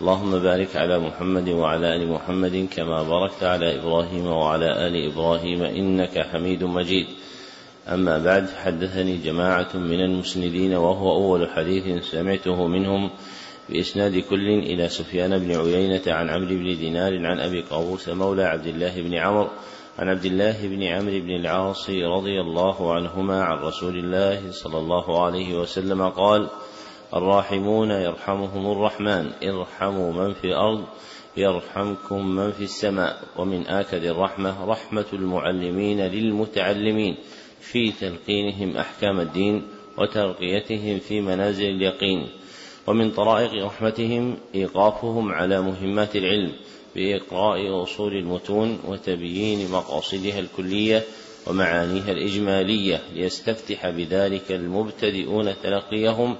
اللهم بارك على محمد وعلى آل محمد كما باركت على إبراهيم وعلى آل إبراهيم إنك حميد مجيد. أما بعد حدثني جماعة من المسندين وهو أول حديث سمعته منهم بإسناد كل إلى سفيان بن عيينة عن عمرو بن دينار عن أبي قابوس مولى عبد الله بن عمرو عن عبد الله بن عمرو بن العاص رضي الله عنهما عن رسول الله صلى الله عليه وسلم قال الراحمون يرحمهم الرحمن. ارحموا من في الأرض يرحمكم من في السماء. ومن آكد الرحمة رحمة المعلمين للمتعلمين. في تلقينهم أحكام الدين وترقيتهم في منازل اليقين. ومن طرائق رحمتهم إيقافهم على مهمات العلم بإقراء أصول المتون وتبيين مقاصدها الكلية ومعانيها الإجمالية. ليستفتح بذلك المبتدئون تلقيهم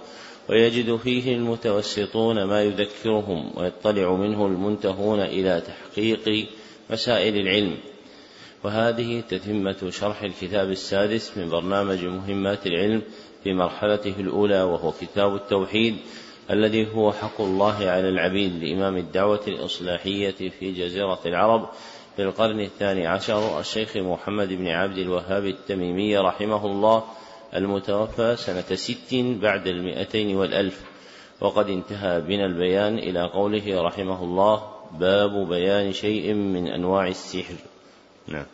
ويجد فيه المتوسطون ما يذكرهم ويطلع منه المنتهون إلى تحقيق مسائل العلم. وهذه تتمة شرح الكتاب السادس من برنامج مهمات العلم في مرحلته الأولى وهو كتاب التوحيد الذي هو حق الله على العبيد لإمام الدعوة الإصلاحية في جزيرة العرب في القرن الثاني عشر الشيخ محمد بن عبد الوهاب التميمي رحمه الله المتوفى سنة ست بعد المئتين والألف وقد انتهى بنا البيان إلى قوله رحمه الله باب بيان شيء من أنواع السحر نعم.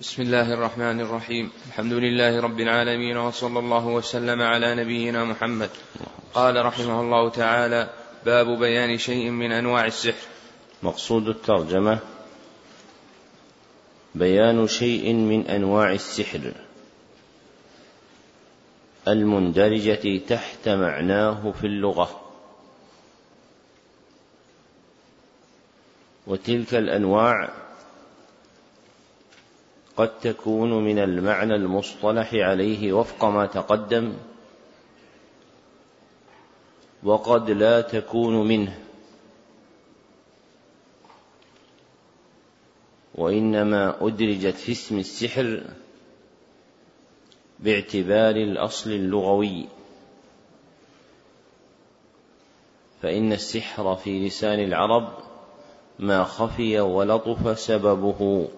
بسم الله الرحمن الرحيم. الحمد لله رب العالمين وصلى الله وسلم على نبينا محمد. قال رحمه الله تعالى باب بيان شيء من أنواع السحر مقصود الترجمة بيان شيء من أنواع السحر المندرجة تحت معناه في اللغة. وتلك الأنواع قد تكون من المعنى المصطلح عليه وفق ما تقدم وقد لا تكون منه. وإنما أدرجت في اسم السحر باعتبار الأصل اللغوي. فإن السحر في لسان العرب ما خفي ولطف سببه.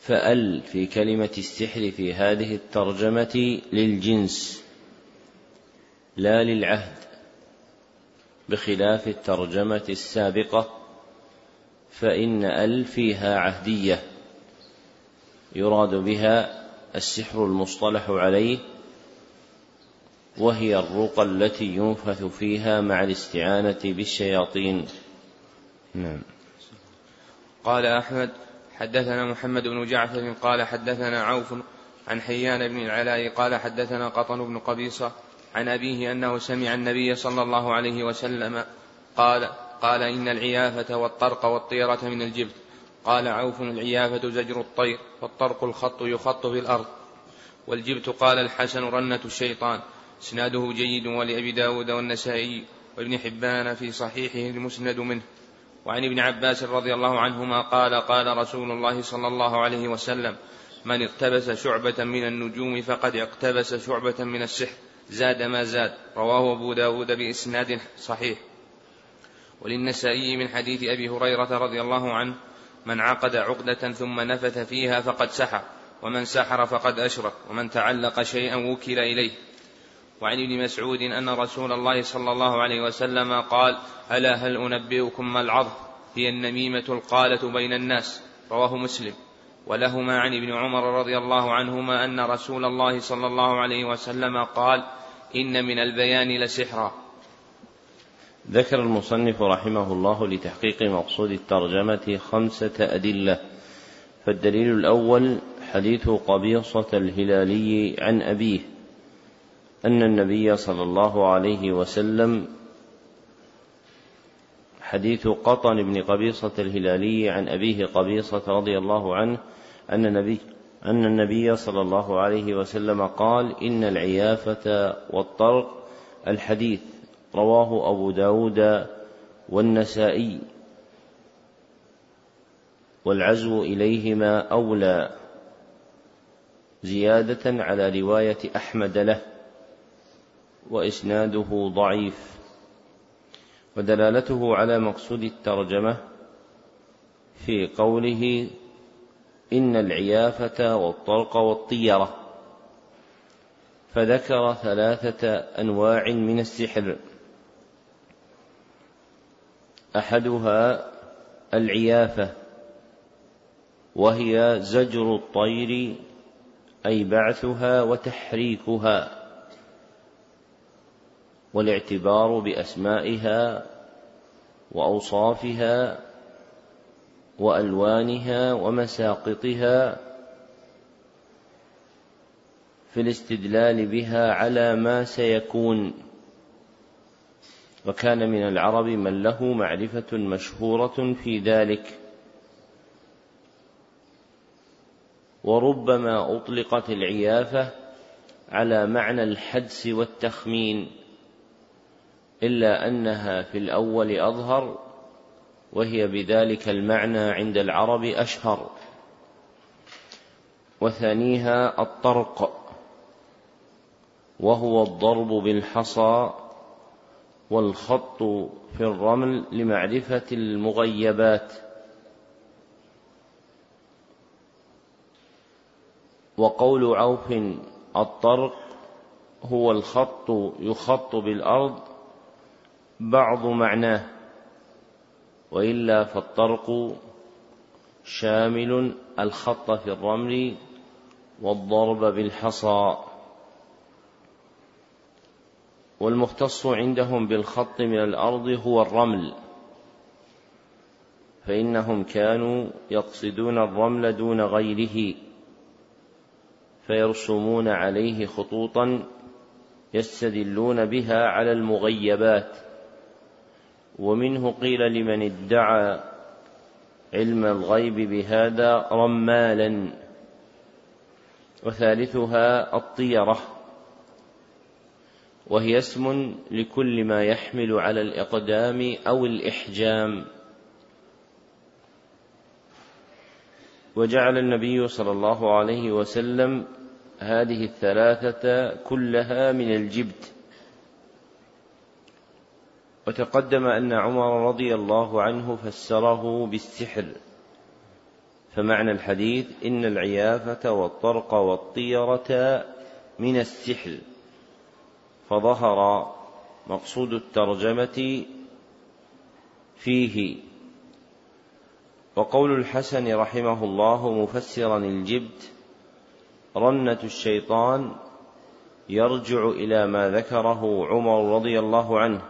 فأل في كلمة السحر في هذه الترجمة للجنس لا للعهد. بخلاف الترجمة السابقة فإن أل فيها عهدية. يراد بها السحر المصطلح عليه وهي الرقى التي ينفث فيها مع الاستعانة بالشياطين. نعم. قال أحمد حدثنا محمد بن جعفر قال حدثنا عوف عن حيان بن العلاء قال حدثنا قطن بن قبيصة عن أبيه أنه سمع النبي صلى الله عليه وسلم قال قال إن العيافة والطرق والطيرة من الجبت. قال عوف العيافة زجر الطير والطرق الخط يخط في الأرض. والجبت قال الحسن رنة الشيطان. إسناده جيد ولأبي داود والنسائي وابن حبان في صحيحه المسند منه. وعن ابن عباس رضي الله عنهما قال قال رسول الله صلى الله عليه وسلم من اقتبس شعبة من النجوم فقد اقتبس شعبة من السحر زاد ما زاد. رواه أبو داود بإسناد صحيح. وللنسائي من حديث أبي هريرة رضي الله عنه من عقد عقدة ثم نفث فيها فقد سحر ومن سحر فقد أشرك ومن تعلق شيئا وكل إليه. وعن ابن مسعود أن رسول الله صلى الله عليه وسلم قال ألا هل أنبئكم ما العظم؟ هي النميمة القالة بين الناس. رواه مسلم. ولهما عن ابن عمر رضي الله عنهما أن رسول الله صلى الله عليه وسلم قال إن من البيان لسحرا. ذكر المصنف رحمه الله لتحقيق مقصود الترجمة خمسة أدلة. فالدليل الأول حديث قبيصة الهلالي عن أبيه أن النبي صلى الله عليه وسلم حديث قطن بن قبيصة الهلالي عن أبيه قبيصة رضي الله عنه أن النبي أن النبي صلى الله عليه وسلم قال إن العيافة والطرق الحديث. رواه أبو داود والنسائي. والعزو إليهما أولى زيادة على رواية أحمد له وإسناده ضعيف. ودلالته على مقصود الترجمة في قوله إن العيافة والطرق والطيرة. فذكر ثلاثة أنواع من السحر. أحدها العيافة وهي زجر الطير أي بعثها وتحريكها والاعتبار بأسمائها وأوصافها وألوانها ومساقطها في الاستدلال بها على ما سيكون. وكان من العرب من له معرفة مشهورة في ذلك. وربما أطلقت العيافة على معنى الحدس والتخمين إلا أنها في الأول أظهر وهي بذلك المعنى عند العرب أشهر. وثانيها الطرق وهو الضرب بالحصى والخط في الرمل لمعرفة المغيبات. وقول عوف الطرق هو الخط يخط بالأرض بعض معناه وإلا فالطرق شامل الخط في الرمل والضرب بالحصى. والمختص عندهم بالخط من الأرض هو الرمل. فإنهم كانوا يقصدون الرمل دون غيره فيرسمون عليه خطوطا يستدلون بها على المغيبات. ومنه قيل لمن ادعى علم الغيب بهذا رمالا. وثالثها الطيرة. وهي اسم لكل ما يحمل على الإقدام أو الإحجام. وجعل النبي صلى الله عليه وسلم هذه الثلاثة كلها من الجبت. وتقدم أن عمر رضي الله عنه فسره بالسحر. فمعنى الحديث إن العيافة والطرق والطيرة من السحر. فظهر مقصود الترجمة فيه. وقول الحسن رحمه الله مفسرا الجبت رنة الشيطان يرجع إلى ما ذكره عمر رضي الله عنه.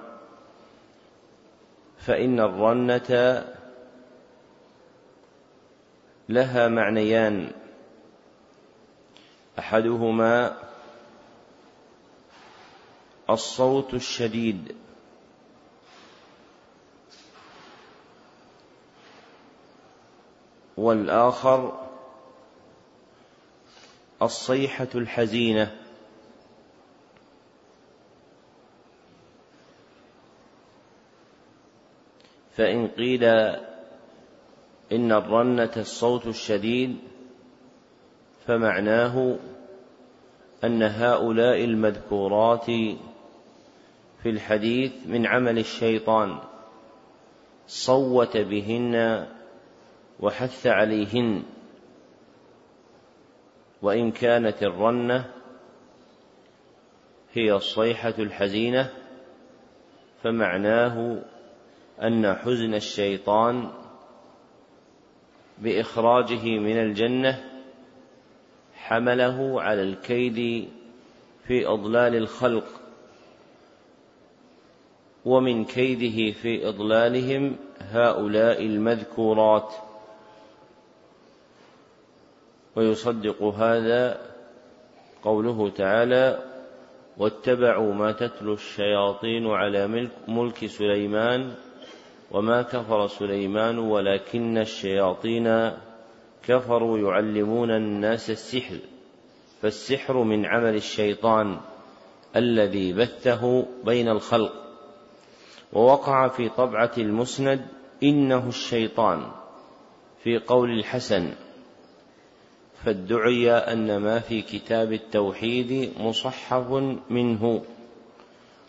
فإن الرنة لها معنيان أحدهما الصوت الشديد. والآخر الصيحة الحزينة. فإن قيل إن الرنة الصوت الشديد فمعناه أن هؤلاء المذكورات في الحديث من عمل الشيطان صوت بهن وحث عليهن وإن كانت الرنة هي الصيحة الحزينة فمعناه أن حزن الشيطان بإخراجه من الجنة حمله على الكيد في إضلال الخلق. ومن كيده في إضلالهم هؤلاء المذكورات. ويصدق هذا قوله تعالى واتبعوا ما تتلو الشياطين على ملك سليمان وما كفر سليمان ولكن الشياطين كفروا يعلمون الناس السحر فالسحر من عمل الشيطان الذي بثه بين الخلق. ووقع في طبعة المسند إنه الشيطان في قول الحسن فادعي أن ما في كتاب التوحيد مصحف منه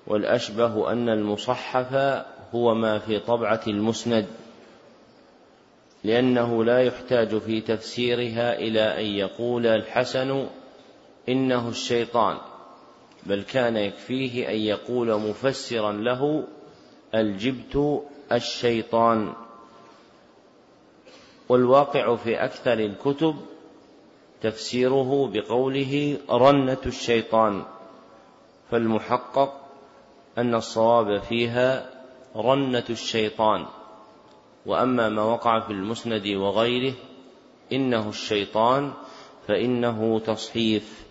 والأشبه أن المصحف هو ما في طبعة المسند لأنه لا يحتاج في تفسيرها إلى أن يقول الحسن إنه الشيطان بل كان يكفيه أن يقول مفسرا له الجبت الشيطان. والواقع في أكثر الكتب تفسيره بقوله رنة الشيطان فالمحقق أن الصواب فيها رنة الشيطان. وأما ما وقع في المسند وغيره إنه الشيطان فإنه تصحيف.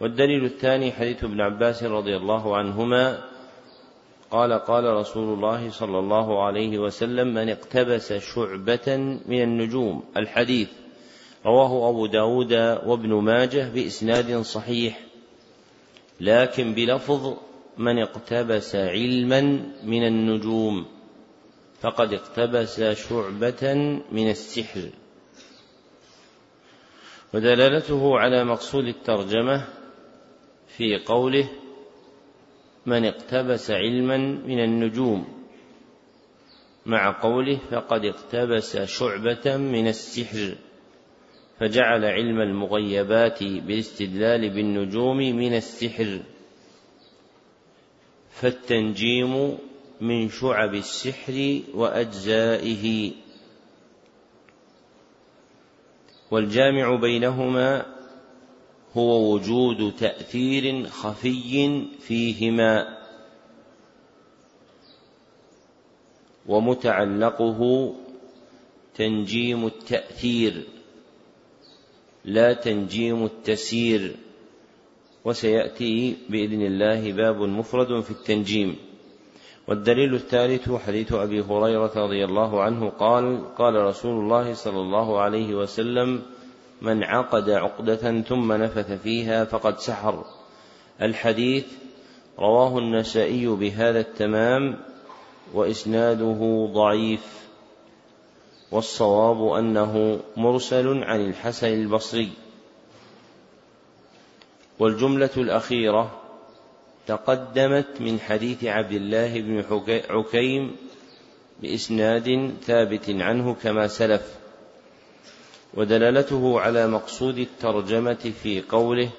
والدليل الثاني حديث ابن عباس رضي الله عنهما قال قال رسول الله صلى الله عليه وسلم من اقتبس شعبة من النجوم الحديث. رواه أبو داود وابن ماجه بإسناد صحيح. لكن بلفظ من اقتبس علما من النجوم فقد اقتبس شعبة من السحر. ودلالته على مقصود الترجمة في قوله من اقتبس علما من النجوم. مع قوله فقد اقتبس شعبة من السحر فجعل علم المغيبات بالاستدلال بالنجوم من السحر. فالتنجيم من شعب السحر وأجزائه. والجامع بينهما هو وجود تأثير خفي فيهما ومتعلقه تنجيم التأثير لا تنجيم التسيير وسيأتي بإذن الله باب مفرد في التنجيم والدليل الثالث حديث أبي هريرة رضي الله عنه قال قال رسول الله صلى الله عليه وسلم من عقد عقدة ثم نفث فيها فقد سحر. الحديث رواه النسائي بهذا التمام وإسناده ضعيف. والصواب أنه مرسل عن الحسن البصري. والجملة الأخيرة تقدمت من حديث عبد الله بن عكيم بإسناد ثابت عنه كما سلف. ودلالته على مقصود الترجمة في قوله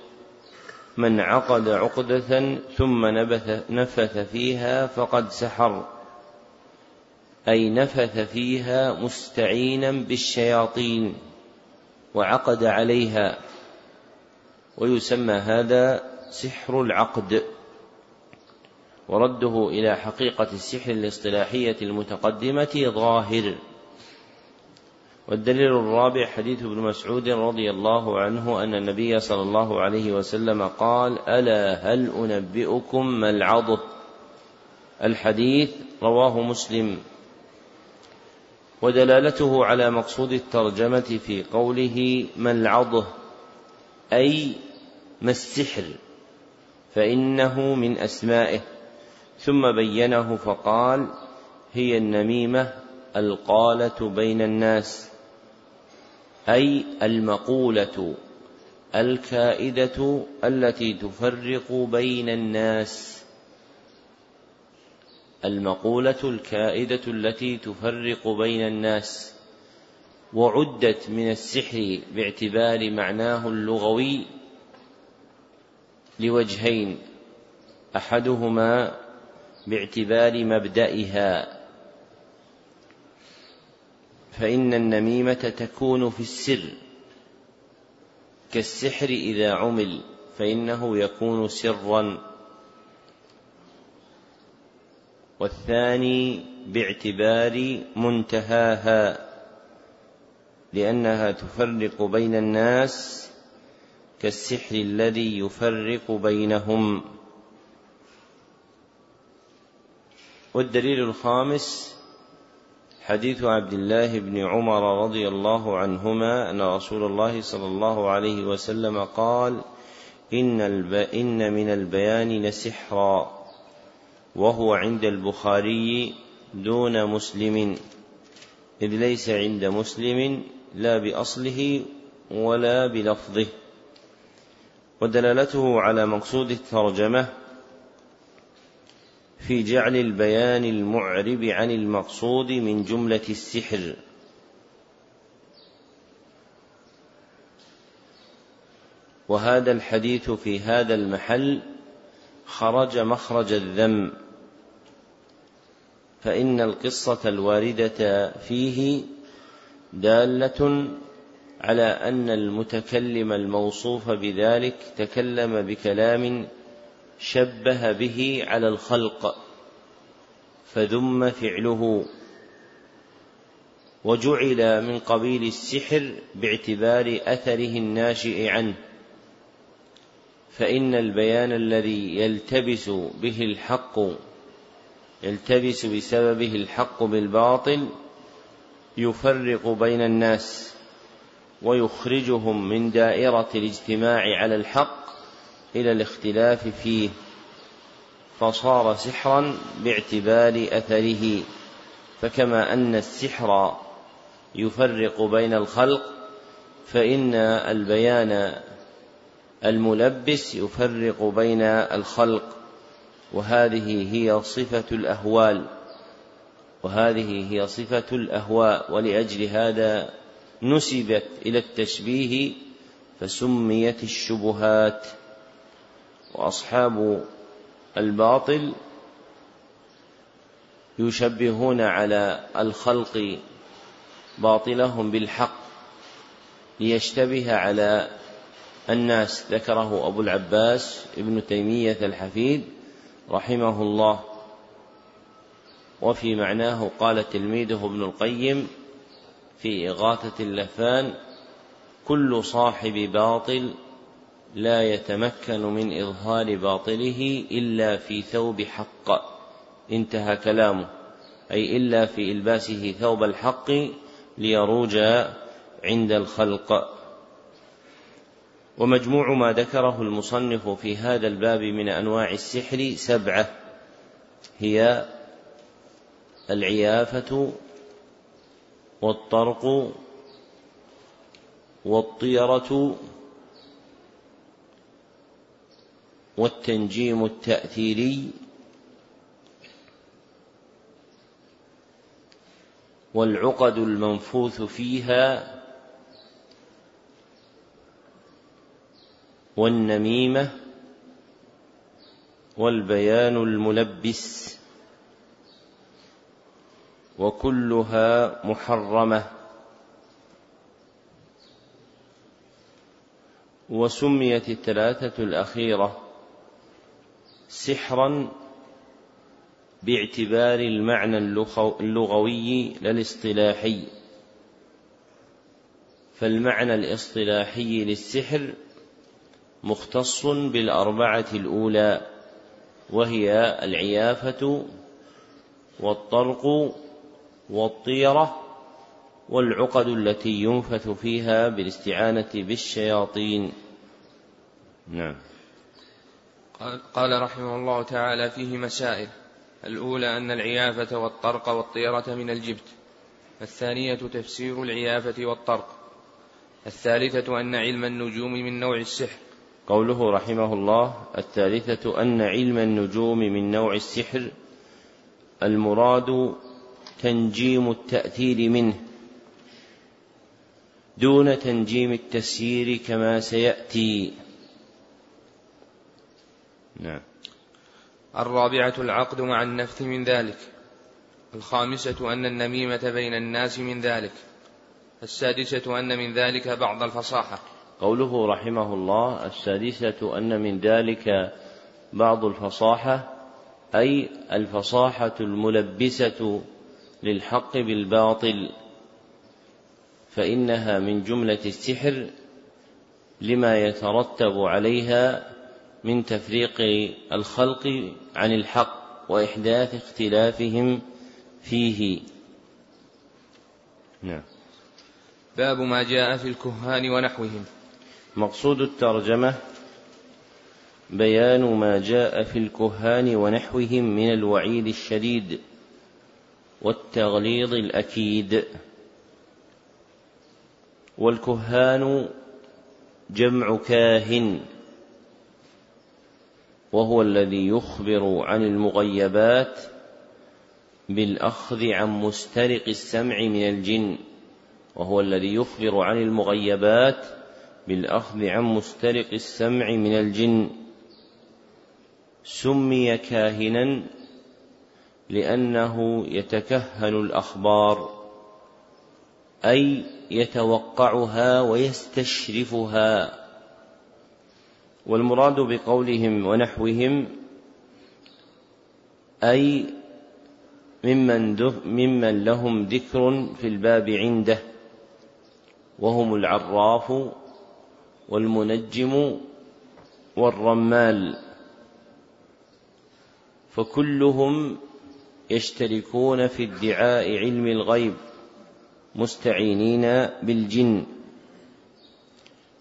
من عقد عقدة ثم نبث نفث فيها فقد سحر أي نفث فيها مستعينا بالشياطين وعقد عليها ويسمى هذا سحر العقد ورده إلى حقيقة السحر الاصطلاحية المتقدمة ظاهر والدليل الرابع حديث ابن مسعود رضي الله عنه أن النبي صلى الله عليه وسلم قال ألا هل أنبئكم ما العضد؟ الحديث رواه مسلم. ودلالته على مقصود الترجمة في قوله ما العضه؟ أي ما السحر؟ فإنه من أسمائه. ثم بينه فقال هي النميمة القالة بين الناس. أي المقولة الكائدة التي تفرق بين الناس. المقولة الكائدة التي تفرق بين الناس. وعدت من السحر باعتبار معناه اللغوي لوجهين أحدهما باعتبار مبدئها فإن النميمة تكون في السر كالسحر إذا عمل فإنه يكون سرا. والثاني باعتبار منتهاها لأنها تفرق بين الناس كالسحر الذي يفرق بينهم. والدليل الخامس حديث عبد الله بن عمر رضي الله عنهما أن رسول الله صلى الله عليه وسلم قال إن, الب... إن من البيان لسحرا وهو عند البخاري دون مسلم. إذ ليس عند مسلم لا بأصله ولا بلفظه. ودلالته على مقصود الترجمة في جعل البيان المعرب عن المقصود من جملة السحر. وهذا الحديث في هذا المحل خرج مخرج الذم فإن القصة الواردة فيه دالة على أن المتكلم الموصوف بذلك تكلم بكلام شبه به على الخلق فذم فعله. وجعل من قبيل السحر باعتبار أثره الناشئ عنه. فإن البيان الذي يلتبس به الحق يلتبس بسببه الحق بالباطل يفرق بين الناس ويخرجهم من دائرة الاجتماع على الحق إلى الاختلاف فيه فصار سحرا باعتبار أثره. فكما أن السحر يفرق بين الخلق فإن البيان الملبس يفرق بين الخلق. وهذه هي صفة الأهوال وهذه هي صفة الأهواء. ولأجل هذا نسبت إلى التشبيه فسميت الشبهات. وأصحاب الباطل يشبهون على الخلق باطلهم بالحق ليشتبه على الناس. ذكره أبو العباس ابن تيمية الحفيد رحمه الله. وفي معناه قال تلميذه ابن القيم في إغاثة اللفان كل صاحب باطل لا يتمكن من إظهار باطله إلا في ثوب حق. انتهى كلامه. أي إلا في إلباسه ثوب الحق ليروج عند الخلق. ومجموع ما ذكره المصنف في هذا الباب من أنواع السحر سبعة. هي العيافة والطرق والطيرة والتنجيم التأثيري. والعقد المنفوث فيها والنميمة والبيان الملبس. وكلها محرمة. وسميت الثلاثة الأخيرة. سحرا باعتبار المعنى اللغوي لا الاصطلاحي فالمعنى الاصطلاحي للسحر مختص بالأربعة الأولى وهي العيافة والطرق والطيرة والعقد التي ينفث فيها بالاستعانة بالشياطين. نعم. قال رحمه الله تعالى فيه مسائل. الأولى أن العيافة والطرق والطيرة من الجبت. الثانية تفسير العيافة والطرق. الثالثة أن علم النجوم من نوع السحر. قوله رحمه الله الثالثة أن علم النجوم من نوع السحر. المراد تنجيم التأثير منه. دون تنجيم التسيير كما سيأتي. نعم. الرابعة العقد مع النفث من ذلك. الخامسة أن النميمة بين الناس من ذلك. السادسة أن من ذلك بعض الفصاحة. قوله رحمه الله السادسة أن من ذلك بعض الفصاحة أي الفصاحة الملبسة للحق بالباطل فإنها من جملة السحر لما يترتب عليها من تفريق الخلق عن الحق وإحداث اختلافهم فيه. نعم. باب ما جاء في الكهان ونحوهم. مقصود الترجمة بيان ما جاء في الكهان ونحوهم من الوعيد الشديد والتغليظ الأكيد. والكهان جمع كاهن. وهو الذي يخبر عن المغيبات بالأخذ عن مسترق السمع من الجن. وهو الذي يخبر عن المغيبات بالأخذ عن مسترق السمع من الجن. سمي كاهنا لأنه يتكهن الأخبار أي يتوقعها ويستشرفها. والمراد بقولهم ونحوهم أي ممن, ممن لهم ذكر في الباب عنده وهم العراف والمنجم والرمال. فكلهم يشتركون في ادعاء علم الغيب مستعينين بالجن.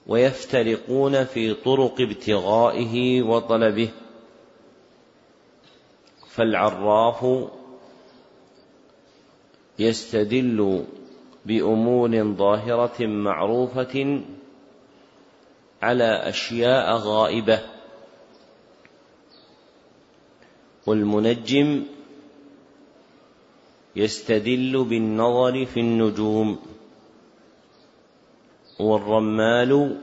ويفترقون في طرق ابتغائه وطلبه. فالعراف يستدل بأمور ظاهرة معروفة على أشياء غائبة. والمنجم يستدل بالنظر في النجوم. والرمال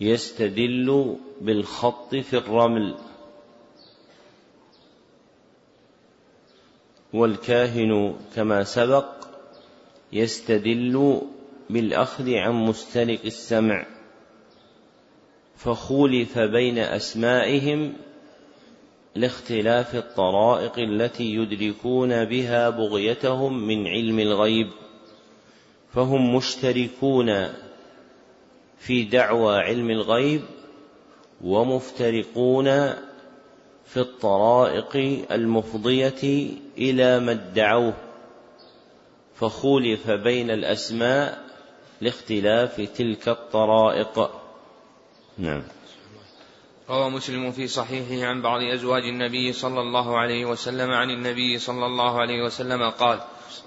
يستدل بالخط في الرمل. والكاهن كما سبق يستدل بالأخذ عن مستلق السمع فخولف بين أسمائهم لاختلاف الطرائق التي يدركون بها بغيتهم من علم الغيب. فهم مشتركون في دعوى علم الغيب ومفترقون في الطرائق المفضية إلى ما ادعوه فخولف بين الأسماء لاختلاف تلك الطرائق. نعم. روى مسلم في صحيحه عن بعض أزواج النبي صلى الله عليه وسلم عن النبي صلى الله عليه وسلم قال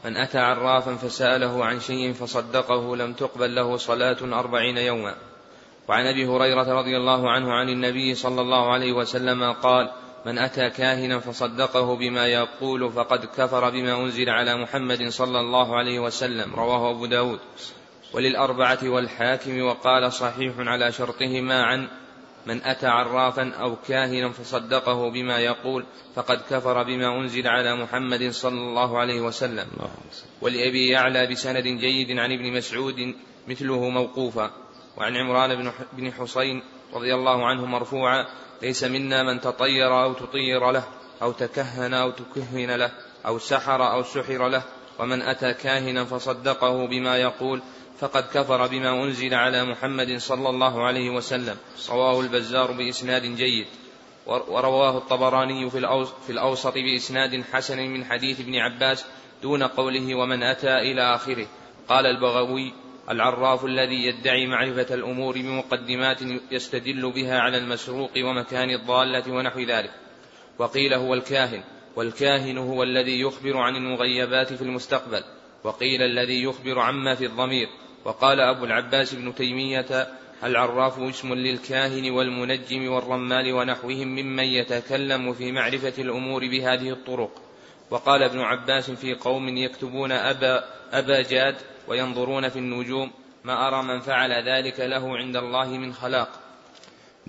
من أتى عرافا فسأله عن شيء فصدقه لم تقبل له صلاة أربعين يوما. وعن أبي هريرة رضي الله عنه عن النبي صلى الله عليه وسلم قال من أتى كاهنا فصدقه بما يقول فقد كفر بما أنزل على محمد صلى الله عليه وسلم. رواه أبو داود. وللأربعة والحاكم وقال صحيح على شرطهما عن من أتى عرافا أو كاهنا فصدقه بما يقول فقد كفر بما أنزل على محمد صلى الله عليه وسلم. ولأبي يعلى بسند جيد عن ابن مسعود مثله موقوفا. وعن عمران بن حسين رضي الله عنه مرفوعا ليس منا من تطير أو تطير له أو تكهن أو تكهن له أو سحر أو سحر له. ومن أتى كاهنا فصدقه بما يقول فقد كفر بما أنزل على محمد صلى الله عليه وسلم. رواه البزار بإسناد جيد. ورواه الطبراني في, الأوسط بإسناد حسن من حديث ابن عباس دون قوله ومن أتى إلى آخره. قال البغوي العراف الذي يدعي معرفة الأمور بمقدمات يستدل بها على المسروق ومكان الضالة ونحو ذلك. وقيل هو الكاهن والكاهن هو الذي يخبر عن المغيبات في المستقبل. وقيل الذي يخبر عما في الضمير. وقال أبو العباس بن تيمية العراف اسم للكاهن والمنجم والرمال ونحوهم ممن يتكلم في معرفة الأمور بهذه الطرق. وقال ابن عباس في قوم يكتبون أبا, أبا جاد وينظرون في النجوم ما أرى من فعل ذلك له عند الله من خلاق.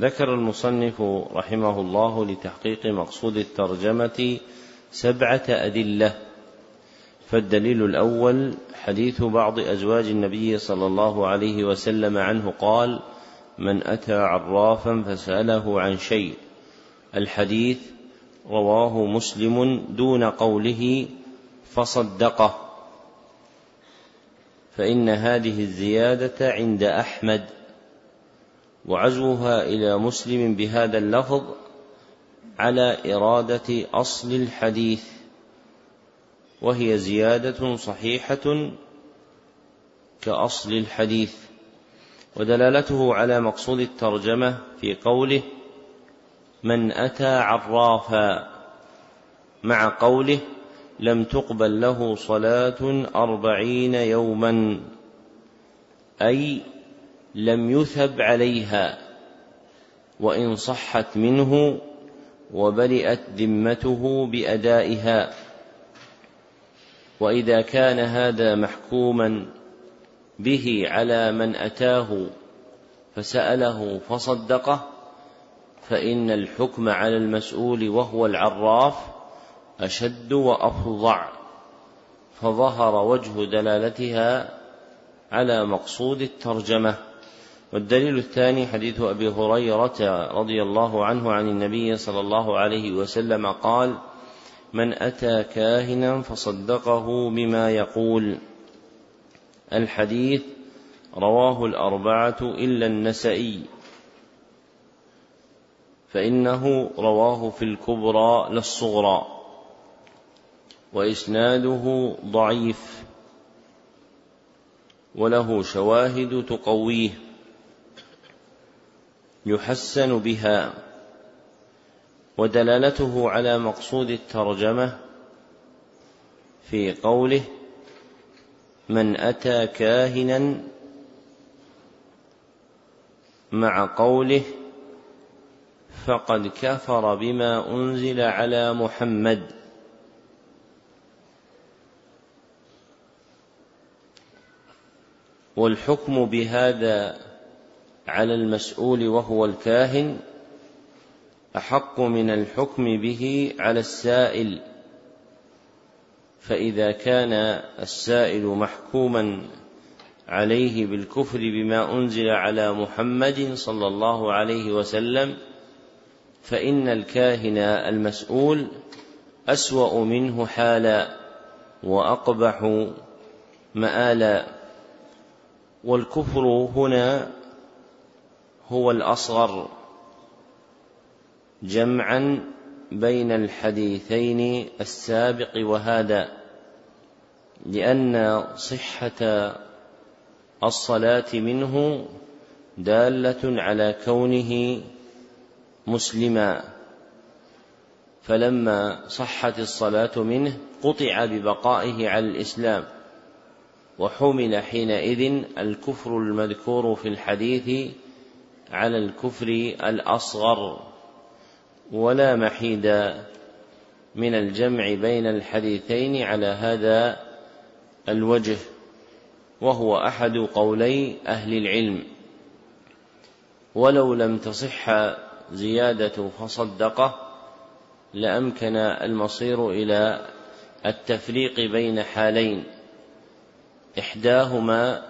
ذكر المصنف رحمه الله لتحقيق مقصود الترجمة سبعة أدلة فالدليل الأول حديث بعض أزواج النبي صلى الله عليه وسلم عنه قال من أتى عرافا فسأله عن شيء الحديث رواه مسلم دون قوله فصدقه فإن هذه الزيادة عند أحمد وعزوها إلى مسلم بهذا اللفظ على إرادة أصل الحديث. وهي زيادة صحيحة كأصل الحديث ودلالته على مقصود الترجمة في قوله من أتى عرافا مع قوله لم تقبل له صلاة أربعين يوما أي لم يثب عليها وإن صحت منه وبرئت ذمته بأدائها. وإذا كان هذا محكوما به على من أتاه فسأله فصدقه فإن الحكم على المسؤول وهو العراف أشد وأفظع فظهر وجه دلالتها على مقصود الترجمة. والدليل الثاني حديث أبي هريرة رضي الله عنه عن النبي صلى الله عليه وسلم قال من أتى كاهنا فصدقه بما يقول. الحديث رواه الأربعة إلا النسائي. فإنه رواه في الكبرى لا الصغرى وإسناده ضعيف. وله شواهد تقويه. يحسن بها. ودلالته على مقصود الترجمة في قوله من أتى كاهنا مع قوله فقد كفر بما أنزل على محمد. والحكم بهذا على المسؤول وهو الكاهن أحق من الحكم به على السائل. فإذا كان السائل محكوما عليه بالكفر بما أنزل على محمد صلى الله عليه وسلم فإن الكاهن المسؤول أسوأ منه حالا وأقبح مآلا. والكفر هنا هو الأصغر. جمعا بين الحديثين السابق وهذا لأن صحة الصلاة منه دالة على كونه مسلما. فلما صحت الصلاة منه قطع ببقائه على الإسلام وحمل حينئذ الكفر المذكور في الحديث على الكفر الأصغر. ولا محيد من الجمع بين الحديثين على هذا الوجه وهو أحد قولي أهل العلم. ولو لم تصح زيادة فصدقه لأمكن المصير إلى التفريق بين حالين. إحداهما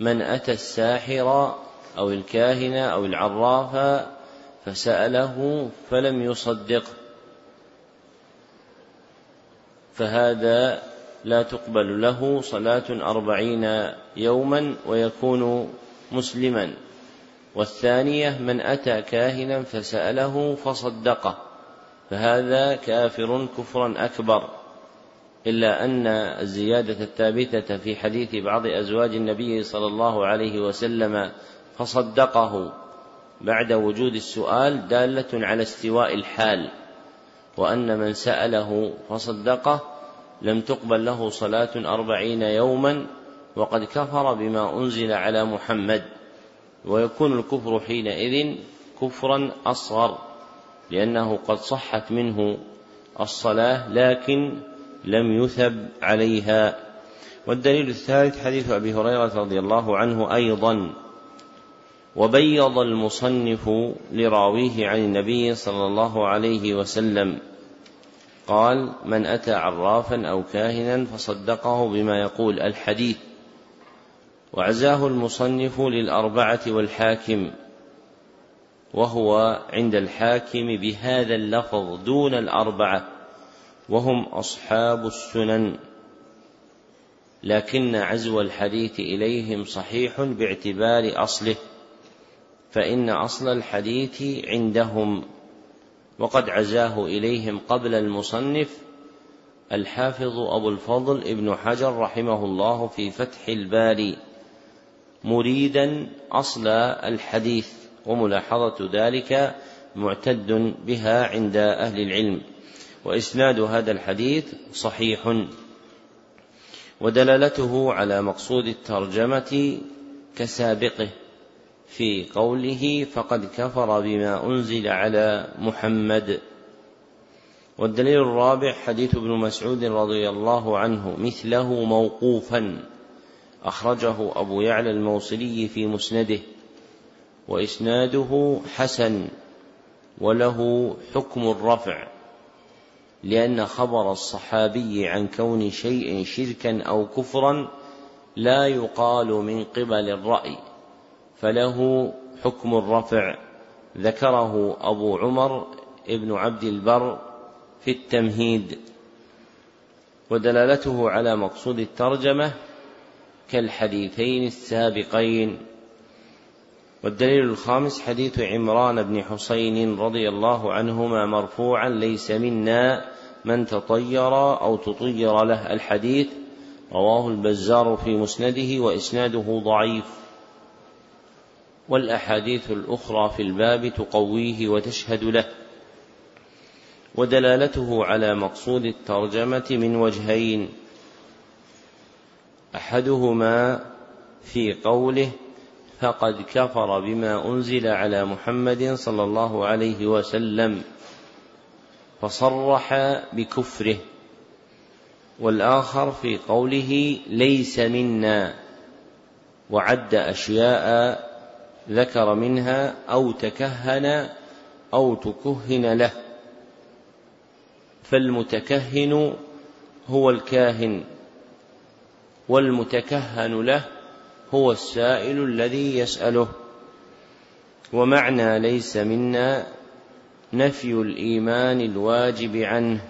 من أتى الساحر أو الكاهن أو العراف فسأله فلم يصدقه فهذا لا تقبل له صلاة أربعين يوما ويكون مسلما. والثانية من أتى كاهنا فسأله فصدقه. فهذا كافر كفرا أكبر. إلا أن الزيادة الثابتة في حديث بعض أزواج النبي صلى الله عليه وسلم فصدقه. بعد وجود السؤال دالة على استواء الحال وأن من سأله فصدقه لم تقبل له صلاة أربعين يوما وقد كفر بما أنزل على محمد. ويكون الكفر حينئذ كفرا أصغر لأنه قد صحت منه الصلاة لكن لم يثب عليها. والدليل الثالث حديث أبي هريرة رضي الله عنه أيضا. وبيض المصنف لراويه عن النبي صلى الله عليه وسلم. قال من أتى عرافا أو كاهنا فصدقه بما يقول الحديث. وعزاه المصنف للأربعة والحاكم وهو عند الحاكم بهذا اللفظ دون الأربعة وهم أصحاب السنن. لكن عزو الحديث إليهم صحيح باعتبار أصله. فإن أصل الحديث عندهم وقد عزاه إليهم قبل المصنف الحافظ أبو الفضل ابن حجر رحمه الله في فتح الباري مريدا أصل الحديث وملاحظة ذلك معتد بها عند أهل العلم وإسناد هذا الحديث صحيح. ودلالته على مقصود الترجمة كسابقه. في قوله فقد كفر بما أنزل على محمد. والدليل الرابع حديث ابن مسعود رضي الله عنه مثله موقوفا. أخرجه أبو يعلى الموصلي في مسنده وإسناده حسن وله حكم الرفع لأن خبر الصحابي عن كون شيء شركا أو كفرا لا يقال من قبل الرأي. فله حكم الرفع. ذكره أبو عمر ابن عبد البر في التمهيد. ودلالته على مقصود الترجمة كالحديثين السابقين. والدليل الخامس حديث عمران بن حسين رضي الله عنهما مرفوعا ليس منا من تطير أو تطير له الحديث. رواه البزار في مسنده وإسناده ضعيف. والأحاديث الأخرى في الباب تقويه وتشهد له. ودلالته على مقصود الترجمة من وجهين. أحدهما في قوله فقد كفر بما أنزل على محمد صلى الله عليه وسلم فصرح بكفره. والآخر في قوله ليس منا وعد أشياء ذكر منها أو تكهن أو تكهن له. فالمتكهن هو الكاهن والمتكهن له هو السائل الذي يسأله. ومعنى ليس منا نفي الإيمان الواجب عنه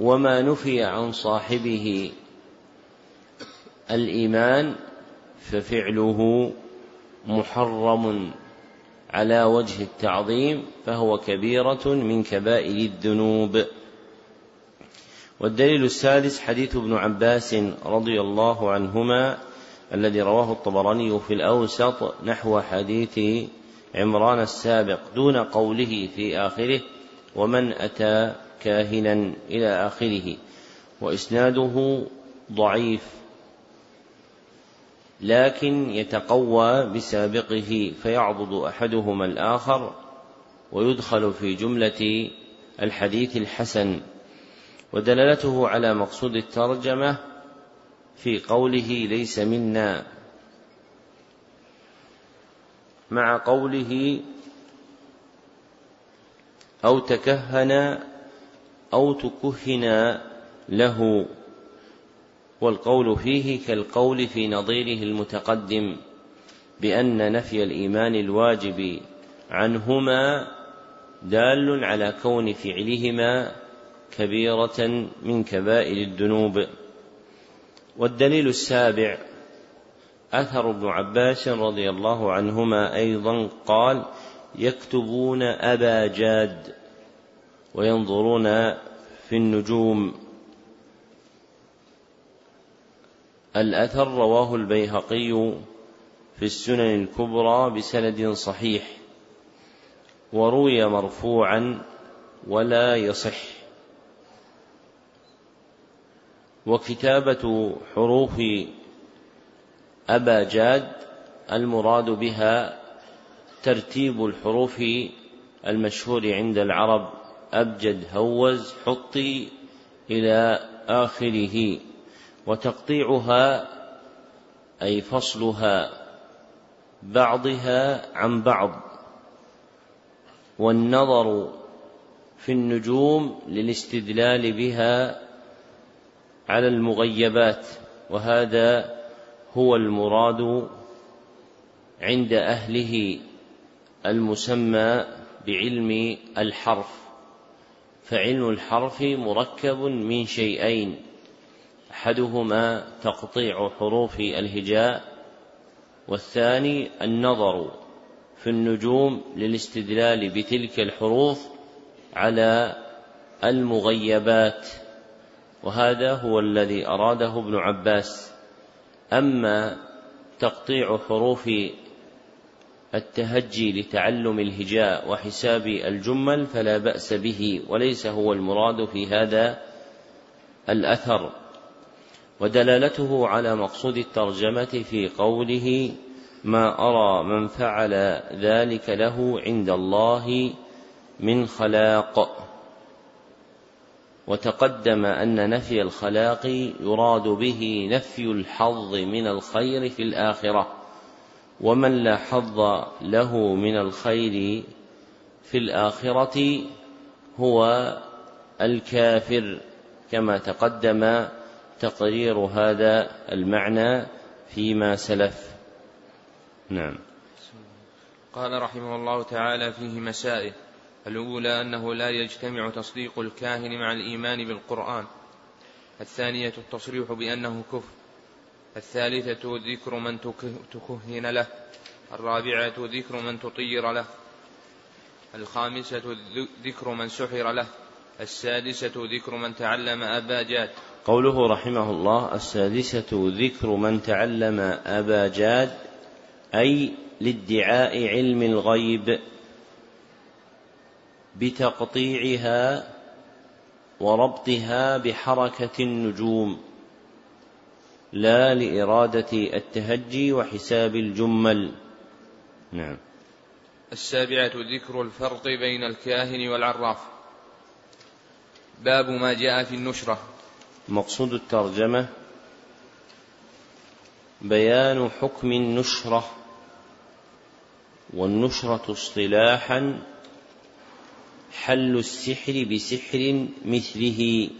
وما نفي عن صاحبه. الإيمان ففعله محرم على وجه التعظيم فهو كبيرة من كبائر الذنوب. والدليل السادس حديث ابن عباس رضي الله عنهما الذي رواه الطبراني في الأوسط نحو حديث عمران السابق دون قوله في آخره ومن أتى كاهنا إلى آخره. وإسناده ضعيف. لكن يتقوى بسابقه فيعضد أحدهما الآخر ويدخل في جملة الحديث الحسن. ودلالته على مقصود الترجمة في قوله ليس منا. مع قوله أو تكهن أو تكهن له. والقول فيه كالقول في نظيره المتقدم بأن نفي الإيمان الواجب عنهما دال على كون فعلهما كبيرة من كبائر الذنوب. والدليل السابع أثر ابن عباس رضي الله عنهما أيضا قال يكتبون أبا جاد وينظرون في النجوم. الأثر رواه البيهقي في السنن الكبرى بسند صحيح وروي مرفوعا ولا يصح. وكتابة حروف أبا جاد المراد بها ترتيب الحروف المشهور عند العرب أبجد هوز حطي إلى آخره. وتقطيعها أي فصلها بعضها عن بعض. والنظر في النجوم للاستدلال بها على المغيبات وهذا هو المراد عند أهله المسمى بعلم الحرف. فعلم الحرف مركب من شيئين. أحدهما تقطيع حروف الهجاء والثاني النظر في النجوم للاستدلال بتلك الحروف على المغيبات وهذا هو الذي أراده ابن عباس. أما تقطيع حروف التهجي لتعلم الهجاء وحساب الجمل فلا بأس به وليس هو المراد في هذا الأثر. ودلالته على مقصود الترجمة في قوله ما أرى من فعل ذلك له عند الله من خلاق. وتقدم أن نفي الخلاق يراد به نفي الحظ من الخير في الآخرة ومن لا حظ له من الخير في الآخرة هو الكافر كما تقدم تقرير هذا المعنى فيما سلف. نعم. قال رحمه الله تعالى فيه مسائل. الأولى أنه لا يجتمع تصديق الكاهن مع الإيمان بالقرآن. الثانية التصريح بأنه كفر. الثالثة ذكر من تكهن له. الرابعة ذكر من تطير له. الخامسة ذكر من سحر له. السادسة ذكر من تعلم أباجات قوله رحمه الله السادسة ذكر من تعلم أباجاد أي لادعاء علم الغيب بتقطيعها وربطها بحركة النجوم لا لإرادة التهجي وحساب الجمل. نعم. السابعة ذكر الفرق بين الكاهن والعراف. باب ما جاء في النشرة. مقصود الترجمة بيان حكم النشرة والنشرة اصطلاحا حل السحر بسحر مثله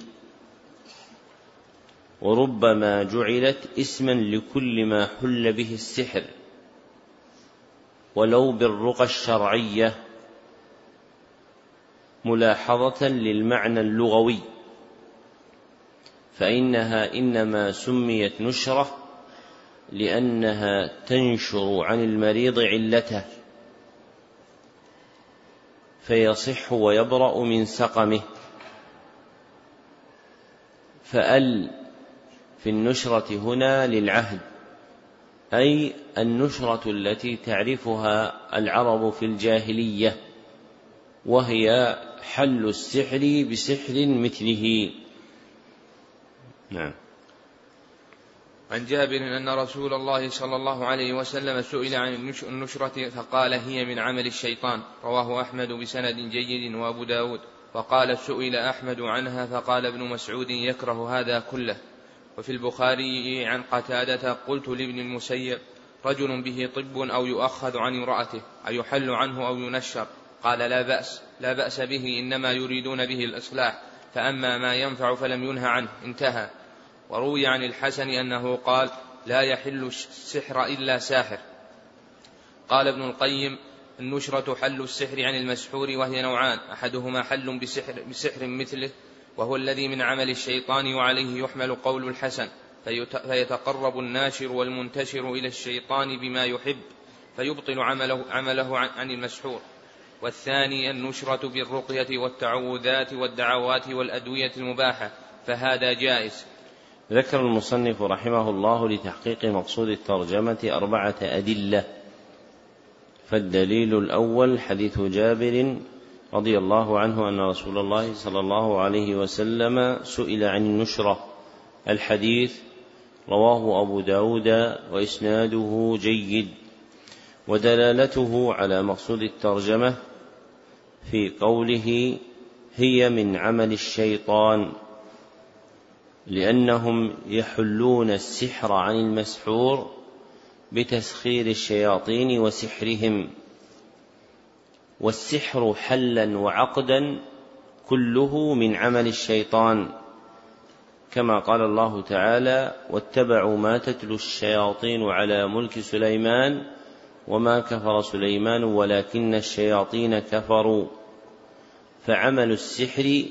وربما جعلت اسما لكل ما حل به السحر ولو بالرقى الشرعية ملاحظة للمعنى اللغوي. فإنها إنما سميت نشرة لأنها تنشر عن المريض علته فيصح ويبرأ من سقمه. فأل في النشرة هنا للعهد أي النشرة التي تعرفها العرب في الجاهلية وهي حل السحر بسحر مثله. نعم. عن جابر أن رسول الله صلى الله عليه وسلم سئل عن النشرة فقال هي من عمل الشيطان. رواه أحمد بسند جيد وأبو داود. وقال سئل أحمد عنها فقال ابن مسعود يكره هذا كله. وفي البخاري عن قتادة قلت لابن المسيب رجل به طب أو يؤخذ عن امرأته أيحل عنه أو ينشر؟ قال لا بأس لا بأس به إنما يريدون به الإصلاح فأما ما ينفع فلم ينه عنه انتهى. وروي عن الحسن أنه قال لا يحل السحر إلا ساحر. قال ابن القيم النشرة حل السحر عن المسحور وهي نوعان أحدهما حل بسحر, بسحر مثله وهو الذي من عمل الشيطان وعليه يحمل قول الحسن فيتقرب الناشر والمنتشر إلى الشيطان بما يحب فيبطل عمله, عمله عن المسحور. والثاني النشرة بالرقية والتعوذات والدعوات والأدوية المباحة فهذا جائز ذكر المصنف رحمه الله لتحقيق مقصود الترجمة أربعة أدلة. فالدليل الأول حديث جابر رضي الله عنه أن رسول الله صلى الله عليه وسلم سئل عن النشرة الحديث رواه أبو داود وإسناده جيد ودلالته على مقصود الترجمة في قوله هي من عمل الشيطان. لأنهم يحلون السحر عن المسحور بتسخير الشياطين وسحرهم. والسحر حلا وعقدا كله من عمل الشيطان. كما قال الله تعالى واتبعوا ما تتلو الشياطين على ملك سليمان وما كفر سليمان ولكن الشياطين كفروا. فعمل السحر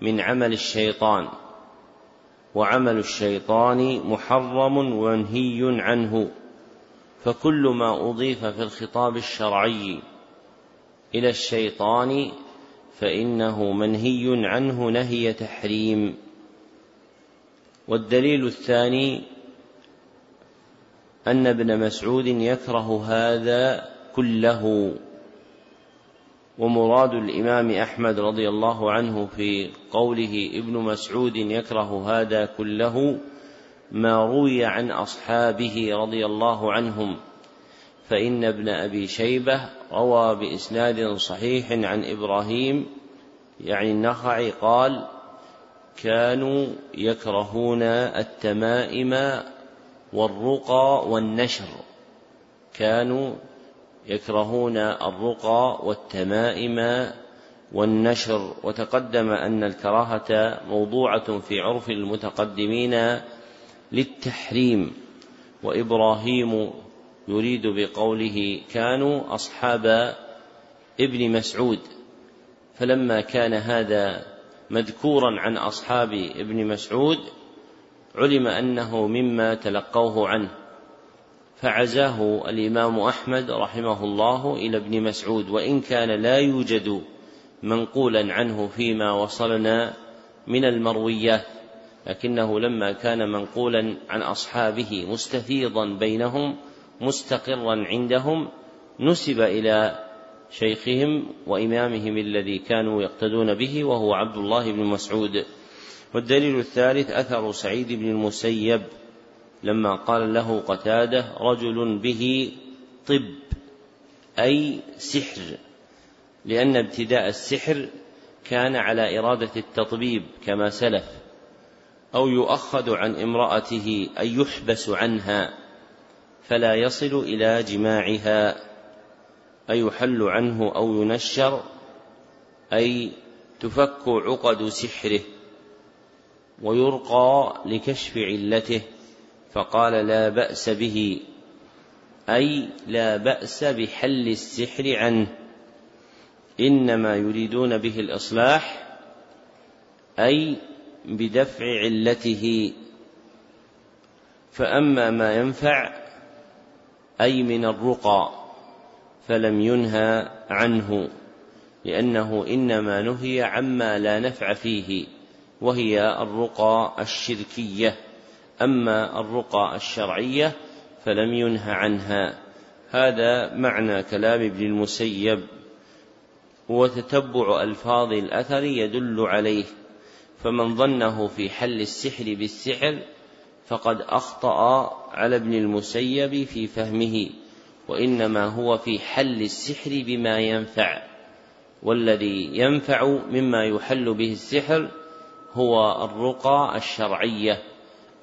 من عمل الشيطان. وعمل الشيطان محرم ومنهي عنه فكل ما أضيف في الخطاب الشرعي إلى الشيطان فإنه منهي عنه نهي تحريم. والدليل الثاني أن ابن مسعود يكره هذا كله. ومراد الإمام أحمد رضي الله عنه في قوله ابن مسعود يكره هذا كله ما روي عن أصحابه رضي الله عنهم فإن ابن أبي شيبة روى بإسناد صحيح عن إبراهيم يعني النخعي قال كانوا يكرهون التمائم والرقى والنشر كانوا يكرهون الرقى والتمائم والنشر وتقدم أن الكراهة موضوعة في عرف المتقدمين للتحريم. وإبراهيم يريد بقوله كانوا أصحاب ابن مسعود. فلما كان هذا مذكورا عن أصحاب ابن مسعود علم أنه مما تلقوه عنه. فعزاه الإمام أحمد رحمه الله إلى ابن مسعود وإن كان لا يوجد منقولا عنه فيما وصلنا من المرويات لكنه لما كان منقولا عن أصحابه مستفيضا بينهم مستقرا عندهم نسب إلى شيخهم وإمامهم الذي كانوا يقتدون به وهو عبد الله بن مسعود. والدليل الثالث أثر سعيد بن المسيب لما قال له قتادة رجل به طب أي سحر لأن ابتداء السحر كان على إرادة التطبيب كما سلف أو يؤخذ عن امرأته أي يحبس عنها فلا يصل إلى جماعها أي يحل عنه أو ينشر أي تفك عقد سحره ويرقى لكشف علته. فقال لا بأس به أي لا بأس بحل السحر عنه. إنما يريدون به الإصلاح أي بدفع علته. فأما ما ينفع أي من الرقى فلم ينهى عنه لأنه إنما نهي عما لا نفع فيه وهي الرقى الشركية. أما الرقى الشرعية فلم ينه عنها. هذا معنى كلام ابن المسيب. وتتبع ألفاظ الأثر يدل عليه فمن ظنه في حل السحر بالسحر فقد أخطأ على ابن المسيب في فهمه وإنما هو في حل السحر بما ينفع. والذي ينفع مما يحل به السحر هو الرقى الشرعية.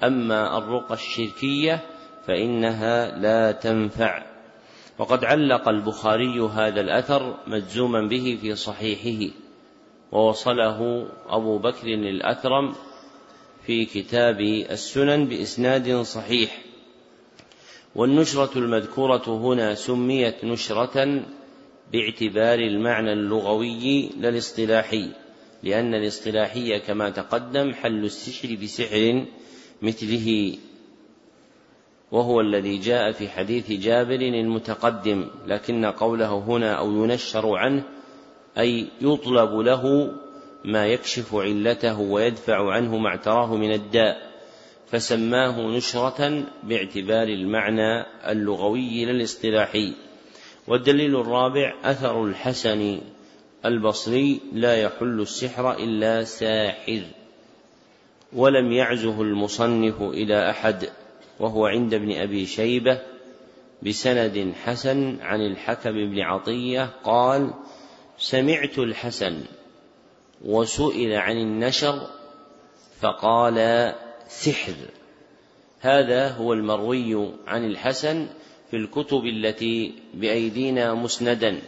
أما الرقى الشركية فإنها لا تنفع. وقد علق البخاري هذا الأثر مجزوما به في صحيحه ووصله أبو بكر الأثرم في كتاب السنن بإسناد صحيح. والنشرة المذكورة هنا سميت نشرة باعتبار المعنى اللغوي لا الاصطلاحي لأن الاصطلاحي كما تقدم حل السحر بسحر مثله وهو الذي جاء في حديث جابر المتقدم لكن قوله هنا أو ينشر عنه أي يطلب له ما يكشف علته ويدفع عنه ما اعتراه من الداء فسماه نشرة باعتبار المعنى اللغوي لا الاصطلاحي والدليل الرابع أثر الحسن البصري لا يحل السحر إلا ساحر. ولم يعزه المصنف إلى أحد وهو عند ابن أبي شيبة بسند حسن عن الحكم بن عطية قال سمعت الحسن وسئل عن النشر فقال سحر. هذا هو المروي عن الحسن في الكتب التي بأيدينا مسندا.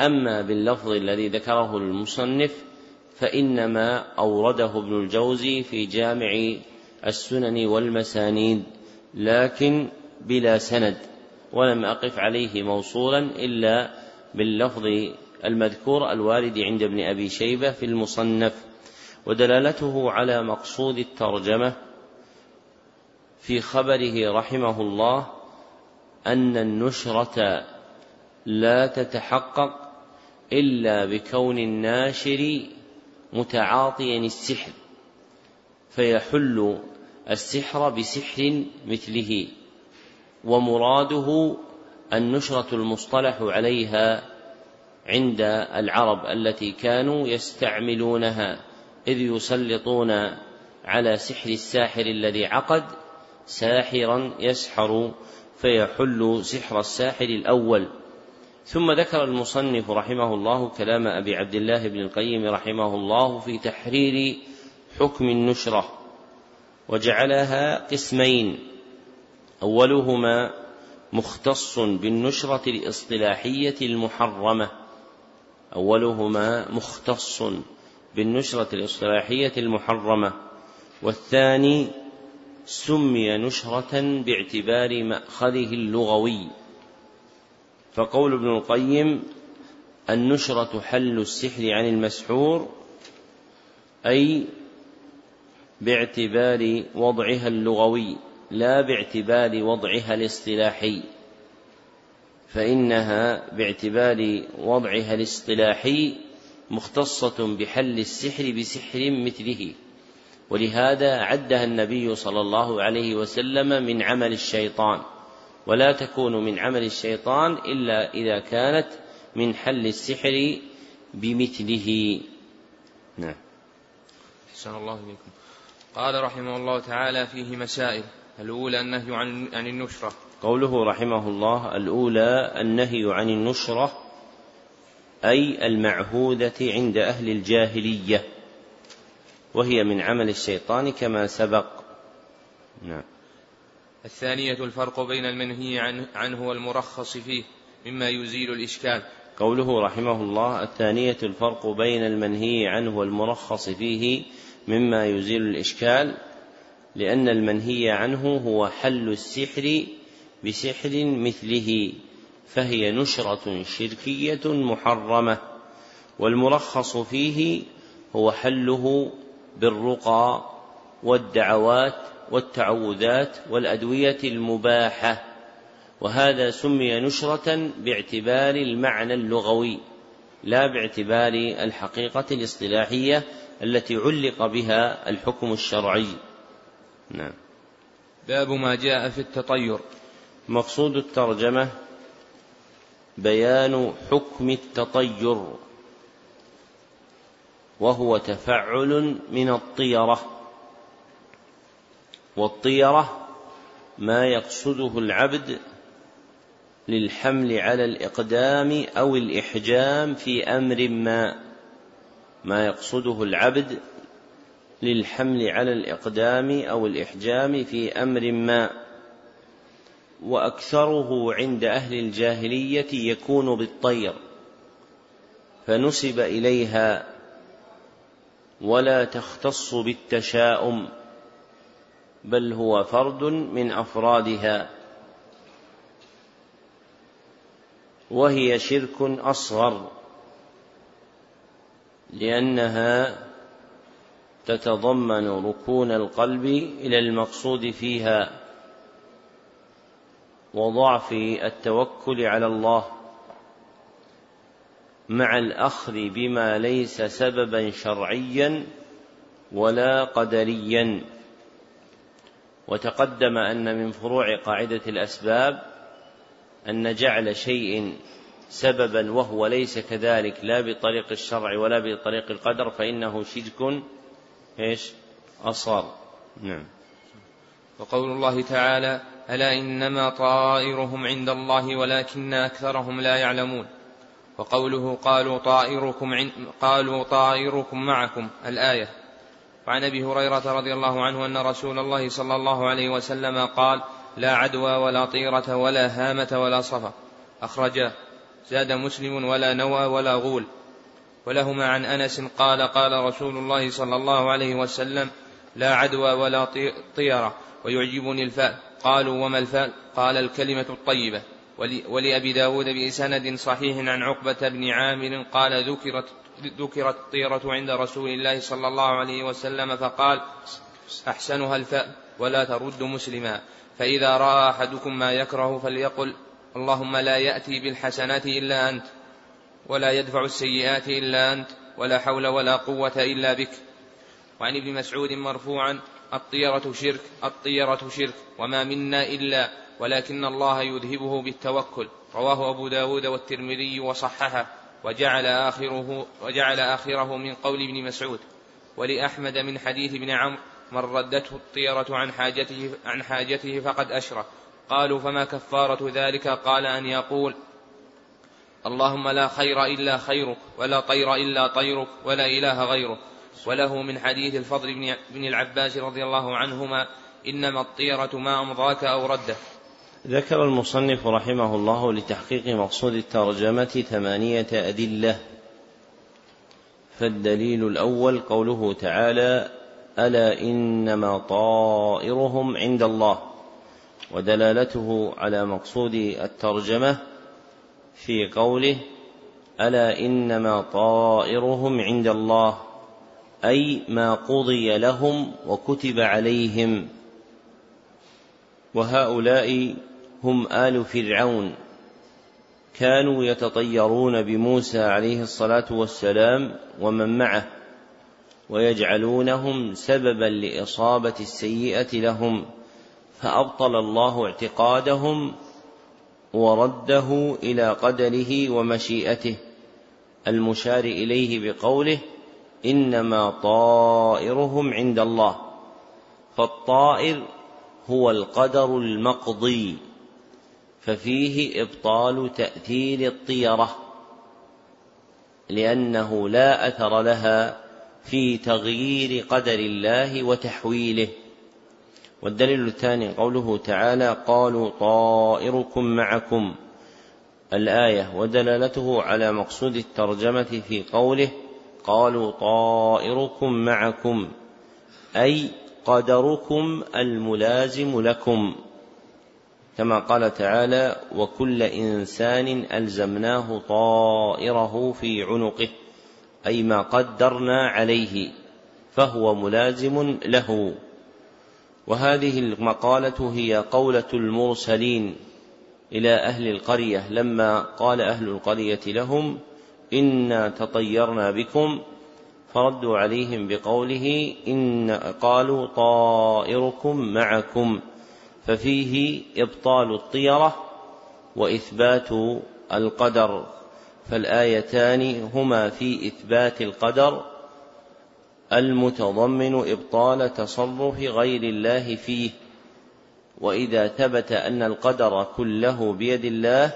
أما باللفظ الذي ذكره المصنف فإنما أورده ابن الجوزي في جامع السنن والمسانيد لكن بلا سند ولم أقف عليه موصولا إلا باللفظ المذكور الوارد عند ابن أبي شيبة في المصنف ودلالته على مقصود الترجمة في خبره رحمه الله أن النشرة لا تتحقق إلا بكون الناشر متعاطيا السحر فيحل السحر بسحر مثله ومراده النشرة المصطلح عليها عند العرب التي كانوا يستعملونها إذ يسلطون على سحر الساحر الذي عقد ساحرا يسحر فيحل سحر الساحر الأول. ثم ذكر المصنف رحمه الله كلام أبي عبد الله بن القيم رحمه الله في تحرير حكم النشرة وجعلها قسمين. أولهما مختص بالنشرة الاصطلاحية المحرمة. أولهما مختص بالنشرة الاصطلاحية المحرمة. والثاني سمي نشرة باعتبار مأخذه اللغوي. فقول ابن القيم النشرة حل السحر عن المسحور أي باعتبار وضعها اللغوي لا باعتبار وضعها الاصطلاحي. فإنها باعتبار وضعها الاصطلاحي مختصة بحل السحر بسحر مثله. ولهذا عدها النبي صلى الله عليه وسلم من عمل الشيطان. ولا تكون من عمل الشيطان إلا إذا كانت من حل السحر بمثله. نعم. أحسن الله إليكم قال رحمه الله تعالى فيه مسائل. الأولى النهي عن عن النشرة. قوله رحمه الله الأولى النهي عن النشرة أي المعهودة عند أهل الجاهلية وهي من عمل الشيطان كما سبق. نعم. الثانية الفرق بين المنهي عنه, والمرخص فيه مما يزيل الإشكال. قوله رحمه الله الثانية الفرق بين المنهي عنه والمرخص فيه مما يزيل الإشكال لأن المنهي عنه هو حل السحر بسحر مثله فهي نشرة شركية محرمة والمرخص فيه هو حله بالرقى والدعوات والتعوذات والأدوية المباحة وهذا سمي نشرة باعتبار المعنى اللغوي لا باعتبار الحقيقة الاصطلاحية التي علق بها الحكم الشرعي. نعم. باب ما جاء في التطير. مقصود الترجمة بيان حكم التطير وهو تفعل من الطيرة. والطيرة ما يقصده العبد للحمل على الإقدام أو الإحجام في أمر ما ما يقصده العبد للحمل على الإقدام أو الإحجام في أمر ما. وأكثره عند أهل الجاهلية يكون بالطير فنسب إليها ولا تختص بالتشاؤم. بل هو فرد من أفرادها. وهي شرك أصغر لأنها تتضمن ركون القلب إلى المقصود فيها وضعف التوكل على الله مع الأخذ بما ليس سببا شرعيا ولا قدريا. وتقدم أن من فروع قاعدة الأسباب أن جعل شيء سببا وهو ليس كذلك لا بطريق الشرع ولا بطريق القدر فإنه شرك إيش؟ اصغر نعم. وقول الله تعالى ألا إنما طائرهم عند الله ولكن أكثرهم لا يعلمون وقوله قالوا طائركم عن قالوا طائركم معكم الآية. وعن أبي هريرة رضي الله عنه أن رسول الله صلى الله عليه وسلم قال لا عدوى ولا طيرة ولا هامة ولا صفا. اخرجاه زاد مسلم ولا نوى ولا غول. ولهما عن أنس قال قال رسول الله صلى الله عليه وسلم لا عدوى ولا طيرة ويعجبني الفاء قالوا وما الفاء قال الكلمة الطيبة. ولأبي داود بإسند صحيح عن عقبة بن عامر قال ذكرت ذكرت الطيرة عند رسول الله صلى الله عليه وسلم فقال أحسنها الفاء ولا ترد مسلما. فإذا رأى أحدكم ما يكره فليقل اللهم لا يأتي بالحسنات إلا أنت ولا يدفع السيئات إلا أنت ولا حول ولا قوة إلا بك. وعن ابن مسعود مرفوعا الطيرة شرك الطيرة شرك وما منا إلا ولكن الله يذهبه بالتوكل. رواه أبو داود والترمذي وصححه. وجعل آخره, وجعل آخره من قول ابن مسعود. ولأحمد من حديث ابن عمرو من ردته الطيرة عن حاجته, عن حاجته فقد أشرك قالوا فما كفارة ذلك؟ قال أن يقول اللهم لا خير إلا خيرك ولا طير إلا طيرك ولا إله غيرك. وله من حديث الفضل بن العباس رضي الله عنهما إنما الطيرة ما أمضاك أو رده. ذكر المصنف رحمه الله لتحقيق مقصود الترجمة ثمانية أدلة فالدليل الأول قوله تعالى ألا إنما طائرهم عند الله ودلالته على مقصود الترجمة في قوله ألا إنما طائرهم عند الله أي ما قضي لهم وكتب عليهم. وهؤلاء هم آل فرعون. كانوا يتطيرون بموسى عليه الصلاة والسلام ومن معه ويجعلونهم سببا لإصابة السيئة لهم فأبطل الله اعتقادهم ورده إلى قدره ومشيئته. المشار إليه بقوله إنما طائرهم عند الله فالطائر هو القدر المقضي. ففيه إبطال تأثير الطيرة لأنه لا أثر لها في تغيير قدر الله وتحويله. والدليل الثاني قوله تعالى قالوا طائركم معكم الآية ودلالته على مقصود الترجمة في قوله قالوا طائركم معكم أي قدركم الملازم لكم. كما قال تعالى وكل إنسان ألزمناه طائره في عنقه أي ما قدرنا عليه فهو ملازم له. وهذه المقالة هي قولة المرسلين إلى أهل القرية لما قال أهل القرية لهم إنا تطيرنا بكم. فردوا عليهم بقوله إن قالوا طائركم معكم. ففيه إبطال الطيرة وإثبات القدر فالآيتان هما في إثبات القدر المتضمن إبطال تصرف غير الله فيه. وإذا ثبت أن القدر كله بيد الله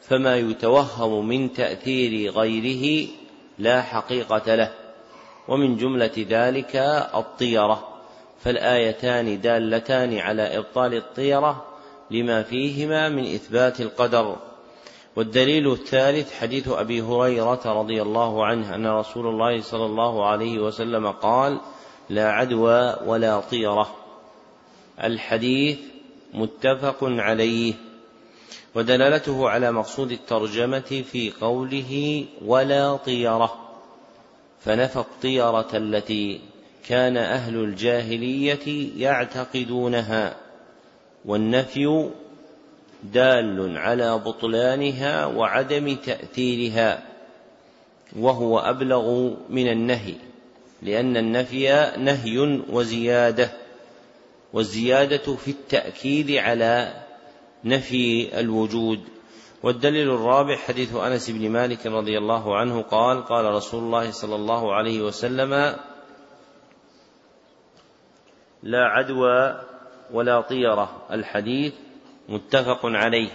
فما يتوهم من تأثير غيره لا حقيقة له. ومن جملة ذلك الطيرة. فالآيتان دالتان على إبطال الطيرة لما فيهما من إثبات القدر. والدليل الثالث حديث أبي هريرة رضي الله عنه أن رسول الله صلى الله عليه وسلم قال لا عدوى ولا طيرة الحديث متفق عليه. ودلالته على مقصود الترجمة في قوله ولا طيرة فنفى الطيرة التي كان أهل الجاهلية يعتقدونها والنفي دال على بطلانها وعدم تأثيرها وهو أبلغ من النهي لأن النفي نهي وزيادة والزيادة في التأكيد على نفي الوجود. والدليل الرابع حديث أنس بن مالك رضي الله عنه قال قال رسول الله صلى الله عليه وسلم لا عدوى ولا طيرة. الحديث متفق عليه.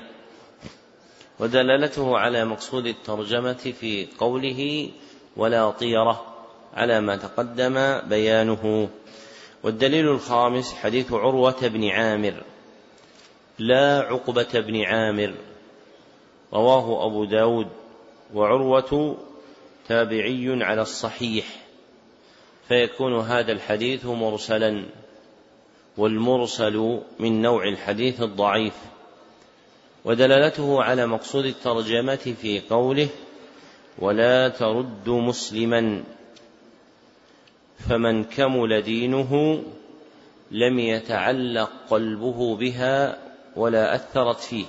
ودلالته على مقصود الترجمة في قوله ولا طيرة على ما تقدم بيانه. والدليل الخامس حديث عروة بن عامر. لا عقبة بن عامر. رواه أبو داود. وعروة تابعي على الصحيح. فيكون هذا الحديث مرسلا. والمرسل من نوع الحديث الضعيف ودلالته على مقصود الترجمة في قوله ولا ترد مسلما فمن كمل دينه لم يتعلق قلبه بها ولا أثرت فيه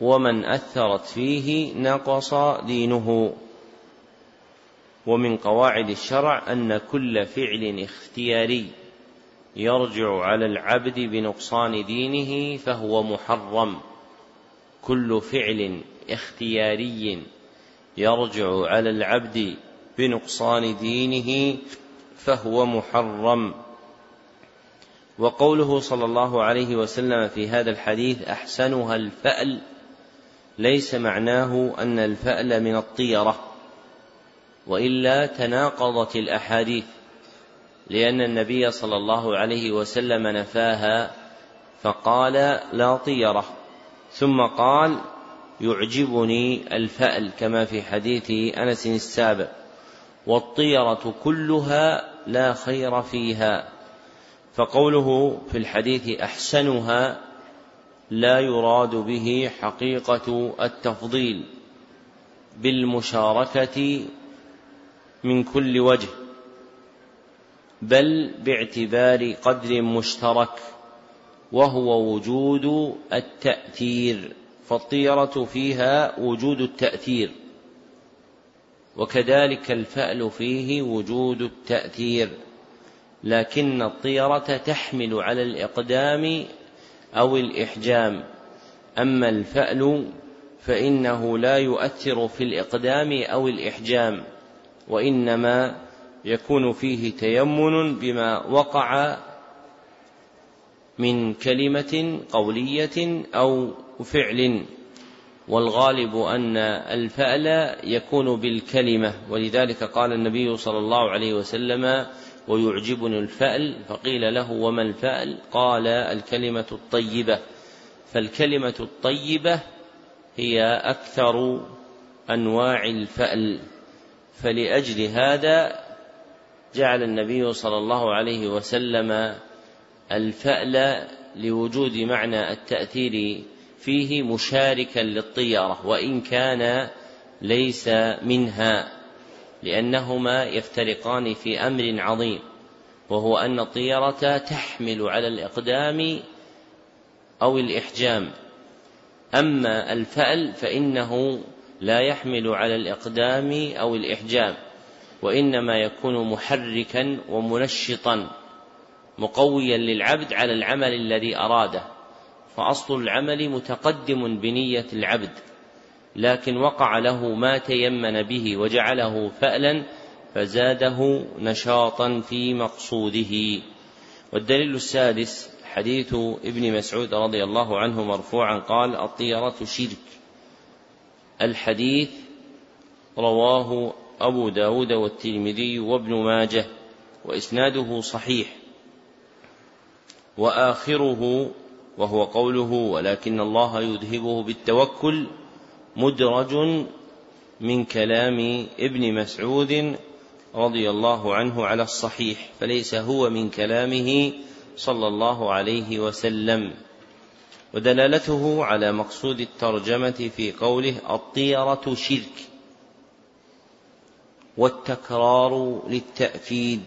ومن أثرت فيه نقص دينه ومن قواعد الشرع أن كل فعل اختياري. يرجع على العبد بنقصان دينه فهو محرم. كل فعل اختياري يرجع على العبد بنقصان دينه فهو محرم. وقوله صلى الله عليه وسلم في هذا الحديث أحسنها الفأل ليس معناه أن الفأل من الطيرة وإلا تناقضت الأحاديث. لأن النبي صلى الله عليه وسلم نفاها فقال لا طيرة ثم قال يعجبني الفأل كما في حديث أنس السابق والطيرة كلها لا خير فيها فقوله في الحديث أحسنها لا يراد به حقيقة التفضيل بالمشاركة من كل وجه. بل باعتبار قدر مشترك وهو وجود التأثير فالطيرة فيها وجود التأثير وكذلك الفأل فيه وجود التأثير لكن الطيرة تحمل على الإقدام أو الإحجام أما الفأل فإنه لا يؤثر في الإقدام أو الإحجام وإنما يكون فيه تيمن بما وقع من كلمة قولية أو فعل والغالب أن الفأل يكون بالكلمة. ولذلك قال النبي صلى الله عليه وسلم ويعجبني الفأل. فقيل له وما الفأل؟ قال الكلمة الطيبة. فالكلمة الطيبة هي أكثر أنواع الفأل. فلأجل هذا جعل النبي صلى الله عليه وسلم الفأل لوجود معنى التأثير فيه مشاركا للطيرة وإن كان ليس منها لأنهما يفترقان في أمر عظيم وهو أن الطيرة تحمل على الإقدام أو الإحجام. أما الفأل فإنه لا يحمل على الإقدام أو الإحجام. وإنما يكون محركا ومنشطا مقويا للعبد على العمل الذي أراده. فأصل العمل متقدم بنية العبد لكن وقع له ما تيمن به وجعله فألا فزاده نشاطا في مقصوده. والدليل السادس حديث ابن مسعود رضي الله عنه مرفوعا قال الطيرة شرك. الحديث رواه أبو داود والترمذي وابن ماجه وإسناده صحيح. وآخره وهو قوله ولكن الله يذهبه بالتوكل مدرج من كلام ابن مسعود رضي الله عنه على الصحيح فليس هو من كلامه صلى الله عليه وسلم. ودلالته على مقصود الترجمة في قوله الطيرة شرك والتكرار للتأكيد.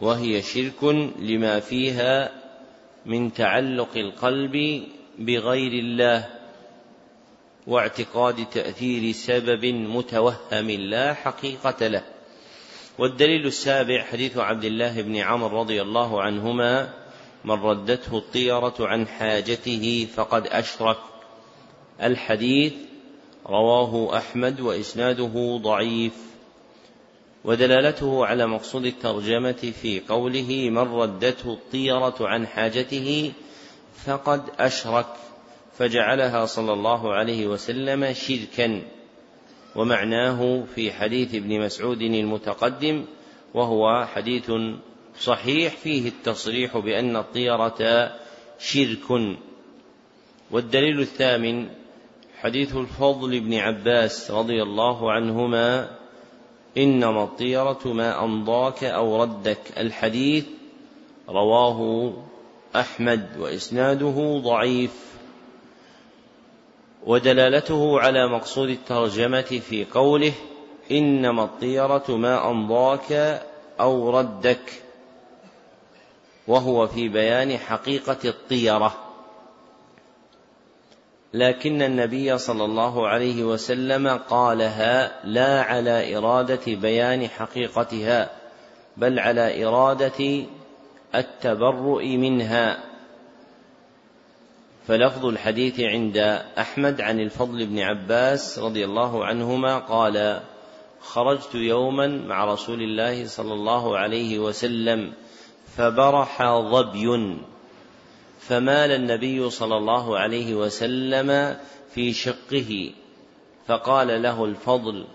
وهي شرك لما فيها من تعلق القلب بغير الله واعتقاد تأثير سبب متوهم لا حقيقة له. والدليل السابع حديث عبد الله بن عمرو رضي الله عنهما من ردته الطيرة عن حاجته فقد أشرك. الحديث رواه أحمد وإسناده ضعيف ودلالته على مقصود الترجمة في قوله من ردته الطيرة عن حاجته فقد أشرك فجعلها صلى الله عليه وسلم شركا ومعناه في حديث ابن مسعود المتقدم وهو حديث صحيح فيه التصريح بأن الطيرة شرك والدليل الثامن حديث الفضل بن عباس رضي الله عنهما إنما الطيرة ما أمضاك أو ردك. الحديث رواه أحمد وإسناده ضعيف ودلالته على مقصود الترجمة في قوله إنما الطيرة ما أمضاك أو ردك وهو في بيان حقيقة الطيرة. لكن النبي صلى الله عليه وسلم قالها لا على إرادة بيان حقيقتها بل على إرادة التبرؤ منها. فلفظ الحديث عند أحمد عن الفضل بن عباس رضي الله عنهما قال خرجت يوما مع رسول الله صلى الله عليه وسلم فبرح ظبي فمال النبي صلى الله عليه وسلم في شقه فقال له الفضل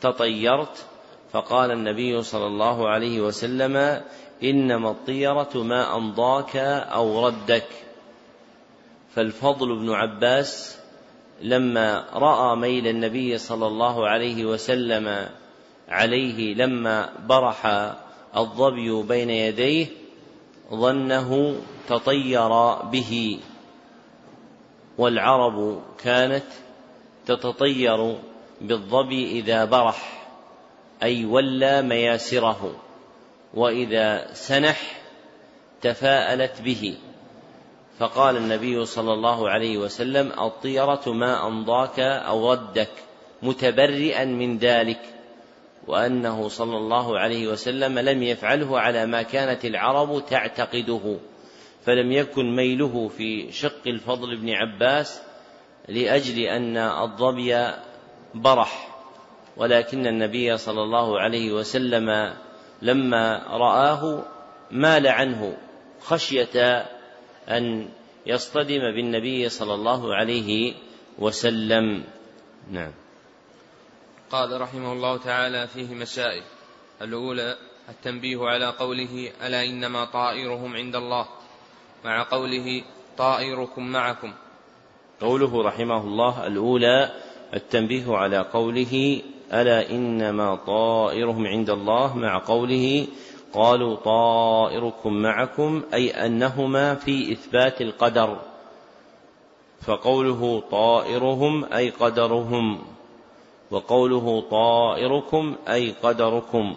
تطيرت؟ فقال النبي صلى الله عليه وسلم إنما الطيرة ما أمضاك أو ردك. فالفضل بن عباس لما رأى ميل النبي صلى الله عليه وسلم عليه لما برح الظبي بين يديه ظنه تطير به والعرب كانت تتطير بالظبي إذا برح أي ولى مياسره وإذا سنح تفاءلت به. فقال النبي صلى الله عليه وسلم الطيرة ما أمضاك أو ردك متبرئا من ذلك وأنه صلى الله عليه وسلم لم يفعله على ما كانت العرب تعتقده. فلم يكن ميله في شق الفضل بن عباس لأجل أن الظبي برح ولكن النبي صلى الله عليه وسلم لما رآه مال عنه خشية أن يصطدم بالنبي صلى الله عليه وسلم. نعم. قال رحمه الله تعالى فيه مسائل. الأولى التنبيه على قوله ألا إنما طائرهم عند الله؟ مع قوله طائركم معكم. قوله رحمه الله الأولى التنبيه على قوله ألا إنما طائرهم عند الله مع قوله قالوا طائركم معكم أي أنهما في إثبات القدر. فقوله طائرهم أي قدرهم وقوله طائركم أي قدركم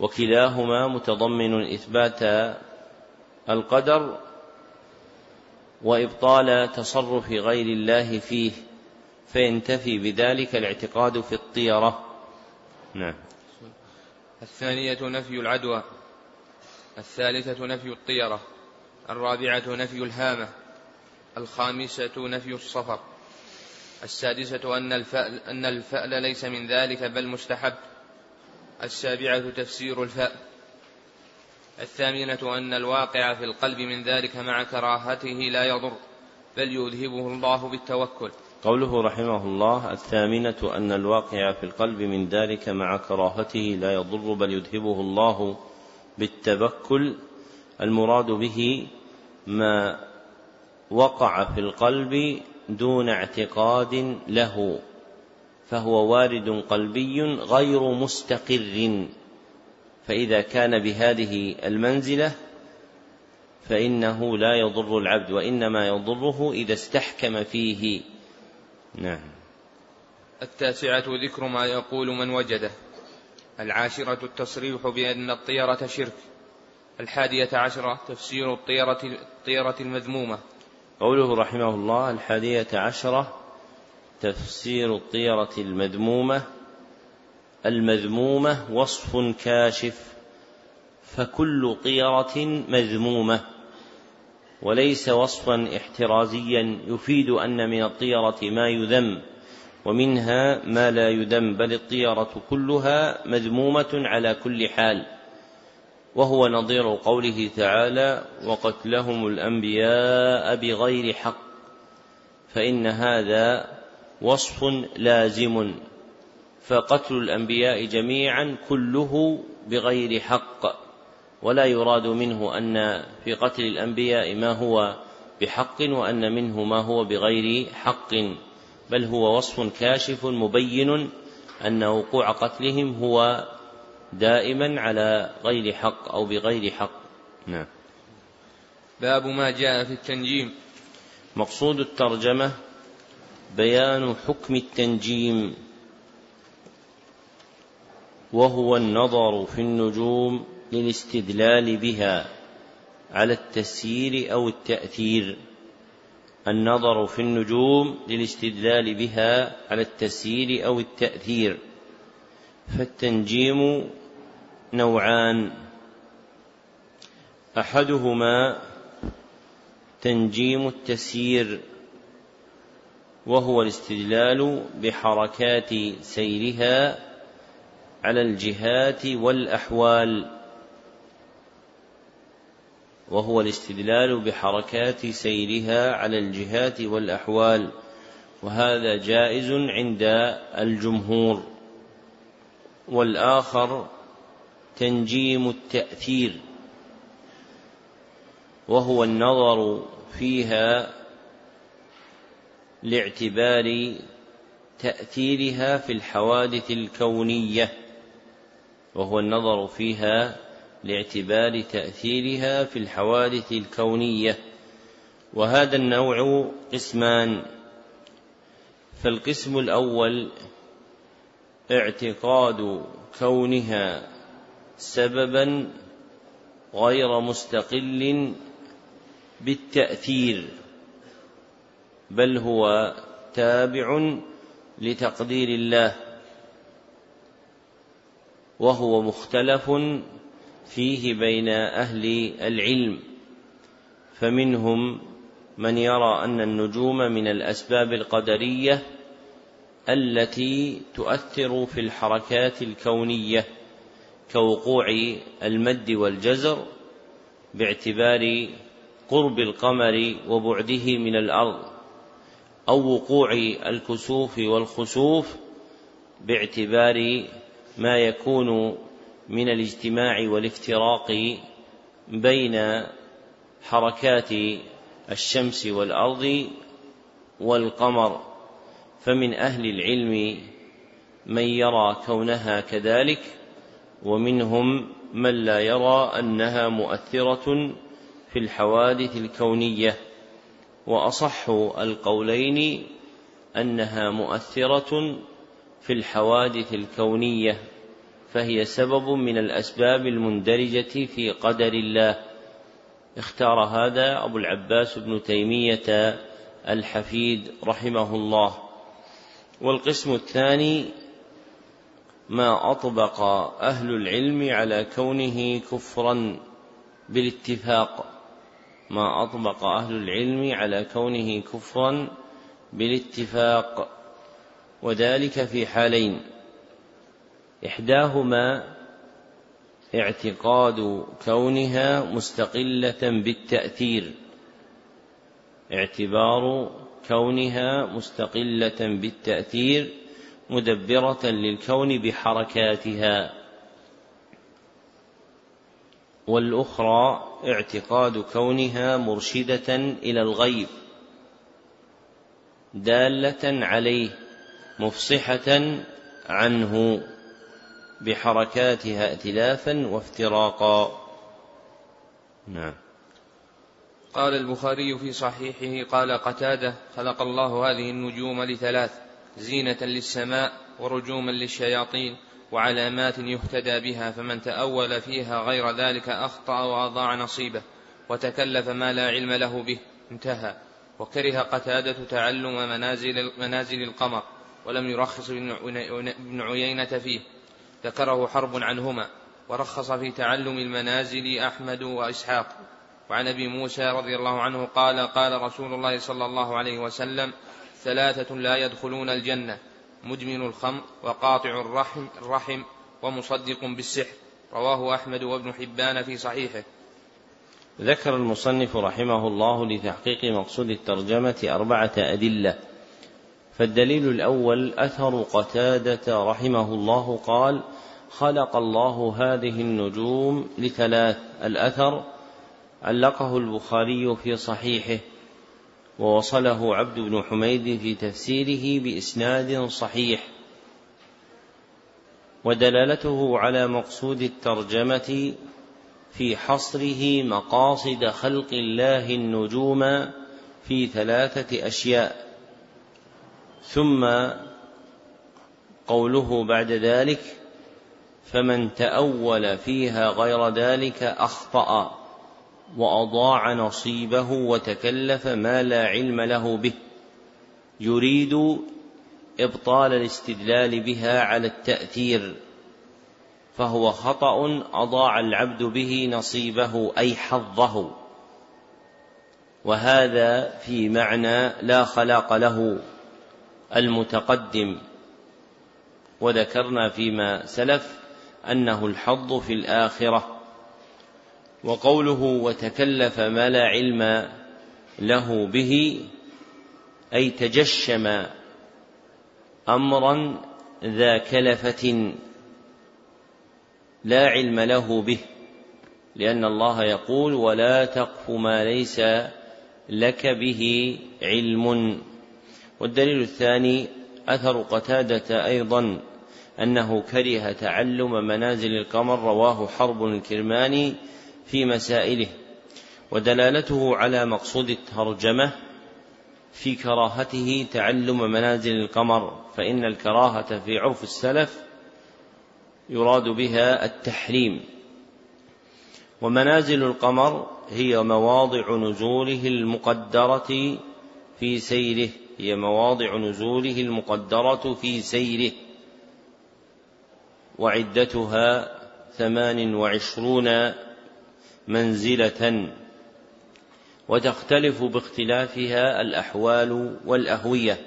وكلاهما متضمن إثبات القدر وإبطال تصرف غير الله فيه فينتفي بذلك الاعتقاد في الطيرة. نعم. الثانية نفي العدوى الثالثة نفي الطيرة الرابعة نفي الهامة الخامسة نفي الصفر. السادسة أن الفأل, أن الفأل ليس من ذلك بل مستحب. السابعة تفسير الفأل. الثامنة أن الواقع في القلب من ذلك مع كراهته لا يضر بل يذهبه الله بالتوكل. قوله رحمه الله الثامنة أن الواقع في القلب من ذلك مع كراهته لا يضر بل يذهبه الله بالتبكل المراد به ما وقع في القلب دون اعتقاد له فهو وارد قلبي غير مستقر. فإذا كان بهذه المنزلة فإنه لا يضر العبد وإنما يضره إذا استحكم فيه. نعم. التاسعة ذكر ما يقول من وجده. العاشرة التصريح بأن الطيرة شرك. الحادية عشرة تفسير الطيرة الطيرة المذمومة. قوله رحمه الله الحادية عشرة تفسير الطيرة المذمومة. المذمومة وصف كاشف فكل طيرة مذمومة. وليس وصفا احترازيا يفيد أن من الطيرة ما يذم ومنها ما لا يذم بل الطيرة كلها مذمومة على كل حال. وهو نظير قوله تعالى وقتلهم الأنبياء بغير حق فإن هذا وصف لازم. فقتل الأنبياء جميعا كله بغير حق ولا يراد منه أن في قتل الأنبياء ما هو بحق وأن منه ما هو بغير حق بل هو وصف كاشف مبين أن وقوع قتلهم هو دائما على غير حق أو بغير حق. نعم. باب ما جاء في التنجيم. مقصود الترجمة بيان حكم التنجيم. وهو النظر في النجوم للاستدلال بها على التسيير أو التأثير. النظر في النجوم للاستدلال بها على التسيير أو التأثير. فالتنجيم نوعان. أحدهما تنجيم التسيير وهو الاستدلال بحركات سيرها على الجهات والأحوال وهو الاستدلال بحركات سيرها على الجهات والأحوال وهذا جائز عند الجمهور. والآخر تنجيم التأثير وهو النظر فيها لاعتبار تأثيرها في الحوادث الكونية. وهو النظر فيها لاعتبار تأثيرها في الحوادث الكونية. وهذا النوع قسمان. فالقسم الأول اعتقاد كونها سببا غير مستقل بالتأثير بل هو تابع لتقدير الله. وهو مختلف فيه بين أهل العلم. فمنهم من يرى أن النجوم من الأسباب القدرية التي تؤثر في الحركات الكونية كوقوع المد والجزر باعتبار قرب القمر وبعده من الأرض أو وقوع الكسوف والخسوف باعتبار ما يكون من الاجتماع والافتراق بين حركات الشمس والأرض والقمر. فمن أهل العلم من يرى كونها كذلك ومنهم من لا يرى أنها مؤثرة في الحوادث الكونية. وأصح القولين أنها مؤثرة في الحوادث الكونية. فهي سبب من الأسباب المندرجة في قدر الله. اختار هذا أبو العباس بن تيمية الحفيد رحمه الله. والقسم الثاني ما أطبق أهل العلم على كونه كفرا بالاتفاق. ما أطبق أهل العلم على كونه كفرا بالاتفاق. وذلك في حالين. إحداهما اعتقاد كونها مستقلة بالتأثير. اعتبار كونها مستقلة بالتأثير مدبرة للكون بحركاتها. والأخرى اعتقاد كونها مرشدة إلى الغيب دالة عليه مفصحة عنه. بحركاتها ائتلافا وافتراقا. نعم. قال البخاري في صحيحه قال قتادة خلق الله هذه النجوم لثلاث زينة للسماء ورجوما للشياطين وعلامات يهتدى بها فمن تأول فيها غير ذلك أخطأ وأضاع نصيبه وتكلف ما لا علم له به انتهى. وكره قتادة تعلم منازل, منازل القمر ولم يرخص ابن عيينة فيه. ذكره حرب عنهما ورخص في تعلم المنازل أحمد وإسحاق. وعن أبي موسى رضي الله عنه قال قال رسول الله صلى الله عليه وسلم ثلاثة لا يدخلون الجنة مدمن الخمر وقاطع الرحم, الرحم ومصدق بالسحر. رواه أحمد وابن حبان في صحيحه. ذكر المصنف رحمه الله لتحقيق مقصود الترجمة أربعة أدلة فالدليل الأول أثر قتادة رحمه الله قال خلق الله هذه النجوم لثلاث الأثر علقه البخاري في صحيحه ووصله عبد بن حميد في تفسيره بإسناد صحيح. ودلالته على مقصود الترجمة في حصره مقاصد خلق الله النجوم في ثلاثة أشياء. ثم قوله بعد ذلك فمن تأول فيها غير ذلك أخطأ وأضاع نصيبه وتكلف ما لا علم له به يريد إبطال الاستدلال بها على التأثير فهو خطأ أضاع العبد به نصيبه أي حظه وهذا في معنى لا خلاق له. المتقدم. وذكرنا فيما سلف أنه الحظ في الآخرة وقوله وتكلف ما لا علم له به أي تجشم امرا ذا كلفة لا علم له به لأن الله يقول ولا تقف ما ليس لك به علم. والدليل الثاني أثر قتادة أيضا أنه كره تعلم منازل القمر رواه حرب الكرماني في مسائله. ودلالته على مقصود الترجمة في كراهته تعلم منازل القمر فإن الكراهة في عرف السلف يراد بها التحريم. ومنازل القمر هي مواضع نزوله المقدرة في سيره. هي مواضع نزوله المقدرة في سيره وعدتها ثمان وعشرون منزلة وتختلف باختلافها الأحوال والأهوية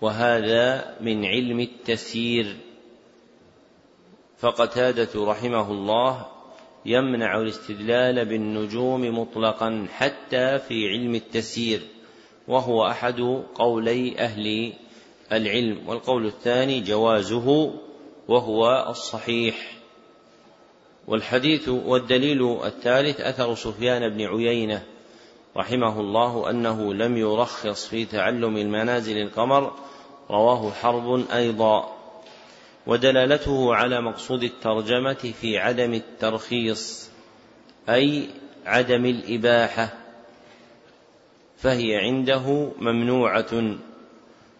وهذا من علم التسيير. فقتادة رحمه الله يمنع الاستدلال بالنجوم مطلقا حتى في علم التسيير. وهو أحد قولي أهل العلم والقول الثاني جوازه وهو الصحيح. والحديث والدليل الثالث أثر سفيان بن عيينة رحمه الله أنه لم يرخص في تعلم المنازل القمر رواه حرب أيضا. ودلالته على مقصود الترجمة في عدم الترخيص أي عدم الإباحة. فهي عنده ممنوعة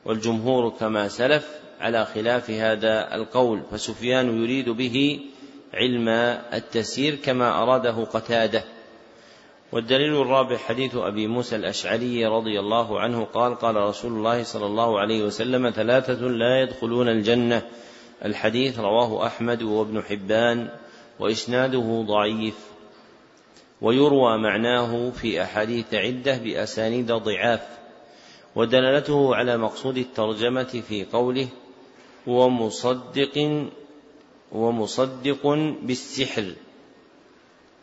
والجمهور كما سلف على خلاف هذا القول فسفيان يريد به علم التسيير كما أراده قتادة. والدليل الرابع حديث أبي موسى الأشعري رضي الله عنه قال قال رسول الله صلى الله عليه وسلم ثلاثة لا يدخلون الجنة. الحديث رواه أحمد وابن حبان وإسناده ضعيف. ويروى معناه في أحاديث عدة بأسانيد ضعاف ودلالته على مقصود الترجمة في قوله ومصدق ومصدق بالسحر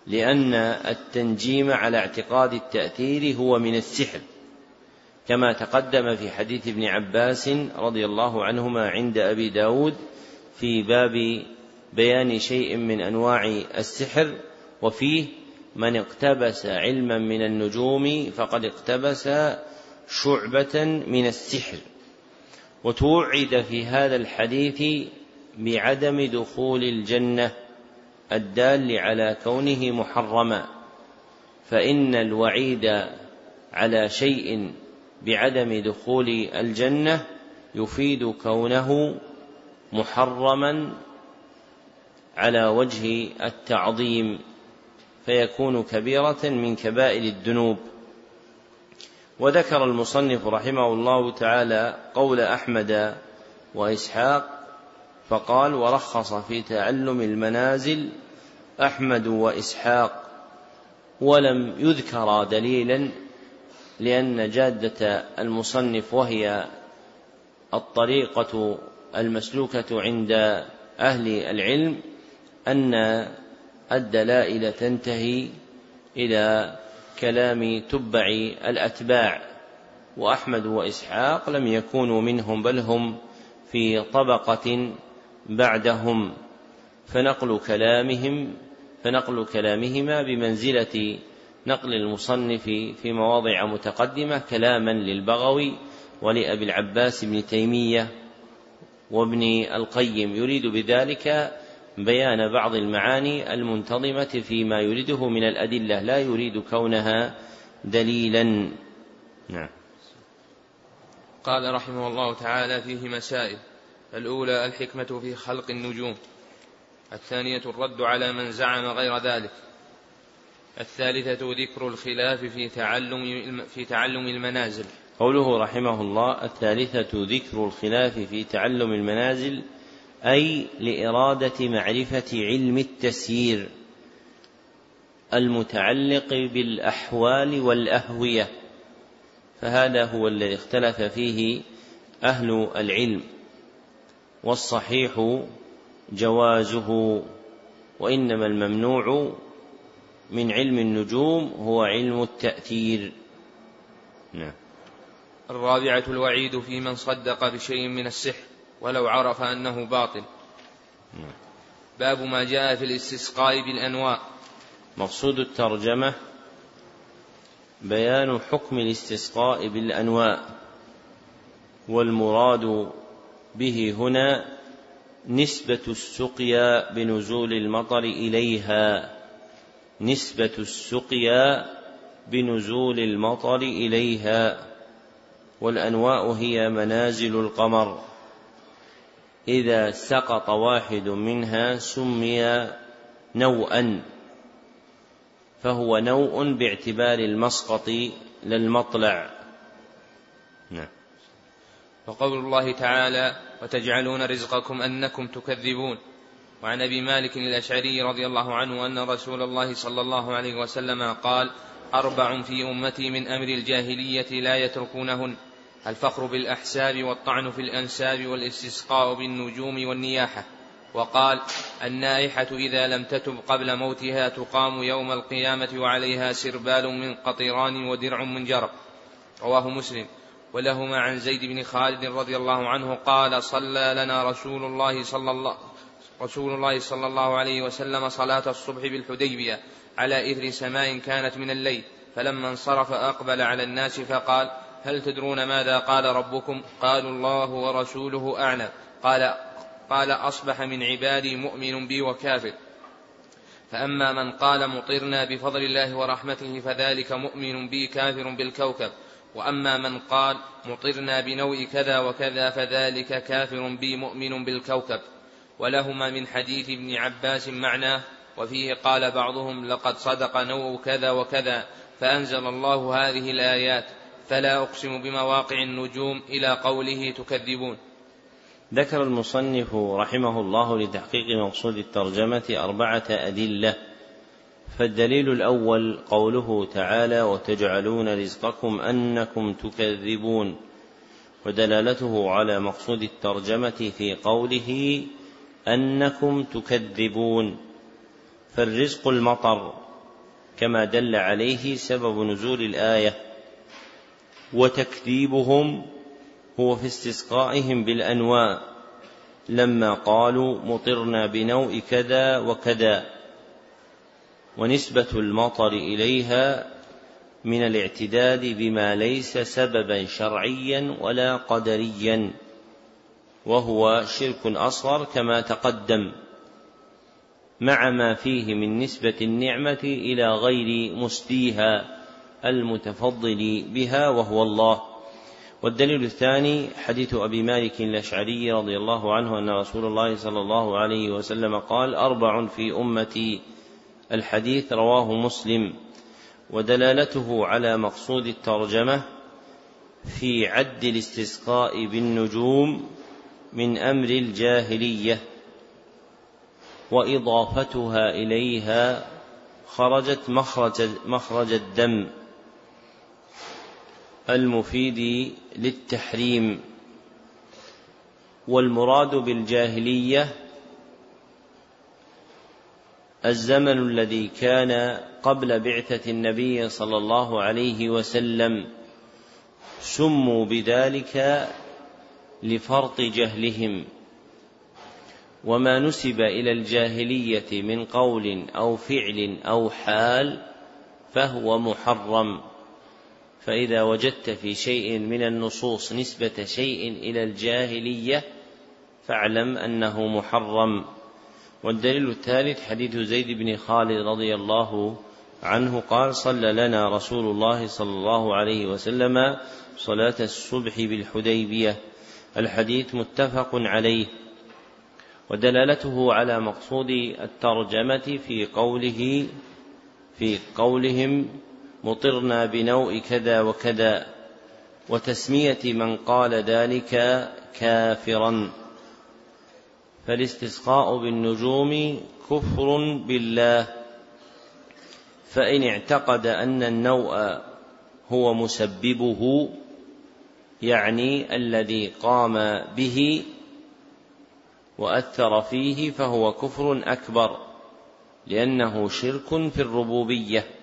لأن التنجيم على اعتقاد التأثير هو من السحر كما تقدم في حديث ابن عباس رضي الله عنهما عند أبي داود في باب بيان شيء من أنواع السحر وفيه من اقتبس علما من النجوم فقد اقتبس شعبة من السحر. وتوعد في هذا الحديث بعدم دخول الجنة الدال على كونه محرما فإن الوعيد على شيء بعدم دخول الجنة يفيد كونه محرما على وجه التعظيم. فيكون كبيرة من كبائر الذنوب. وذكر المصنف رحمه الله تعالى قول أحمد وإسحاق فقال ورخص في تعلم المنازل أحمد وإسحاق ولم يذكر دليلا لأن جادة المصنف وهي الطريقة المسلوكة عند أهل العلم أن الدلائل تنتهي إلى كلام تبع الأتباع وأحمد وإسحاق لم يكونوا منهم بل هم في طبقة بعدهم. فنقل كلامهم فنقل كلامهما بمنزلة نقل المصنف في مواضع متقدمة كلاما للبغوي ولأبي العباس بن تيمية وابن القيم. يريد بذلك بيان بعض المعاني المنتظمة فيما يريده من الأدلة لا يريد كونها دليلا. نعم. قال رحمه الله تعالى فيه مسائل. الأولى الحكمة في خلق النجوم. الثانية الرد على من زعم غير ذلك. الثالثة ذكر الخلاف في تعلم في تعلم المنازل. قوله رحمه الله الثالثة ذكر الخلاف في تعلم المنازل. أي لإرادة معرفة علم التسيير المتعلق بالأحوال والأهوية فهذا هو الذي اختلف فيه أهل العلم والصحيح جوازه وإنما الممنوع من علم النجوم هو علم التأثير. نعم. الرابعة الوعيد في من صدق بشيء من السحر. ولو عرف أنه باطل. نعم. باب ما جاء في الاستسقاء بالأنواء. مقصود الترجمة بيان حكم الاستسقاء بالأنواء والمراد به هنا نسبة السقيا بنزول المطر إليها. نسبة السقيا بنزول المطر إليها والأنواء هي منازل القمر. إذا سقط واحد منها سمي نوءا فهو نوء باعتبار المسقط للمطلع. نعم. وقول الله تعالى وتجعلون رزقكم أنكم تكذبون وعن أبي مالك الأشعري رضي الله عنه أن رسول الله صلى الله عليه وسلم قال أربع في أمتي من أمر الجاهلية لا يتركونهن الفخر بالأحساب والطعن في الأنساب والإستسقاء بالنجوم والنياحة. وقال النائحة إذا لم تتب قبل موتها تقام يوم القيامة وعليها سربال من قطران ودرع من جرب. رواه مسلم. ولهما عن زيد بن خالد رضي الله عنه قال صلى لنا رسول الله صلى الله رسول الله صلى الله عليه وسلم صلاة الصبح بالحديبية على إثر سماء كانت من الليل فلما انصرف أقبل على الناس فقال هل تدرون ماذا قال ربكم؟ قالوا الله ورسوله أعلم. قال قال أصبح من عبادي مؤمن بي وكافر. فأما من قال مطرنا بفضل الله ورحمته فذلك مؤمن بي كافر بالكوكب. وأما من قال مطرنا بنوء كذا وكذا فذلك كافر بي مؤمن بالكوكب. ولهما من حديث ابن عباس معناه وفيه قال بعضهم لقد صدق نوء كذا وكذا فأنزل الله هذه الآيات. فلا أقسم بمواقع النجوم إلى قوله تكذبون. ذكر المصنف رحمه الله لتحقيق مقصود الترجمة أربعة أدلة. فالدليل الأول قوله تعالى وتجعلون رزقكم أنكم تكذبون ودلالته على مقصود الترجمة في قوله أنكم تكذبون فالرزق المطر كما دل عليه سبب نزول الآية. وتكذيبهم هو في استسقائهم بالأنواء. لما قالوا مطرنا بنوء كذا وكذا ونسبة المطر إليها من الاعتداد بما ليس سببا شرعيا ولا قدريا وهو شرك أصغر كما تقدم مع ما فيه من نسبة النعمة إلى غير مسديها المتفضل بها وهو الله. والدليل الثاني حديث أبي مالك الأشعري رضي الله عنه أن رسول الله صلى الله عليه وسلم قال أربع في امتي الحديث رواه مسلم. ودلالته على مقصود الترجمة في عد الاستسقاء بالنجوم من أمر الجاهلية وإضافتها إليها خرجت مخرج مخرج الدم. المفيد للتحريم والمراد بالجاهلية الزمن الذي كان قبل بعثة النبي صلى الله عليه وسلم سموا بذلك لفرط جهلهم. وما نسب إلى الجاهلية من قول أو فعل أو حال فهو محرم. فإذا وجدت في شيء من النصوص نسبة شيء إلى الجاهلية فاعلم أنه محرم. والدليل الثالث حديث زيد بن خالد رضي الله عنه قال صلى لنا رسول الله صلى الله عليه وسلم صلاة الصبح بالحديبية. الحديث متفق عليه. ودلالته على مقصود الترجمة في قوله في قولهم مطرنا بنوء كذا وكذا وتسمية من قال ذلك كافرا. فالاستسقاء بالنجوم كفر بالله. فإن اعتقد أن النوء هو مسببه يعني الذي قام به وأثر فيه فهو كفر أكبر لأنه شرك في الربوبية.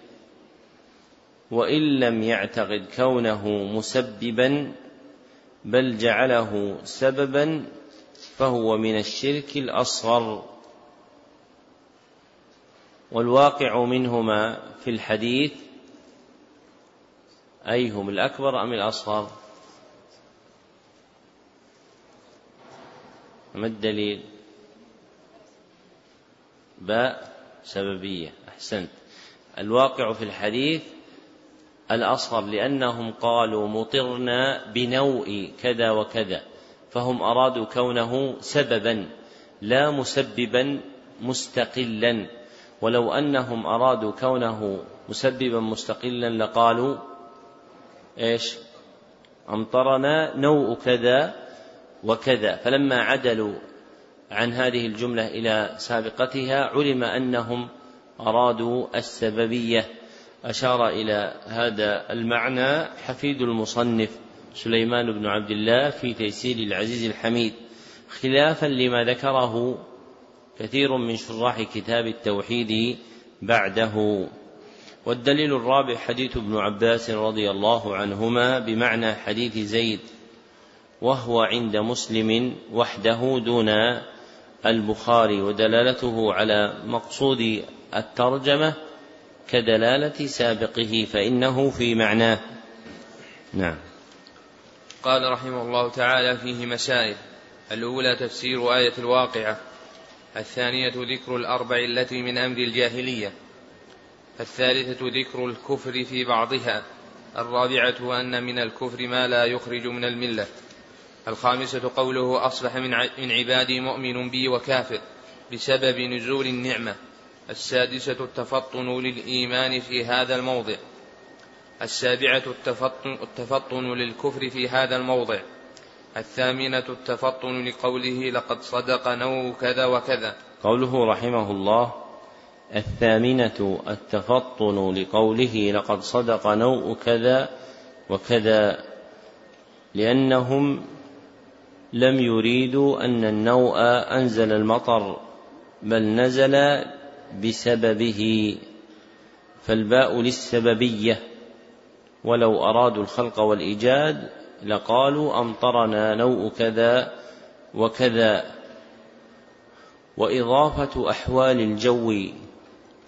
وإن لم يعتقد كونه مسببا بل جعله سببا فهو من الشرك الأصغر. والواقع منهما في الحديث أيهم الأكبر أم الأصغر؟ ما الدليل؟ باء سببية أحسنت. الواقع في الحديث الأصغر لأنهم قالوا مطرنا بنوء كذا وكذا فهم أرادوا كونه سببا لا مسببا مستقلا. ولو أنهم أرادوا كونه مسببا مستقلا لقالوا إيش؟ أمطرنا نوء كذا وكذا. فلما عدلوا عن هذه الجملة إلى سابقتها علم أنهم أرادوا السببية. أشار إلى هذا المعنى حفيد المصنف سليمان بن عبد الله في تيسير العزيز الحميد خلافا لما ذكره كثير من شراح كتاب التوحيد بعده. والدليل الرابع حديث ابن عباس رضي الله عنهما بمعنى حديث زيد وهو عند مسلم وحده دون البخاري ودلالته على مقصود الترجمة كدلالة سابقه فإنه في معناه. نعم. قال رحمه الله تعالى فيه مسائل. الأولى تفسير آية الواقعة. الثانية ذكر الأربع التي من أمر الجاهلية. الثالثة ذكر الكفر في بعضها. الرابعة أن من الكفر ما لا يخرج من الملة. الخامسة قوله أصبح من عبادي مؤمن بي وكافر بسبب نزول النعمة. السادسة التفطن للإيمان في هذا الموضع. السابعة التفطن, التفطن للكفر في هذا الموضع. الثامنة التفطن لقوله لقد صدق نو كذا وكذا. قوله رحمه الله الثامنة التفطن لقوله لقد صدق نوء كذا وكذا لأنهم لم يريدوا أن النوء أنزل المطر بل نزل بسببه فالباء للسببية. ولو أرادوا الخلق والإيجاد لقالوا أمطرنا نوء كذا وكذا. وإضافة أحوال الجو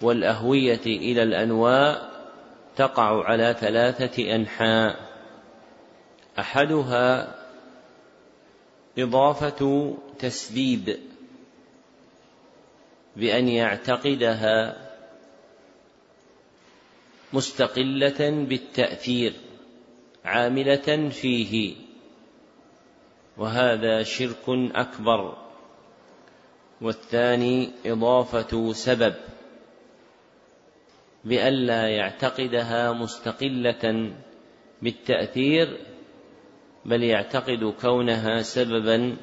والأهوية إلى الأنواء تقع على ثلاثة أنحاء. أحدها إضافة تسبيب بأن يعتقدها مستقلة بالتأثير عاملة فيه. وهذا شرك أكبر. والثاني إضافة سبب بألا يعتقدها مستقلة بالتأثير بل يعتقد كونها سببا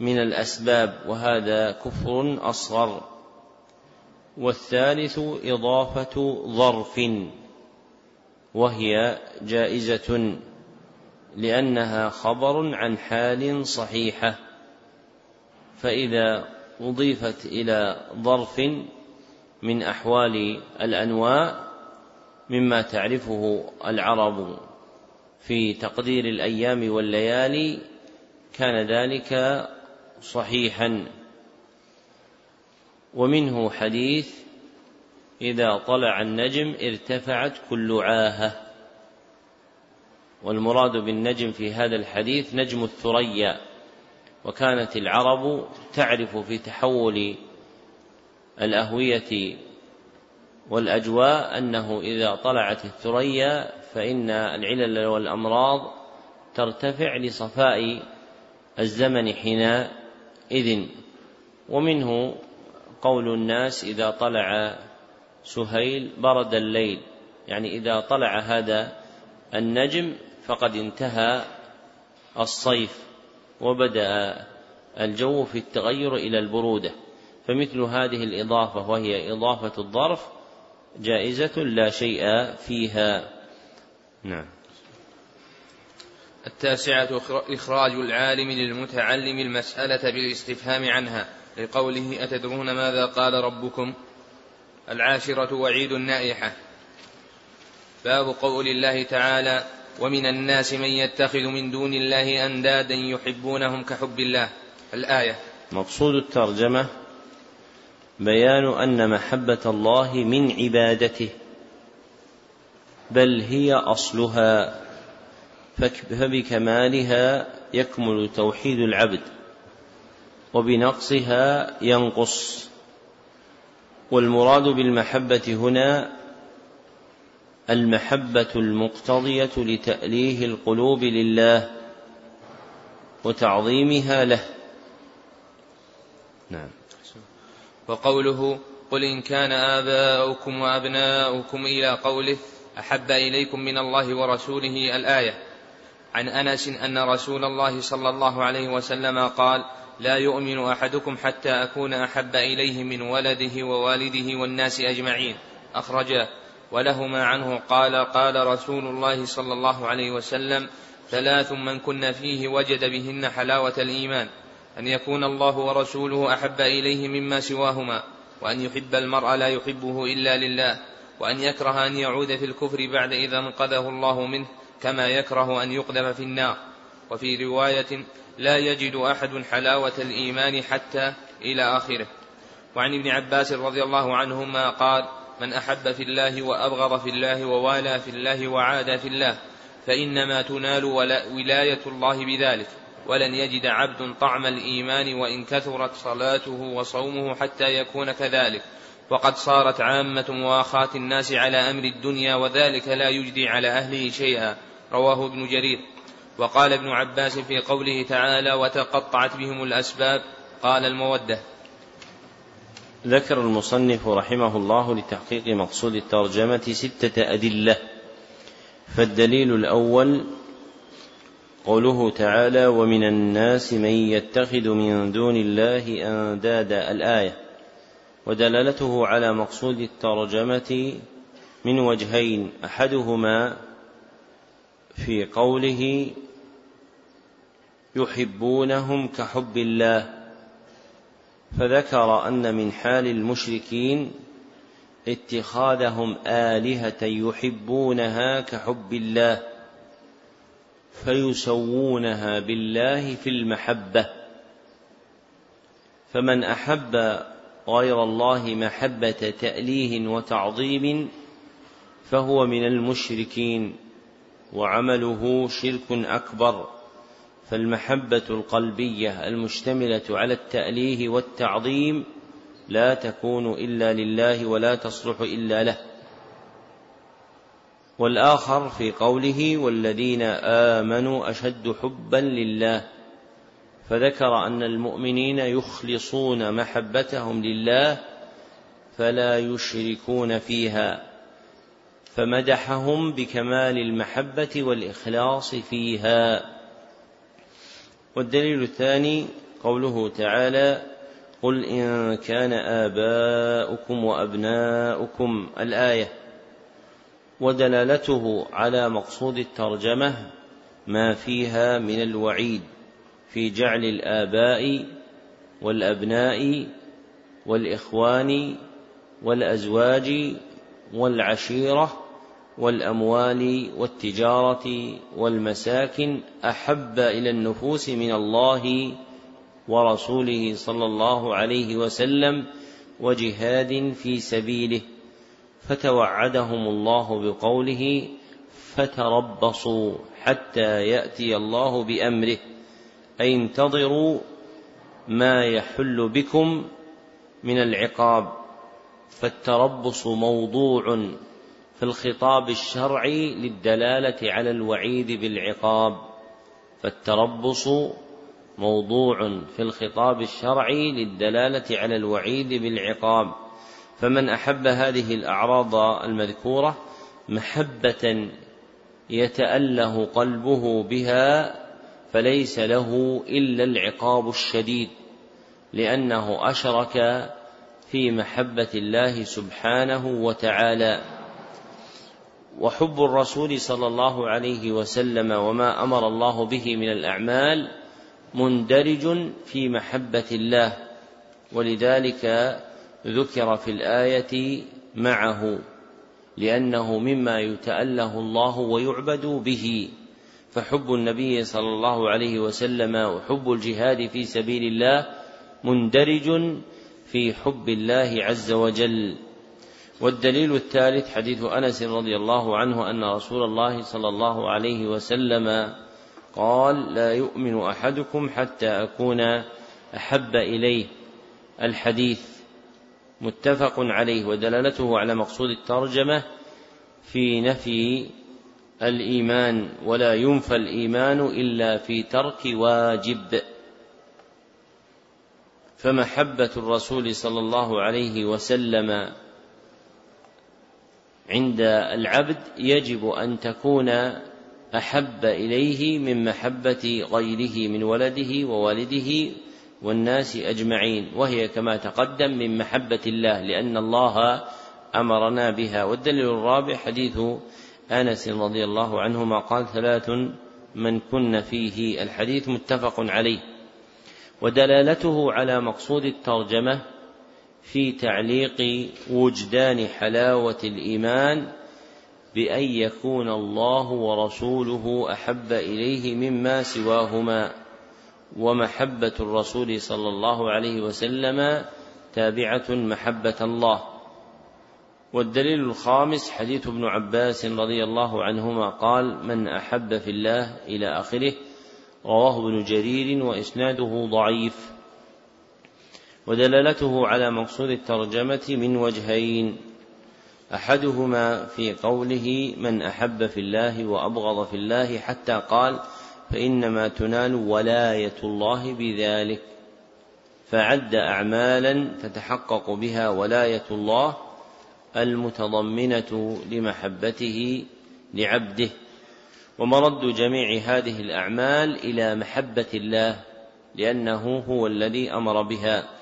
من الأسباب وهذا كفر أصغر. والثالث إضافة ظرف وهي جائزة لأنها خبر عن حال صحيحة. فإذا أضيفت إلى ظرف من أحوال الأنواع مما تعرفه العرب في تقدير الأيام والليالي كان ذلك صحيحا. ومنه حديث إذا طلع النجم ارتفعت كل عاهة. والمراد بالنجم في هذا الحديث نجم الثريا. وكانت العرب تعرف في تحول الأهوية والأجواء أنه إذا طلعت الثريا فإن العلل والأمراض ترتفع لصفاء الزمن حينئذ ومنه قول الناس إذا طلع سهيل برد الليل. يعني إذا طلع هذا النجم فقد انتهى الصيف وبدأ الجو في التغير إلى البرودة. فمثل هذه الإضافة وهي إضافة الظرف جائزة لا شيء فيها. نعم. التاسعة إخراج العالم للمتعلم المسألة بالاستفهام عنها لقوله أتدرون ماذا قال ربكم؟ العاشرة وعيد النائحة. باب قول الله تعالى ومن الناس من يتخذ من دون الله أندادا يحبونهم كحب الله. الآية. مقصود الترجمة بيان أن محبة الله من عبادته بل هي أصلها. فبكمالها يكمل توحيد العبد وبنقصها ينقص. والمراد بالمحبة هنا المحبة المقتضية لتأليه القلوب لله وتعظيمها له. نعم. وقوله قل إن كان آباؤكم وأبناؤكم إلى قوله أحب إليكم من الله ورسوله الآية. عن أنس أن رسول الله صلى الله عليه وسلم قال لا يؤمن أحدكم حتى أكون أحب إليه من ولده ووالده والناس أجمعين. أخرجاه ولهما عنه قال قال رسول الله صلى الله عليه وسلم ثلاث من كن فيه وجد بهن حلاوة الإيمان أن يكون الله ورسوله أحب إليه مما سواهما وأن يحب المرء لا يحبه إلا لله وأن يكره أن يعود في الكفر بعد إذا انقذه الله منه كما يكره أن يقذف في النار. وفي رواية لا يجد أحد حلاوة الإيمان حتى إلى آخره. وعن ابن عباس رضي الله عنهما قال من أحب في الله وأبغض في الله ووالى في الله وعاد في الله فإنما تنال ولاية الله بذلك ولن يجد عبد طعم الإيمان وإن كثرت صلاته وصومه حتى يكون كذلك. وقد صارت عامة مواخاة الناس على أمر الدنيا وذلك لا يجدي على أهله شيئا. رواه ابن جرير. وقال ابن عباس في قوله تعالى وتقطعت بهم الأسباب قال المودة. ذكر المصنف رحمه الله لتحقيق مقصود الترجمة ستة أدلة. فالدليل الأول قوله تعالى ومن الناس من يتخذ من دون الله أندادا الآية. ودلالته على مقصود الترجمة من وجهين أحدهما في قوله يحبونهم كحب الله فذكر أن من حال المشركين اتخاذهم آلهة يحبونها كحب الله فيسوونها بالله في المحبة. فمن أحب غير الله محبة تأليه وتعظيم فهو من المشركين. وعمله شرك أكبر فالمحبة القلبية المشتملة على التأليه والتعظيم لا تكون إلا لله ولا تصلح إلا له. والآخر في قوله والذين آمنوا أشد حبا لله فذكر أن المؤمنين يخلصون محبتهم لله فلا يشركون فيها فمدحهم بكمال المحبة والإخلاص فيها. والدليل الثاني قوله تعالى قل إن كان آباؤكم وأبناؤكم الآية. ودلالته على مقصود الترجمة ما فيها من الوعيد في جعل الآباء والأبناء والإخوان والأزواج والعشيرة والأموال والتجارة والمساكن أحب إلى النفوس من الله ورسوله صلى الله عليه وسلم وجهاد في سبيله. فتوعدهم الله بقوله فتربصوا حتى يأتي الله بأمره. أي انتظروا ما يحل بكم من العقاب. فالتربص موضوع في الخطاب الشرعي للدلالة على الوعيد بالعقاب فالتربص موضوع في الخطاب الشرعي للدلالة على الوعيد بالعقاب. فمن أحب هذه الأعراض المذكورة محبة يتأله قلبه بها فليس له إلا العقاب الشديد لأنه أشرك في محبة الله سبحانه وتعالى. وحب الرسول صلى الله عليه وسلم وما أمر الله به من الأعمال مندرج في محبة الله ولذلك ذكر في الآية معه لأنه مما يتأله الله ويعبد به. فحب النبي صلى الله عليه وسلم وحب الجهاد في سبيل الله مندرج في حب الله عز وجل. والدليل الثالث حديث أنس رضي الله عنه أن رسول الله صلى الله عليه وسلم قال لا يؤمن أحدكم حتى أكون أحب إليه. الحديث متفق عليه ودلالته على مقصود الترجمة في نفي الإيمان ولا ينفى الإيمان إلا في ترك واجب. فمحبة الرسول صلى الله عليه وسلم عند العبد يجب أن تكون أحب إليه من محبة غيره من ولده ووالده والناس أجمعين وهي كما تقدم من محبة الله لأن الله أمرنا بها. والدليل الرابع حديث أنس رضي الله عنهما قال ثلاث من كن فيه. الحديث متفق عليه. ودلالته على مقصود الترجمة في تعليق وجدان حلاوة الإيمان بأن يكون الله ورسوله أحب إليه مما سواهما ومحبة الرسول صلى الله عليه وسلم تابعة محبة الله. والدليل الخامس حديث ابن عباس رضي الله عنهما قال من أحب في الله إلى آخره. رواه ابن جرير وإسناده ضعيف. ودلالته على مقصود الترجمة من وجهين. أحدهما في قوله من أحب في الله وأبغض في الله حتى قال فإنما تنال ولاية الله بذلك فعد أعمالا تتحقق بها ولاية الله المتضمنة لمحبته لعبده. ومرد جميع هذه الأعمال إلى محبة الله لأنه هو الذي أمر بها.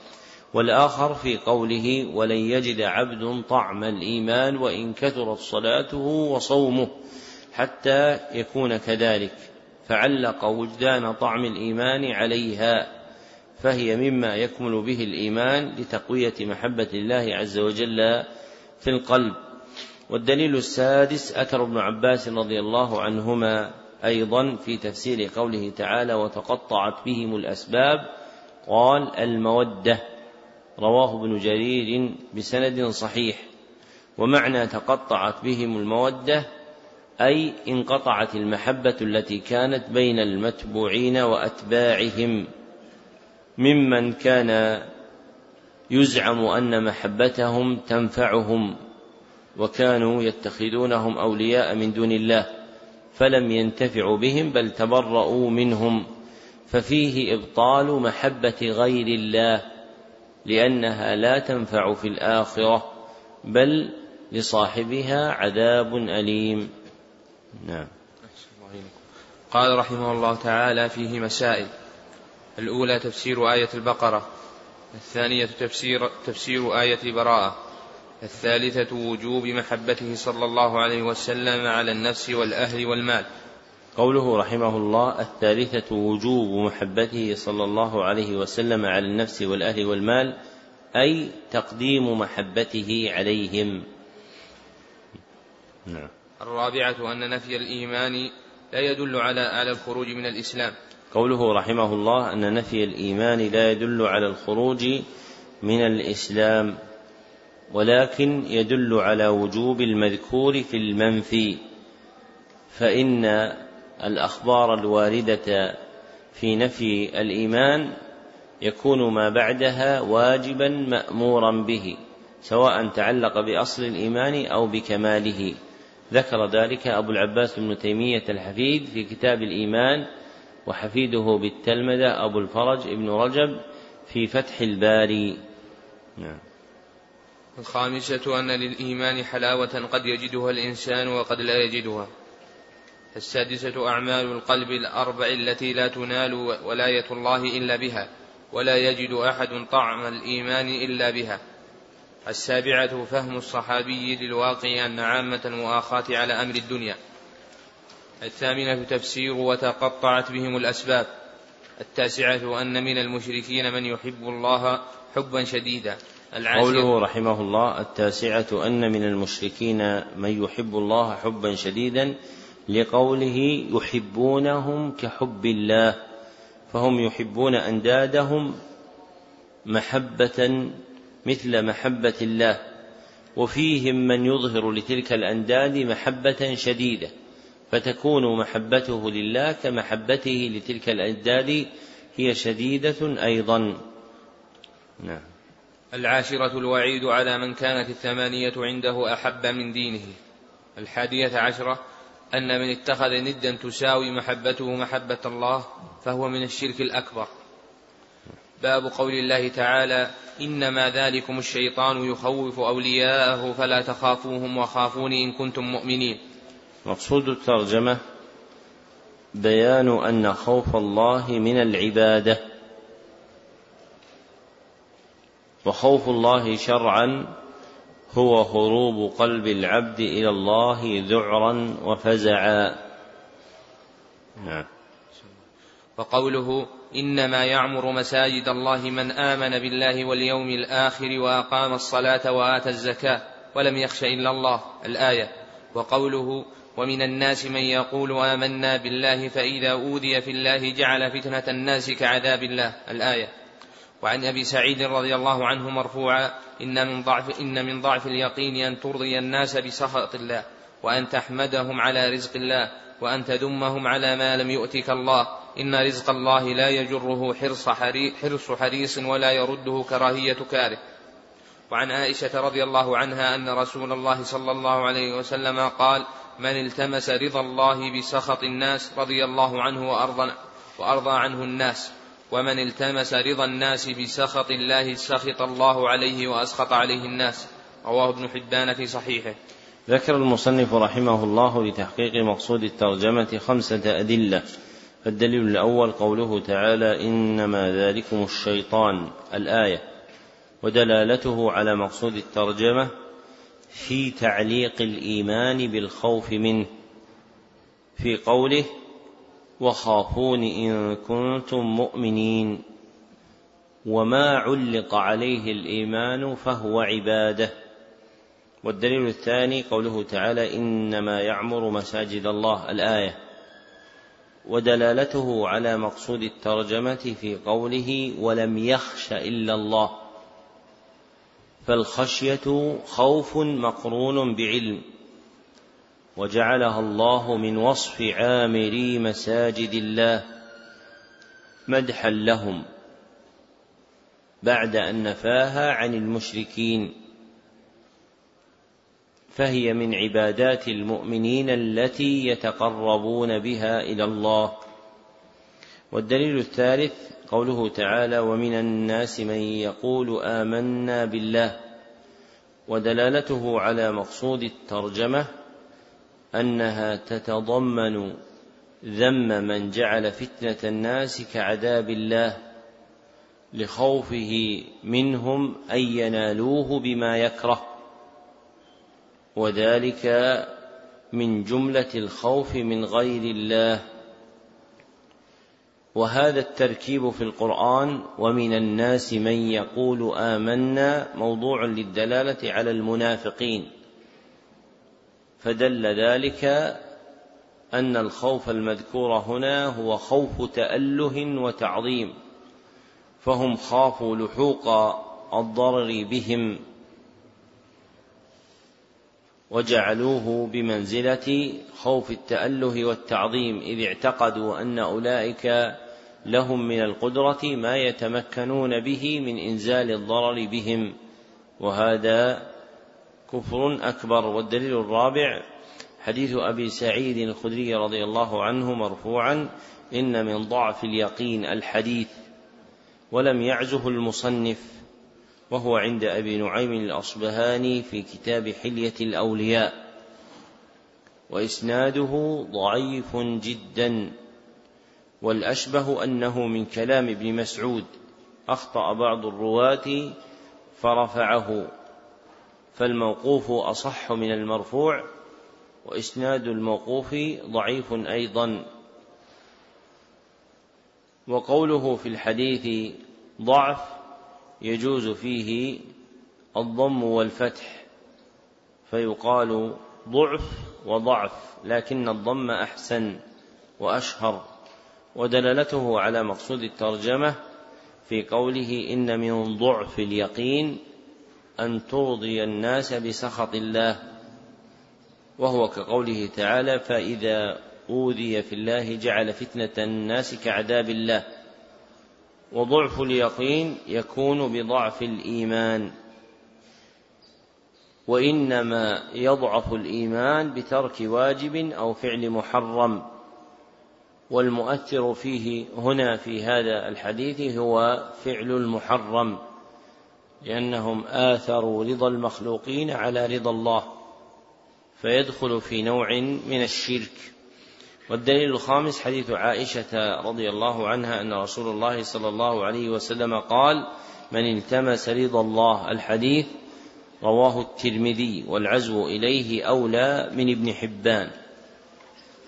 والآخر في قوله ولن يجد عبد طعم الإيمان وإن كثرت صلاته وصومه حتى يكون كذلك فعلق وجدان طعم الإيمان عليها فهي مما يكمل به الإيمان لتقوية محبة الله عز وجل في القلب والدليل السادس أثر ابن عباس رضي الله عنهما أيضا في تفسير قوله تعالى وتقطعت بهم الأسباب قال المودة رواه ابن جرير بسند صحيح ومعنى تقطعت بهم المودة أي انقطعت المحبة التي كانت بين المتبوعين وأتباعهم ممن كان يزعم أن محبتهم تنفعهم وكانوا يتخذونهم أولياء من دون الله فلم ينتفعوا بهم بل تبرؤوا منهم ففيه إبطال محبة غير الله. لأنها لا تنفع في الآخرة بل لصاحبها عذاب أليم. نعم. قال رحمه الله تعالى فيه مسائل. الأولى تفسير آية البقرة الثانية تفسير تفسير آية براءة الثالثة وجوب محبته صلى الله عليه وسلم على النفس والأهل والمال. قوله رحمه الله الثالثة وجوب محبته صلى الله عليه وسلم على النفس والأهل والمال أي تقديم محبته عليهم. نعم. الرابعة أن نفي الإيمان لا يدل على على الخروج من الإسلام. قوله رحمه الله أن نفي الإيمان لا يدل على الخروج من الإسلام ولكن يدل على وجوب المذكور في المنفي فإن الأخبار الواردة في نفي الإيمان يكون ما بعدها واجبا مأمورا به سواء تعلق بأصل الإيمان أو بكماله. ذكر ذلك أبو العباس بن تيمية الحفيد في كتاب الإيمان وحفيده بالتلمذة أبو الفرج ابن رجب في فتح الباري. نعم. الخامسة أن للإيمان حلاوة قد يجدها الإنسان وقد لا يجدها. السادسة أعمال القلب الأربع التي لا تنال ولاية الله إلا بها ولا يجد أحد طعم الإيمان إلا بها. السابعة فهم الصحابي للواقع أن عامة المؤاخاة على أمر الدنيا. الثامنة تفسير وتقطعت بهم الأسباب. التاسعة أن من المشركين من يحب الله حبا شديدا. قوله رحمه الله التاسعة أن من المشركين من يحب الله حبا شديدا. لقوله يحبونهم كحب الله فهم يحبون أندادهم محبة مثل محبة الله وفيهم من يظهر لتلك الأنداد محبة شديدة فتكون محبته لله كمحبته لتلك الأنداد هي شديدة أيضا. نعم. العاشرة الوعيد على من كانت الثمانية عنده أحب من دينه. الحادية عشرة أن من اتخذ ندا تساوي محبته محبة الله فهو من الشرك الأكبر. باب قول الله تعالى إنما ذلكم الشيطان يخوف أولياءه فلا تخافوهم وخافوني إن كنتم مؤمنين. مقصود الترجمة بيان أن خوف الله من العبادة وخوف الله شرعا هو هروب قلب العبد إلى الله ذعرا وفزعا. نعم. وقوله إنما يعمر مساجد الله من آمن بالله واليوم الآخر وأقام الصلاة وآتى الزكاة ولم يخش إلا الله. الآية. وقوله ومن الناس من يقول آمنا بالله فإذا أوذي في الله جعل فتنة الناس كعذاب الله. الآية. وعن أبي سعيد رضي الله عنه مرفوعا إن من ضعف إن من ضعف اليقين أن ترضي الناس بسخط الله وأن تحمدهم على رزق الله وأن تذمهم على ما لم يؤتك الله. إن رزق الله لا يجره حرص, حرص حريص ولا يرده كراهية كاره. وعن عائشة رضي الله عنها أن رسول الله صلى الله عليه وسلم قال من التمس رضا الله بسخط الناس رضي الله عنه وأرضى, وأرضى عنه الناس. ومن التمس رضا الناس بسخط الله سخط الله عليه وأسخط عليه الناس. رواه ابن حبان في صحيحه. ذكر المصنف رحمه الله لتحقيق مقصود الترجمة خمسة أدلة. فالدليل الأول قوله تعالى إنما ذلكم الشيطان. الآية. ودلالته على مقصود الترجمة في تعليق الإيمان بالخوف منه. في قوله وخافون إن كنتم مؤمنين وما علق عليه الإيمان فهو عبادة. والدليل الثاني قوله تعالى إنما يعمر مساجد الله الآية. ودلالته على مقصود الترجمة في قوله ولم يخش إلا الله. فالخشية خوف مقرون بعلم. وجعلها الله من وصف عامري مساجد الله مدحا لهم بعد أن نفاها عن المشركين. فهي من عبادات المؤمنين التي يتقربون بها إلى الله. والدليل الثالث قوله تعالى ومن الناس من يقول آمنا بالله. ودلالته على مقصود الترجمة أنها تتضمن ذم من جعل فتنة الناس كعذاب الله لخوفه منهم أن ينالوه بما يكره. وذلك من جملة الخوف من غير الله. وهذا التركيب في القرآن ومن الناس من يقول آمنا موضوع للدلالة على المنافقين. فدل ذلك أن الخوف المذكور هنا هو خوف تأله وتعظيم فهم خافوا لحوق الضرر بهم. وجعلوه بمنزلة خوف التأله والتعظيم إذ اعتقدوا أن أولئك لهم من القدرة ما يتمكنون به من إنزال الضرر بهم وهذا كفر أكبر والدليل الرابع حديث أبي سعيد الخدري رضي الله عنه مرفوعا إن من ضعف اليقين الحديث ولم يعزه المصنف وهو عند أبي نعيم الأصبهاني في كتاب حلية الأولياء. وإسناده ضعيف جدا والأشبه أنه من كلام ابن مسعود أخطأ بعض الرواة فرفعه. فالموقوف أصح من المرفوع وإسناد الموقوف ضعيف أيضا. وقوله في الحديث ضعف يجوز فيه الضم والفتح فيقال ضعف وضعف لكن الضم أحسن وأشهر. ودلالته على مقصود الترجمة في قوله إن من ضعف اليقين أن ترضي الناس بسخط الله. وهو كقوله تعالى فإذا أوذي في الله جعل فتنة الناس كعذاب الله. وضعف اليقين يكون بضعف الإيمان. وإنما يضعف الإيمان بترك واجب أو فعل محرم. والمؤثر فيه هنا في هذا الحديث هو فعل المحرم. لأنهم آثروا رضا المخلوقين على رضا الله فيدخل في نوع من الشرك. والدليل الخامس حديث عائشة رضي الله عنها أن رسول الله صلى الله عليه وسلم قال من التمس رضا الله الحديث رواه الترمذي والعزو إليه أولى من ابن حبان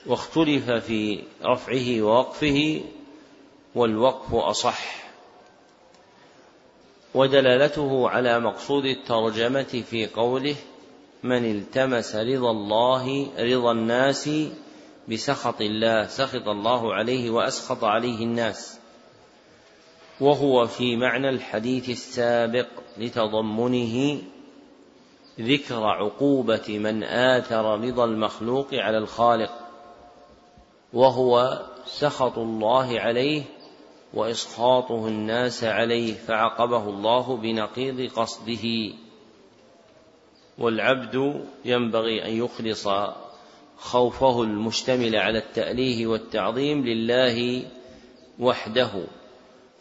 واختلف في رفعه ووقفه والوقف أصح. ودلالته على مقصود الترجمة في قوله من التمس رضا الله رضا الناس بسخط الله سخط الله عليه وأسخط عليه الناس. وهو في معنى الحديث السابق لتضمنه ذكر عقوبة من آثر رضا المخلوق على الخالق وهو سخط الله عليه وإسخاطه الناس عليه فعقبه الله بنقيض قصده. والعبد ينبغي أن يخلص خوفه المشتمل على التأليه والتعظيم لله وحده.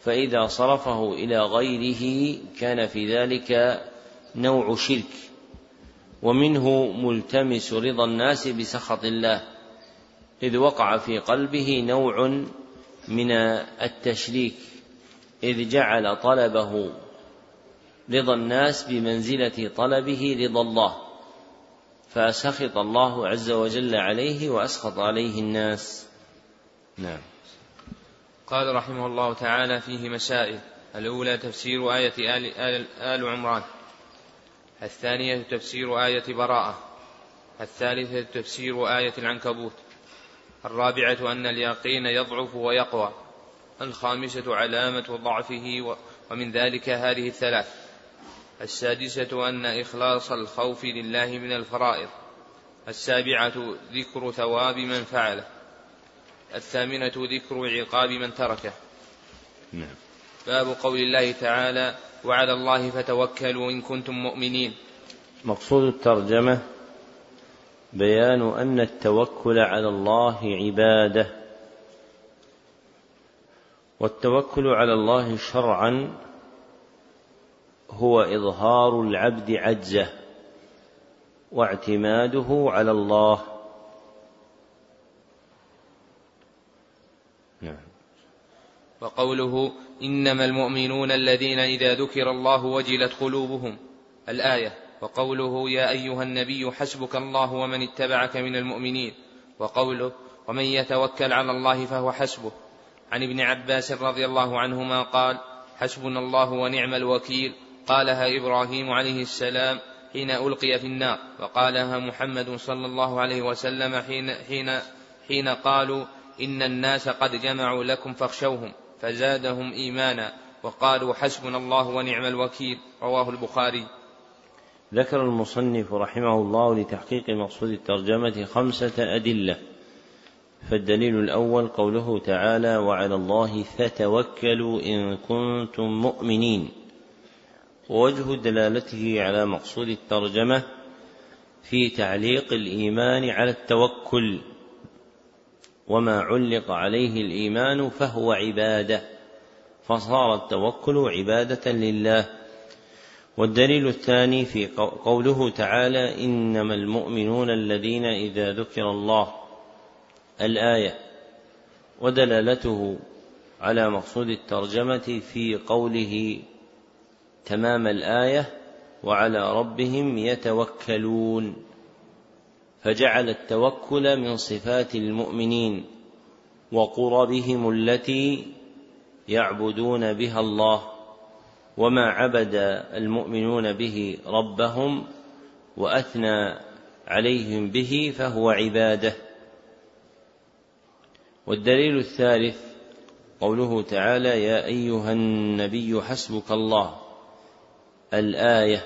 فإذا صرفه إلى غيره كان في ذلك نوع شرك. ومنه ملتمس رضا الناس بسخط الله. إذ وقع في قلبه نوع من التشريك إذ جعل طلبه رضا الناس بمنزلة طلبه رضا الله فسخط الله عز وجل عليه وأسخط عليه الناس. نعم. قال رحمه الله تعالى فيه مسائل الأولى تفسير آية آل, آل, آل عمران الثانية تفسير آية براءة الثالثة تفسير آية العنكبوت. الرابعة أن اليقين يضعف ويقوى الخامسة علامة ضعفه ومن ذلك هذه الثلاث. السادسة أن إخلاص الخوف لله من الفرائض. السابعة ذكر ثواب من فعله. الثامنة ذكر عقاب من تركه. نعم. باب قول الله تعالى وعلى الله فتوكلوا إن كنتم مؤمنين. مقصود الترجمة بيان أن التوكل على الله عبادة والتوكل على الله شرعا هو إظهار العبد عجزه واعتماده على الله. نعم. وقوله إنما المؤمنون الذين إذا ذكر الله وجلت قلوبهم الآية. وقوله يا أيها النبي حسبك الله ومن اتبعك من المؤمنين وقوله ومن يتوكل على الله فهو حسبه. عن ابن عباس رضي الله عنهما قال حسبنا الله ونعم الوكيل. قالها إبراهيم عليه السلام حين ألقي في النار وقالها محمد صلى الله عليه وسلم حين, حين, حين قالوا إن الناس قد جمعوا لكم فاخشوهم فزادهم إيمانا وقالوا حسبنا الله ونعم الوكيل. رواه البخاري. ذكر المصنف رحمه الله لتحقيق مقصود الترجمة خمسة أدلة. فالدليل الأول قوله تعالى وعلى الله فتوكلوا إن كنتم مؤمنين ووجه دلالته على مقصود الترجمة في تعليق الإيمان على التوكل. وما علق عليه الإيمان فهو عبادة فصار التوكل عبادة لله. والدليل الثاني في قوله تعالى إنما المؤمنون الذين إذا ذكر الله الآية ودلالته على مقصود الترجمة في قوله تمام الآية وعلى ربهم يتوكلون فجعل التوكل من صفات المؤمنين وقربهم التي يعبدون بها الله وما عبد المؤمنون به ربهم وأثنى عليهم به فهو عباده. والدليل الثالث قوله تعالى يا أيها النبي حسبك الله. الآية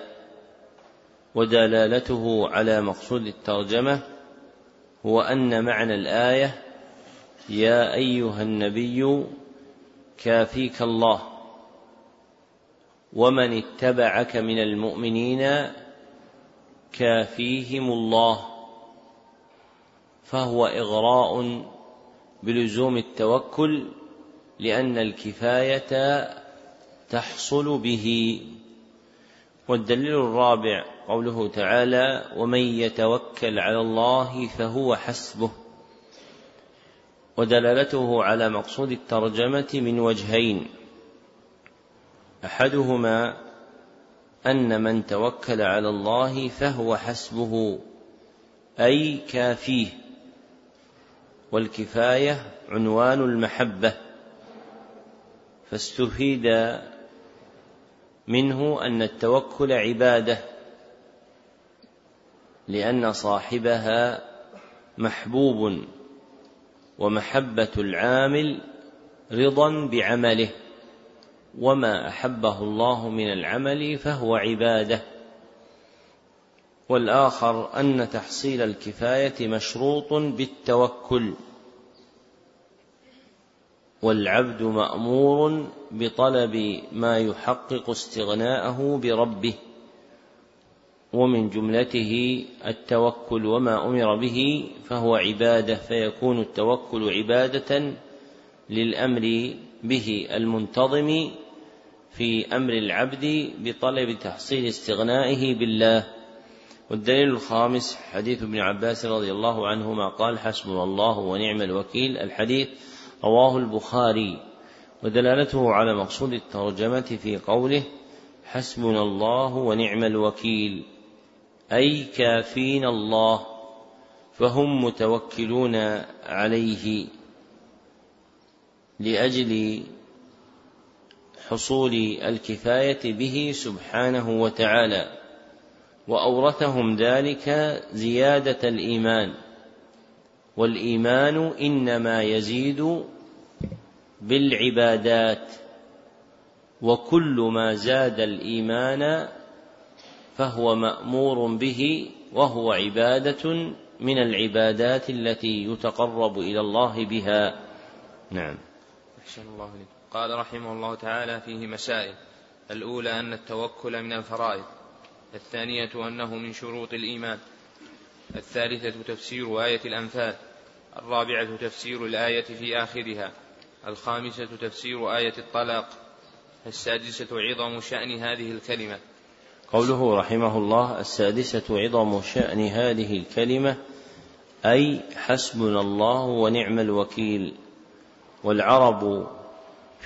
ودلالته على مقصود الترجمة هو أن معنى الآية يا أيها النبي كافيك الله. ومن اتبعك من المؤمنين كافيهم الله فهو اغراء بلزوم التوكل لأن الكفايه تحصل به والدليل الرابع قوله تعالى ومن يتوكل على الله فهو حسبه ودلالته على مقصود الترجمه من وجهين أحدهما أن من توكل على الله فهو حسبه أي كافيه. والكفاية عنوان المحبة. فاستفيد منه أن التوكل عبادة لأن صاحبها محبوب ومحبة العامل رضا بعمله. وما احبه الله من العمل فهو عباده والاخر ان تحصيل الكفايه مشروط بالتوكل والعبد مامور بطلب ما يحقق استغناءه بربه ومن جملته التوكل وما أمر به فهو عباده فيكون التوكل عباده للامر به المنتظم في أمر العبد بطلب تحصيل استغنائه بالله. والدليل الخامس حديث ابن عباس رضي الله عنهما قال حسبنا الله ونعم الوكيل. الحديث رواه البخاري ودلالته على مقصود الترجمة في قوله حسبنا الله ونعم الوكيل. أي كافين الله فهم متوكلون عليه لأجل حصول الكفاية به سبحانه وتعالى وأورثهم ذلك زيادة الإيمان. والإيمان إنما يزيد بالعبادات وكل ما زاد الإيمان فهو مأمور به وهو عبادة من العبادات التي يتقرب إلى الله بها. نعم. أحسن الله لك. قال رحمه الله تعالى فيه مسائل. الأولى أن التوكل من الفرائض. الثانية أنه من شروط الإيمان. الثالثة تفسير آية الأنفال. الرابعة تفسير الآية في آخرها. الخامسة تفسير آية الطلاق. السادسة عظم شأن هذه الكلمة. قوله رحمه الله السادسة عظم شأن هذه الكلمة أي حسبنا الله ونعم الوكيل. والعرب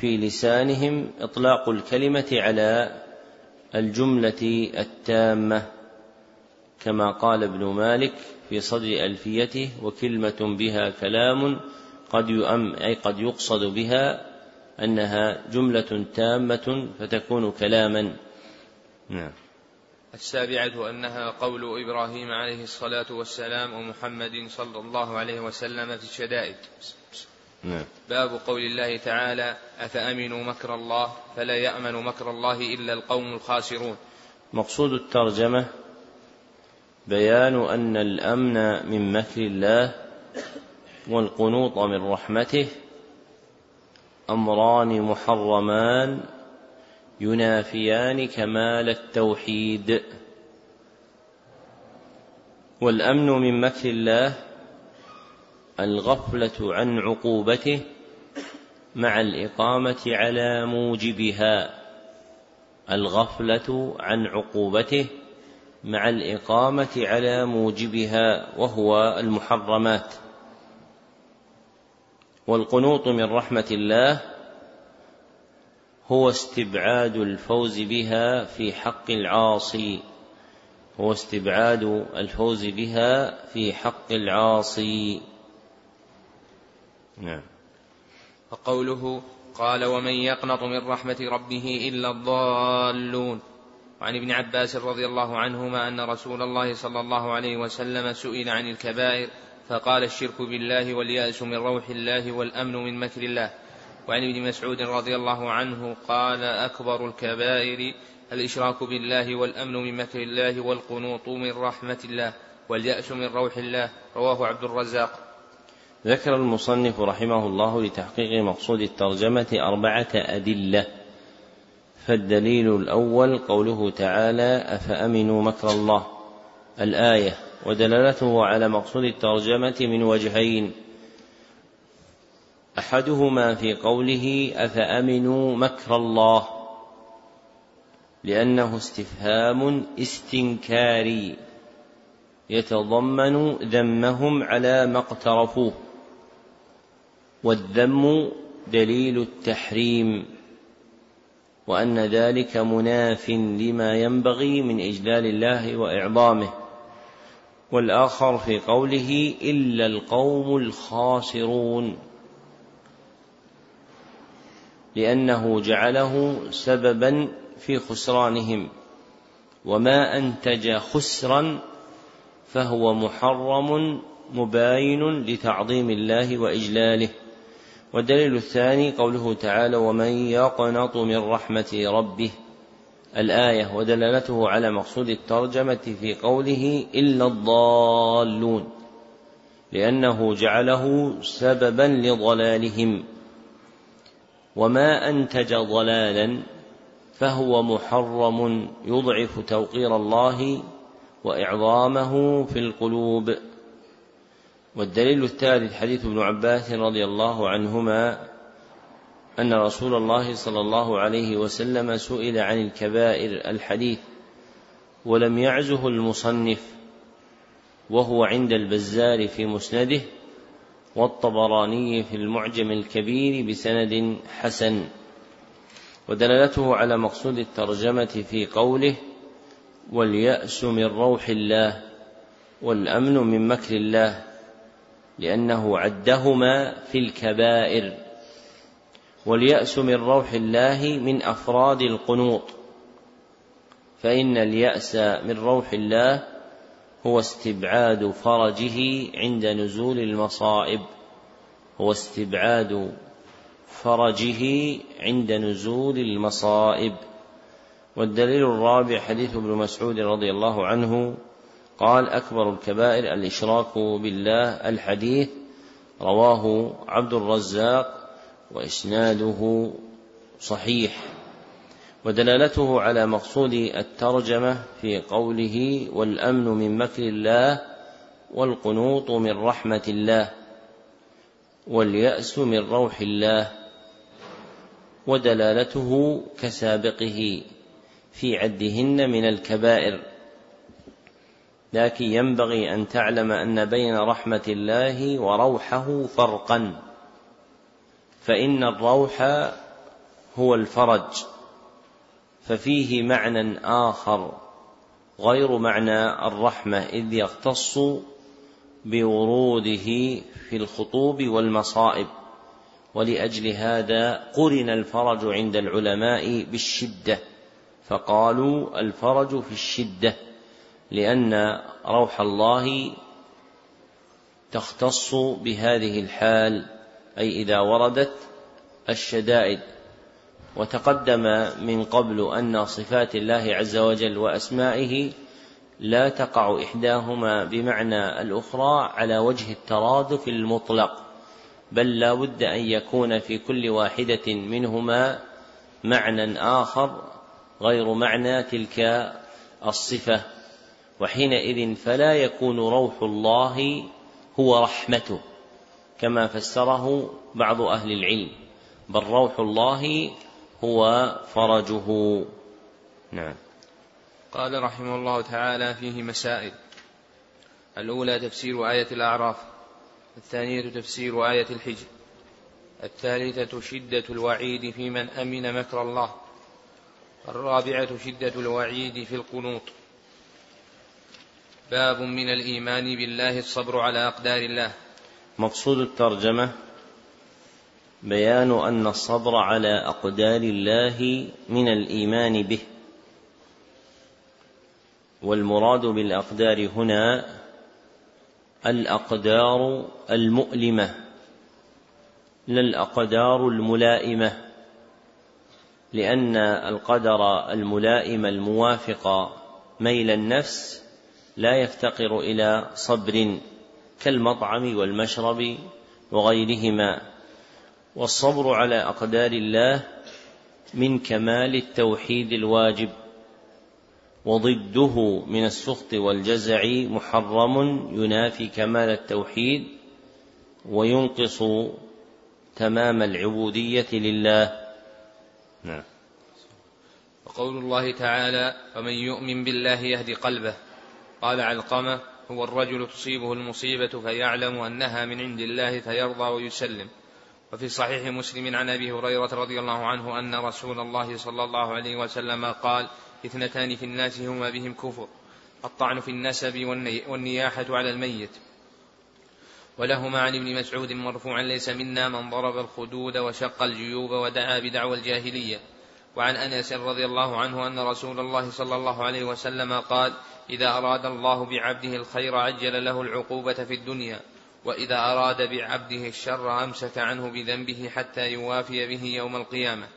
في لسانهم إطلاق الكلمة على الجملة التامة كما قال ابن مالك في صدر ألفيته وكلمة بها كلام قد يؤم أي قد يقصد بها أنها جملة تامة فتكون كلاما. نعم. السابعة أنها قول إبراهيم عليه الصلاة والسلام ومحمد صلى الله عليه وسلم في الشدائد. نعم. باب قول الله تعالى أفأمنوا مكر الله فلا يأمن مكر الله إلا القوم الخاسرون مقصود الترجمة بيان أن الأمن من مكر الله والقنوط من رحمته أمران محرمان ينافيان كمال التوحيد والأمن من مكر الله الغفلة عن عقوبته مع الإقامة على موجبها. الغفلة عن عقوبته مع الإقامة على موجبها وهو المحرمات. والقنوط من رحمة الله هو استبعاد الفوز بها في حق العاصي. هو استبعاد الفوز بها في حق العاصي. نعم. وقوله قال ومن يقنط من رحمة ربه إلا الضالون. وعن ابن عباس رضي الله عنهما أن رسول الله صلى الله عليه وسلم سئل عن الكبائر فقال الشرك بالله واليأس من روح الله والأمن من مكر الله. وعن ابن مسعود رضي الله عنه قال أكبر الكبائر الإشراك بالله والأمن من مكر الله والقنوط من رحمة الله واليأس من روح الله. رواه عبد الرزاق. ذكر المصنف رحمه الله لتحقيق مقصود الترجمة أربعة أدلة. فالدليل الأول قوله تعالى أفأمنوا مكر الله؟ الآية ودلالته على مقصود الترجمة من وجهين. أحدهما في قوله أفأمنوا مكر الله؟ لأنه استفهام استنكاري. يتضمن ذمهم على ما اقترفوه. والذم دليل التحريم وأن ذلك مناف لما ينبغي من إجلال الله وإعظامه. والآخر في قوله إلا القوم الخاسرون لأنه جعله سببا في خسرانهم. وما أنتج خسرا فهو محرم مباين لتعظيم الله وإجلاله. والدليل الثاني قوله تعالى ومن يقنط من رحمة ربه. الآية ودلالته على مقصود الترجمة في قوله إلا الضالون لأنه جعله سببا لضلالهم. وما أنتج ضلالا فهو محرم يضعف توقير الله وإعظامه في القلوب. والدليل الثالث حديث ابن عباس رضي الله عنهما أن رسول الله صلى الله عليه وسلم سئل عن الكبائر الحديث ولم يعزه المصنف وهو عند البزار في مسنده والطبراني في المعجم الكبير بسند حسن ودلالته على مقصود الترجمة في قوله واليأس من روح الله والأمن من مكر الله لأنه عدهما في الكبائر. واليأس من روح الله من أفراد القنوط. فإن اليأس من روح الله هو استبعاد فرجه عند نزول المصائب. هو استبعاد فرجه عند نزول المصائب. والدليل الرابع حديث ابن مسعود رضي الله عنه قال أكبر الكبائر الإشراك بالله الحديث رواه عبد الرزاق وإسناده صحيح ودلالته على مقصود الترجمة في قوله والأمن من مكر الله والقنوط من رحمة الله واليأس من روح الله ودلالته كسابقه في عدهن من الكبائر لكن ينبغي أن تعلم أن بين رحمة الله وروحه فرقا. فإن الروح هو الفرج ففيه معنى آخر غير معنى الرحمة إذ يختص بوروده في الخطوب والمصائب. ولأجل هذا قرن الفرج عند العلماء بالشدة فقالوا الفرج في الشدة. لأن روح الله تختص بهذه الحال أي إذا وردت الشدائد. وتقدم من قبل أن صفات الله عز وجل وأسمائه لا تقع إحداهما بمعنى الأخرى على وجه الترادف المطلق بل لا بد أن يكون في كل واحدة منهما معنى آخر غير معنى تلك الصفة. وحينئذ فلا يكون روح الله هو رحمته كما فسره بعض أهل العلم بل روح الله هو فرجه. نعم. قال رحمه الله تعالى فيه مسائل. الأولى تفسير آية الأعراف الثانية تفسير آية الحجر الثالثة شدة الوعيد في من أمن مكر الله الرابعة شدة الوعيد في القنوط. باب من الإيمان بالله الصبر على أقدار الله. مقصود الترجمة بيان أن الصبر على أقدار الله من الإيمان به. والمراد بالأقدار هنا الأقدار المؤلمة لا الأقدار الملائمة لأن القدر الملائم الموافق ميل النفس لا يفتقر إلى صبر كالمطعم والمشرب وغيرهما. والصبر على أقدار الله من كمال التوحيد الواجب. وضده من السخط والجزع محرم ينافي كمال التوحيد وينقص تمام العبودية لله. نعم. وقول الله تعالى ومن يؤمن بالله يهدي قلبه قال علقمة هو الرجل تصيبه المصيبة فيعلم أنها من عند الله فيرضى ويسلم. وفي صحيح مسلم عن أبي هريرة رضي الله عنه أن رسول الله صلى الله عليه وسلم قال اثنتان في الناس هما بهم كفر الطعن في النسب والنياحة على الميت. ولهما عن ابن مسعود مرفوعا ليس منا من ضرب الخدود وشق الجيوب ودعا بدعوى الجاهلية. وعن أنس رضي الله عنه أن رسول الله صلى الله عليه وسلم قال إذا أراد الله بعبده الخير عجل له العقوبة في الدنيا وإذا أراد بعبده الشر أمسك عنه بذنبه حتى يوافي به يوم القيامة.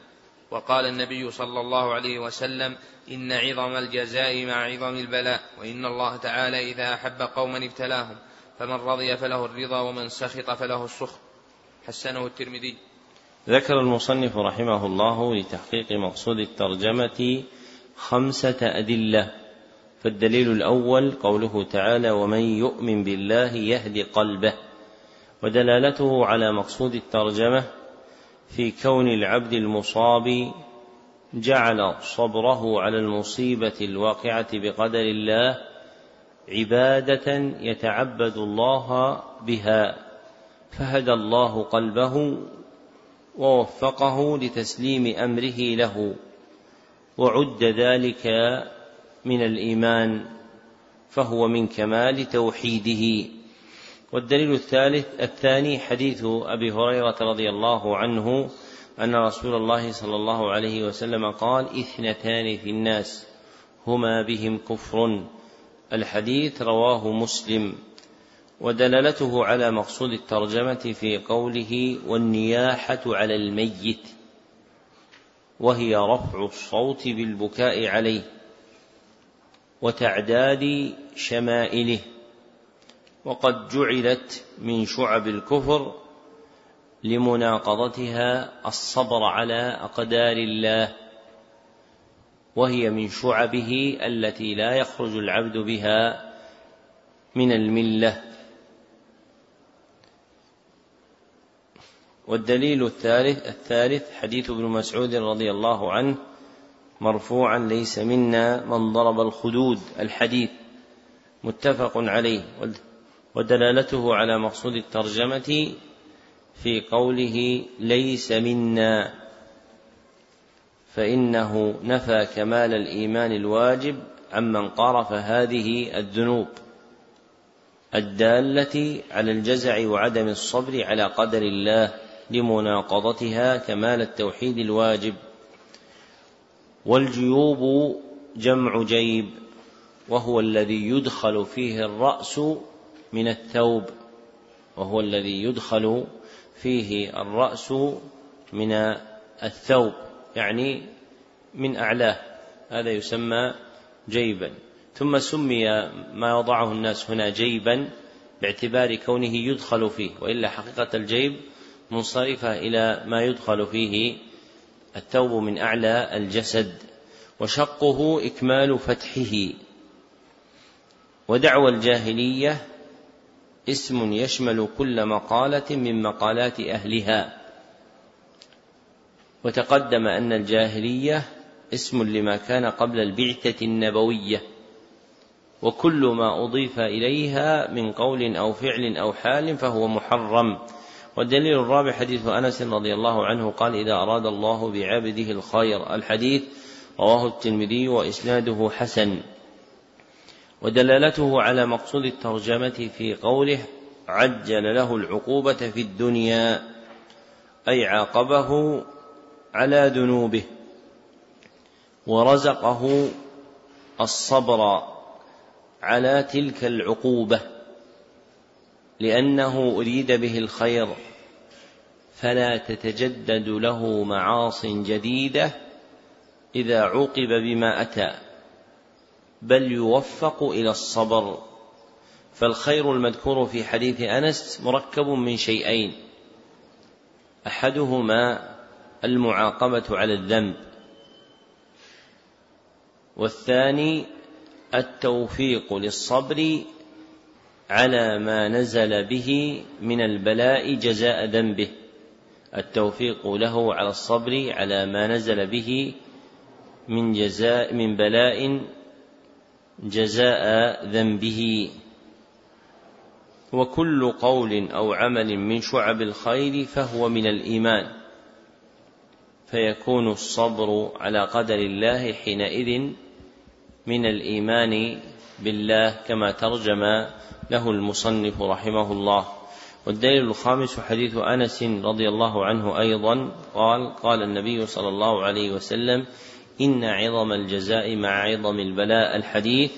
وقال النبي صلى الله عليه وسلم إن عظم الجزاء مع عظم البلاء وإن الله تعالى إذا أحب قوما ابتلاهم فمن رضي فله الرضا ومن سخط فله السخط. حسنه الترمذي. ذكر المصنف رحمه الله لتحقيق مقصود الترجمة خمسة أدلة فالدليل الأول قوله تعالى ومن يؤمن بالله يهدي قلبه ودلالته على مقصود الترجمة في كون العبد المصاب جعل صبره على المصيبة الواقعة بقدر الله عبادة يتعبد الله بها فهدى الله قلبه ووفقه لتسليم أمره له وعد ذلك من الإيمان فهو من كمال توحيده. والدليل الثالث الثاني حديث أبي هريرة رضي الله عنه أن رسول الله صلى الله عليه وسلم قال إثنتان في الناس هما بهم كفر. الحديث رواه مسلم. ودلالته على مقصود الترجمة في قوله والنياحة على الميت وهي رفع الصوت بالبكاء عليه وتعداد شمائله وقد جعلت من شعب الكفر لمناقضتها الصبر على أقدار الله وهي من شعبه التي لا يخرج العبد بها من الملة. والدليل الثالث الثالث حديث ابن مسعود رضي الله عنه مرفوعا ليس منا من ضرب الخدود الحديث متفق عليه ودلالته على مقصود الترجمة في قوله ليس منا فإنه نفى كمال الإيمان الواجب عمن قارف هذه الذنوب الدالة على الجزع وعدم الصبر على قدر الله. لمناقضتها كمال التوحيد الواجب. والجيوب جمع جيب وهو الذي يدخل فيه الرأس من الثوب وهو الذي يدخل فيه الرأس من الثوب يعني من أعلاه. هذا يسمى جيبا. ثم سمي ما يضعه الناس هنا جيبا باعتبار كونه يدخل فيه وإلا حقيقة الجيب منصرفة إلى ما يدخل فيه الثوب من أعلى الجسد وشقه إكمال فتحه. ودعوى الجاهلية اسم يشمل كل مقالة من مقالات أهلها. وتقدم أن الجاهلية اسم لما كان قبل البعثة النبوية وكل ما أضيف إليها من قول أو فعل أو حال فهو محرم. والدليل الرابع حديث أنس رضي الله عنه قال إذا أراد الله بعبده الخير الحديث رواه الترمذي وإسناده حسن. ودلالته على مقصود الترجمة في قوله عجل له العقوبة في الدنيا أي عاقبه على ذنوبه ورزقه الصبر على تلك العقوبة. لأنه أريد به الخير فلا تتجدد له معاص جديدة إذا عوقب بما أتى بل يوفق إلى الصبر. فالخير المذكور في حديث أنس مركب من شيئين أحدهما المعاقبة على الذنب والثاني التوفيق للصبر على ما نزل به من البلاء جزاء ذنبه. التوفيق له على الصبر على ما نزل به من جزاء من بلاء جزاء ذنبه. وكل قول أو عمل من شعب الخير فهو من الإيمان. فيكون الصبر على قدر الله حينئذ من الإيمان بالله كما ترجم له المصنف رحمه الله. والدليل الخامس حديث أنس رضي الله عنه أيضا قال قال النبي صلى الله عليه وسلم إن عظم الجزاء مع عظم البلاء. الحديث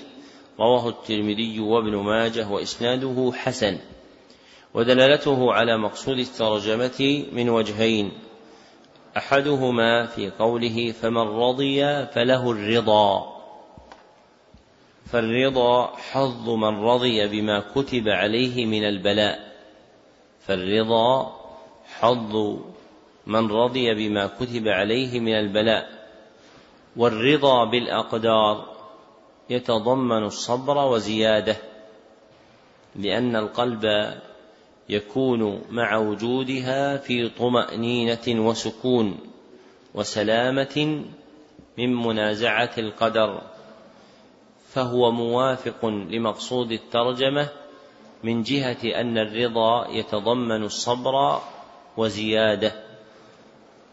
رواه الترمذي وابن ماجه وإسناده حسن. ودلالته على مقصود الترجمة من وجهين. أحدهما في قوله فمن رضي فله الرضا. فالرضا حظ من رضي بما كتب عليه من البلاء. فالرضا حظ من رضي بما كتب عليه من البلاء. والرضا بالأقدار يتضمن الصبر وزيادة لأن القلب يكون مع وجودها في طمأنينة وسكون وسلامة من منازعة القدر. فهو موافق لمقصود الترجمة من جهة أن الرضا يتضمن الصبر وزيادة.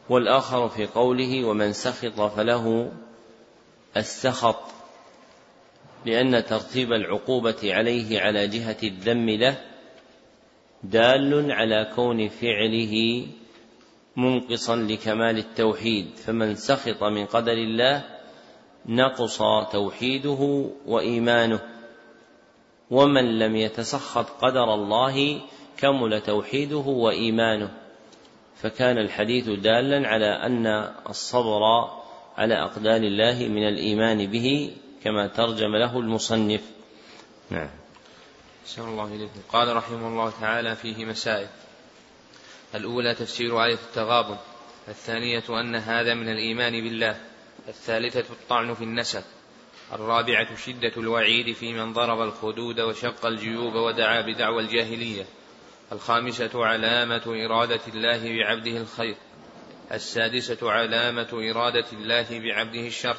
والآخر في قوله ومن سخط فله السخط لأن ترتيب العقوبة عليه على جهة الذم له دال على كون فعله منقصا لكمال التوحيد. فمن سخط من قدر الله نقص توحيده وإيمانه. ومن لم يتسخط قدر الله كمل توحيده وإيمانه. فكان الحديث دالا على أن الصبر على أقدار الله من الإيمان به كما ترجم له المصنف. نعم. أحسن الله إليكم. قال رحمه الله تعالى فيه مسائل. الأولى تفسير آية التغابن. الثانية أن هذا من الإيمان بالله. الثالثة الطعن في النسب الرابعة شدة الوعيد في من ضرب الخدود وشق الجيوب ودعا بدعوى الجاهلية الخامسة علامة إرادة الله بعبده الخير السادسة علامة إرادة الله بعبده الشر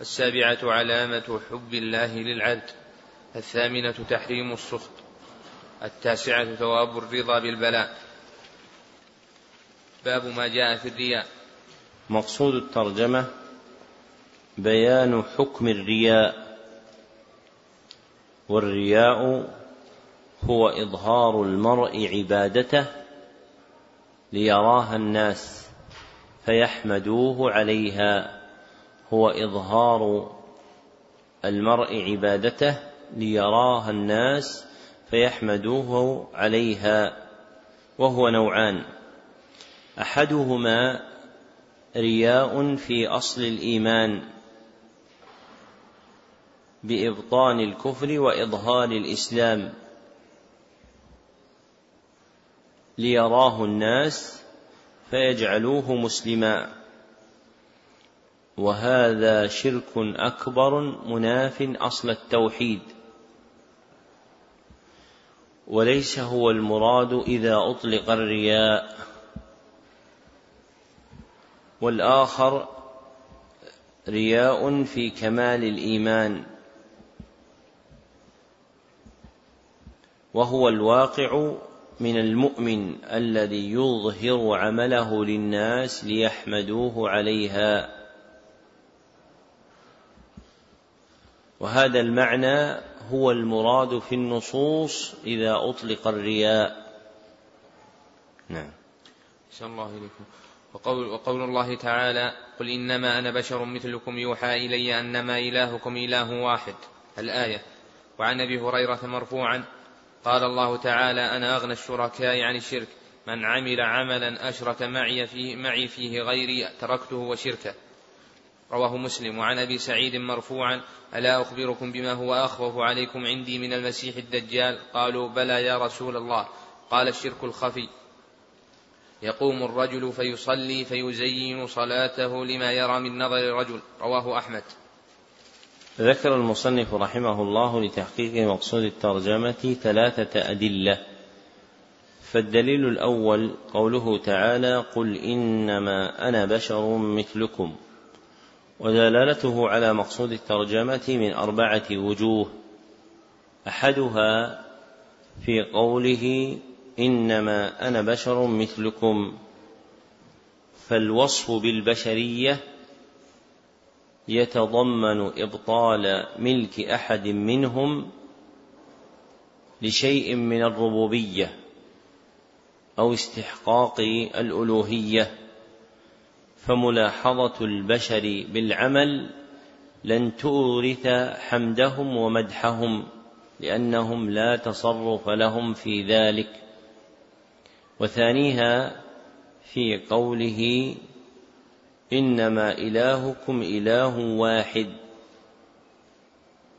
السابعة علامة حب الله للعبد الثامنة تحريم السخط التاسعة ثواب الرضا بالبلاء. باب ما جاء في الرياء. مقصود الترجمة بيان حكم الرياء والرياء هو إظهار المرء عبادته ليراها الناس فيحمدوه عليها هو إظهار المرء عبادته ليراها الناس فيحمدوه عليها وهو نوعان. أحدهما رياء في أصل الإيمان بإبطان الكفر وإظهار الإسلام ليراه الناس فيجعلوه مسلما وهذا شرك أكبر مناف أصل التوحيد وليس هو المراد إذا أطلق الرياء والآخر رياء في كمال الإيمان. وهو الواقع من المؤمن الذي يظهر عمله للناس ليحمدوه عليها. وهذا المعنى هو المراد في النصوص إذا أطلق الرياء. نعم. الله إليكم. وقول, وقول الله تعالى قل إنما أنا بشر مثلكم يوحى إلي أنما إلهكم إله واحد. الآية. وعن أبي هريرة مرفوعا قال الله تعالى أنا أغنى الشركاء عن الشرك من عمل عملا أشرك معي فيه, معي فيه غيري تركته وشركه. رواه مسلم. وعن أبي سعيد مرفوعا ألا أخبركم بما هو أخوف عليكم عندي من المسيح الدجال؟ قالوا بلى يا رسول الله. قال الشرك الخفي. يقوم الرجل فيصلي فيزين صلاته لما يرى من نظر الرجل. رواه أحمد. ذكر المصنف رحمه الله لتحقيق مقصود الترجمة ثلاثة أدلة. فالدليل الأول قوله تعالى قل إنما أنا بشر مثلكم ودلالته على مقصود الترجمة من أربعة وجوه. أحدها في قوله إنما أنا بشر مثلكم فالوصف بالبشرية يتضمن إبطال ملك أحد منهم لشيء من الربوبية أو استحقاق الألوهية فملاحظة البشر بالعمل لن تورث حمدهم ومدحهم لأنهم لا تصرف لهم في ذلك. وثانيها في قوله إنما إلهكم إله واحد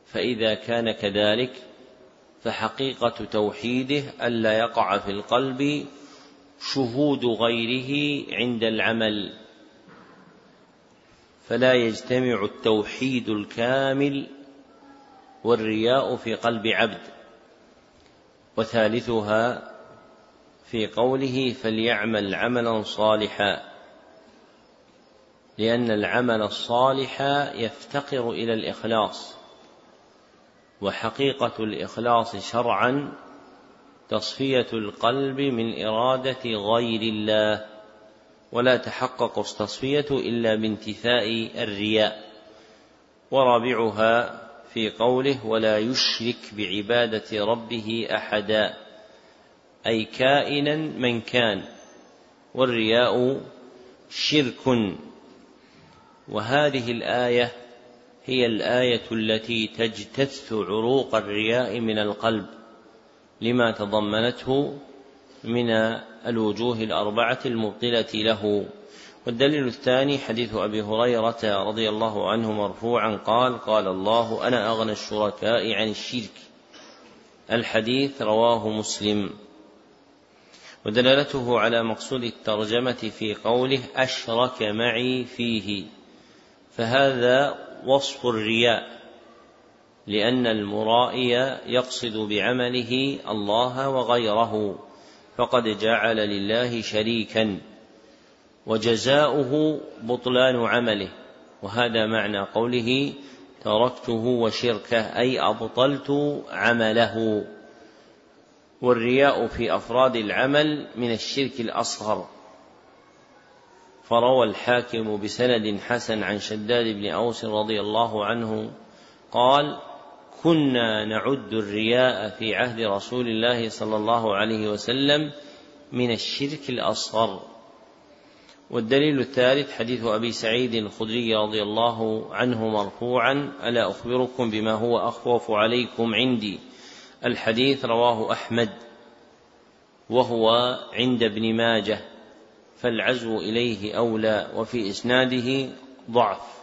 فإذا كان كذلك فحقيقة توحيده ألا يقع في القلب شهود غيره عند العمل فلا يجتمع التوحيد الكامل والرياء في قلب عبد وثالثها في قوله فليعمل عملا صالحا لأن العمل الصالح يفتقر إلى الإخلاص وحقيقة الإخلاص شرعا تصفية القلب من إرادة غير الله ولا تحقق التصفية إلا بانتفاء الرياء ورابعها في قوله ولا يشرك بعبادة ربه أحدا. أي كائنا من كان والرياء شرك. وهذه الآية هي الآية التي تجتث عروق الرياء من القلب لما تضمنته من الوجوه الأربعة المبطلة له. والدليل الثاني حديث أبي هريرة رضي الله عنه مرفوعا قال قال الله أنا أغنى الشركاء عن الشرك. الحديث رواه مسلم. ودلالته على مقصود الترجمة في قوله أشرك معي فيه. فهذا وصف الرياء لأن المرائي يقصد بعمله الله وغيره فقد جعل لله شريكا وجزاؤه بطلان عمله. وهذا معنى قوله تركته وشركه أي أبطلت عمله. والرياء في أفراد العمل من الشرك الأصغر. فروى الحاكم بسند حسن عن شداد بن أوس رضي الله عنه قال كنا نعد الرياء في عهد رسول الله صلى الله عليه وسلم من الشرك الأصغر. والدليل الثالث حديث أبي سعيد الخدري رضي الله عنه مرفوعا ألا أخبركم بما هو أخوف عليكم عندي؟ الحديث رواه أحمد وهو عند ابن ماجه فالعزو إليه أولى وفي إسناده ضعف.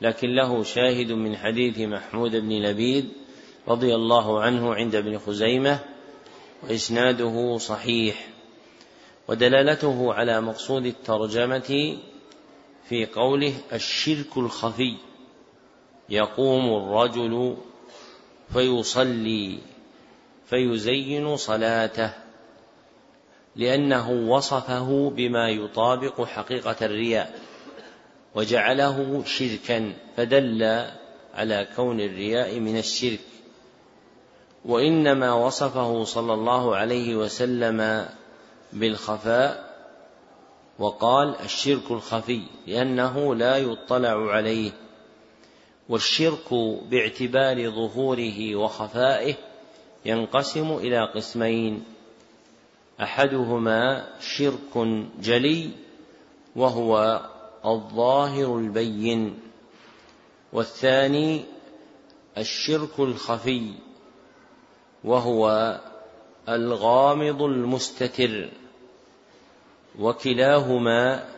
لكن له شاهد من حديث محمود بن لبيد رضي الله عنه عند ابن خزيمة وإسناده صحيح. ودلالته على مقصود الترجمة في قوله الشرك الخفي يقوم الرجل فيصلي فيزين صلاته لأنه وصفه بما يطابق حقيقة الرياء وجعله شركا فدل على كون الرياء من الشرك. وإنما وصفه صلى الله عليه وسلم بالخفاء وقال الشرك الخفي لأنه لا يطلع عليه. والشرك باعتبار ظهوره وخفائه ينقسم إلى قسمين. أحدهما شرك جلي وهو الظاهر البين. والثاني الشرك الخفي وهو الغامض المستتر. وكلاهما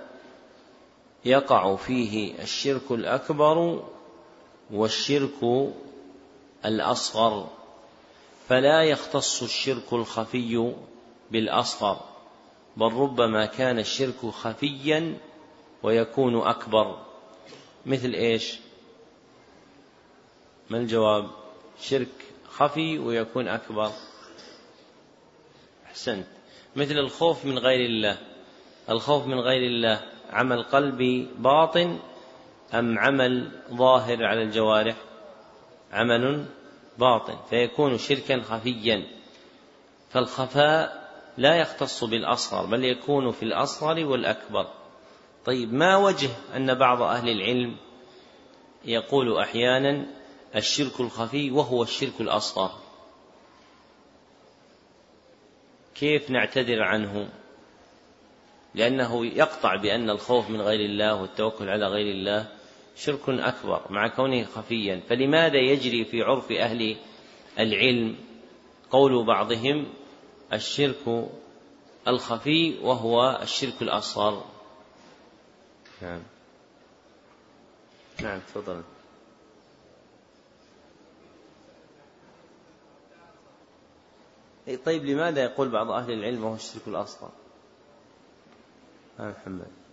يقع فيه الشرك الأكبر والشرك الأصغر. فلا يختص الشرك الخفي بالأصغر بل ربما كان الشرك خفيا ويكون أكبر. مثل إيش؟ ما الجواب؟ شرك خفي ويكون أكبر. أحسنت. مثل الخوف من غير الله. الخوف من غير الله. عمل قلبي باطن أم عمل ظاهر على الجوارح؟ عمل باطن فيكون شركا خفيا. فالخفاء لا يختص بالأصغر بل يكون في الأصغر والأكبر. طيب ما وجه أن بعض أهل العلم يقول أحيانا الشرك الخفي وهو الشرك الأصغر؟ كيف نعتذر عنه؟ لأنه يقطع بأن الخوف من غير الله والتوكل على غير الله شرك أكبر مع كونه خفيا. فلماذا يجري في عرف أهل العلم قول بعضهم الشرك الخفي وهو الشرك الأصغر؟ نعم. نعم تفضل. طيب لماذا يقول بعض أهل العلم وهو الشرك الأصغر؟ محمد.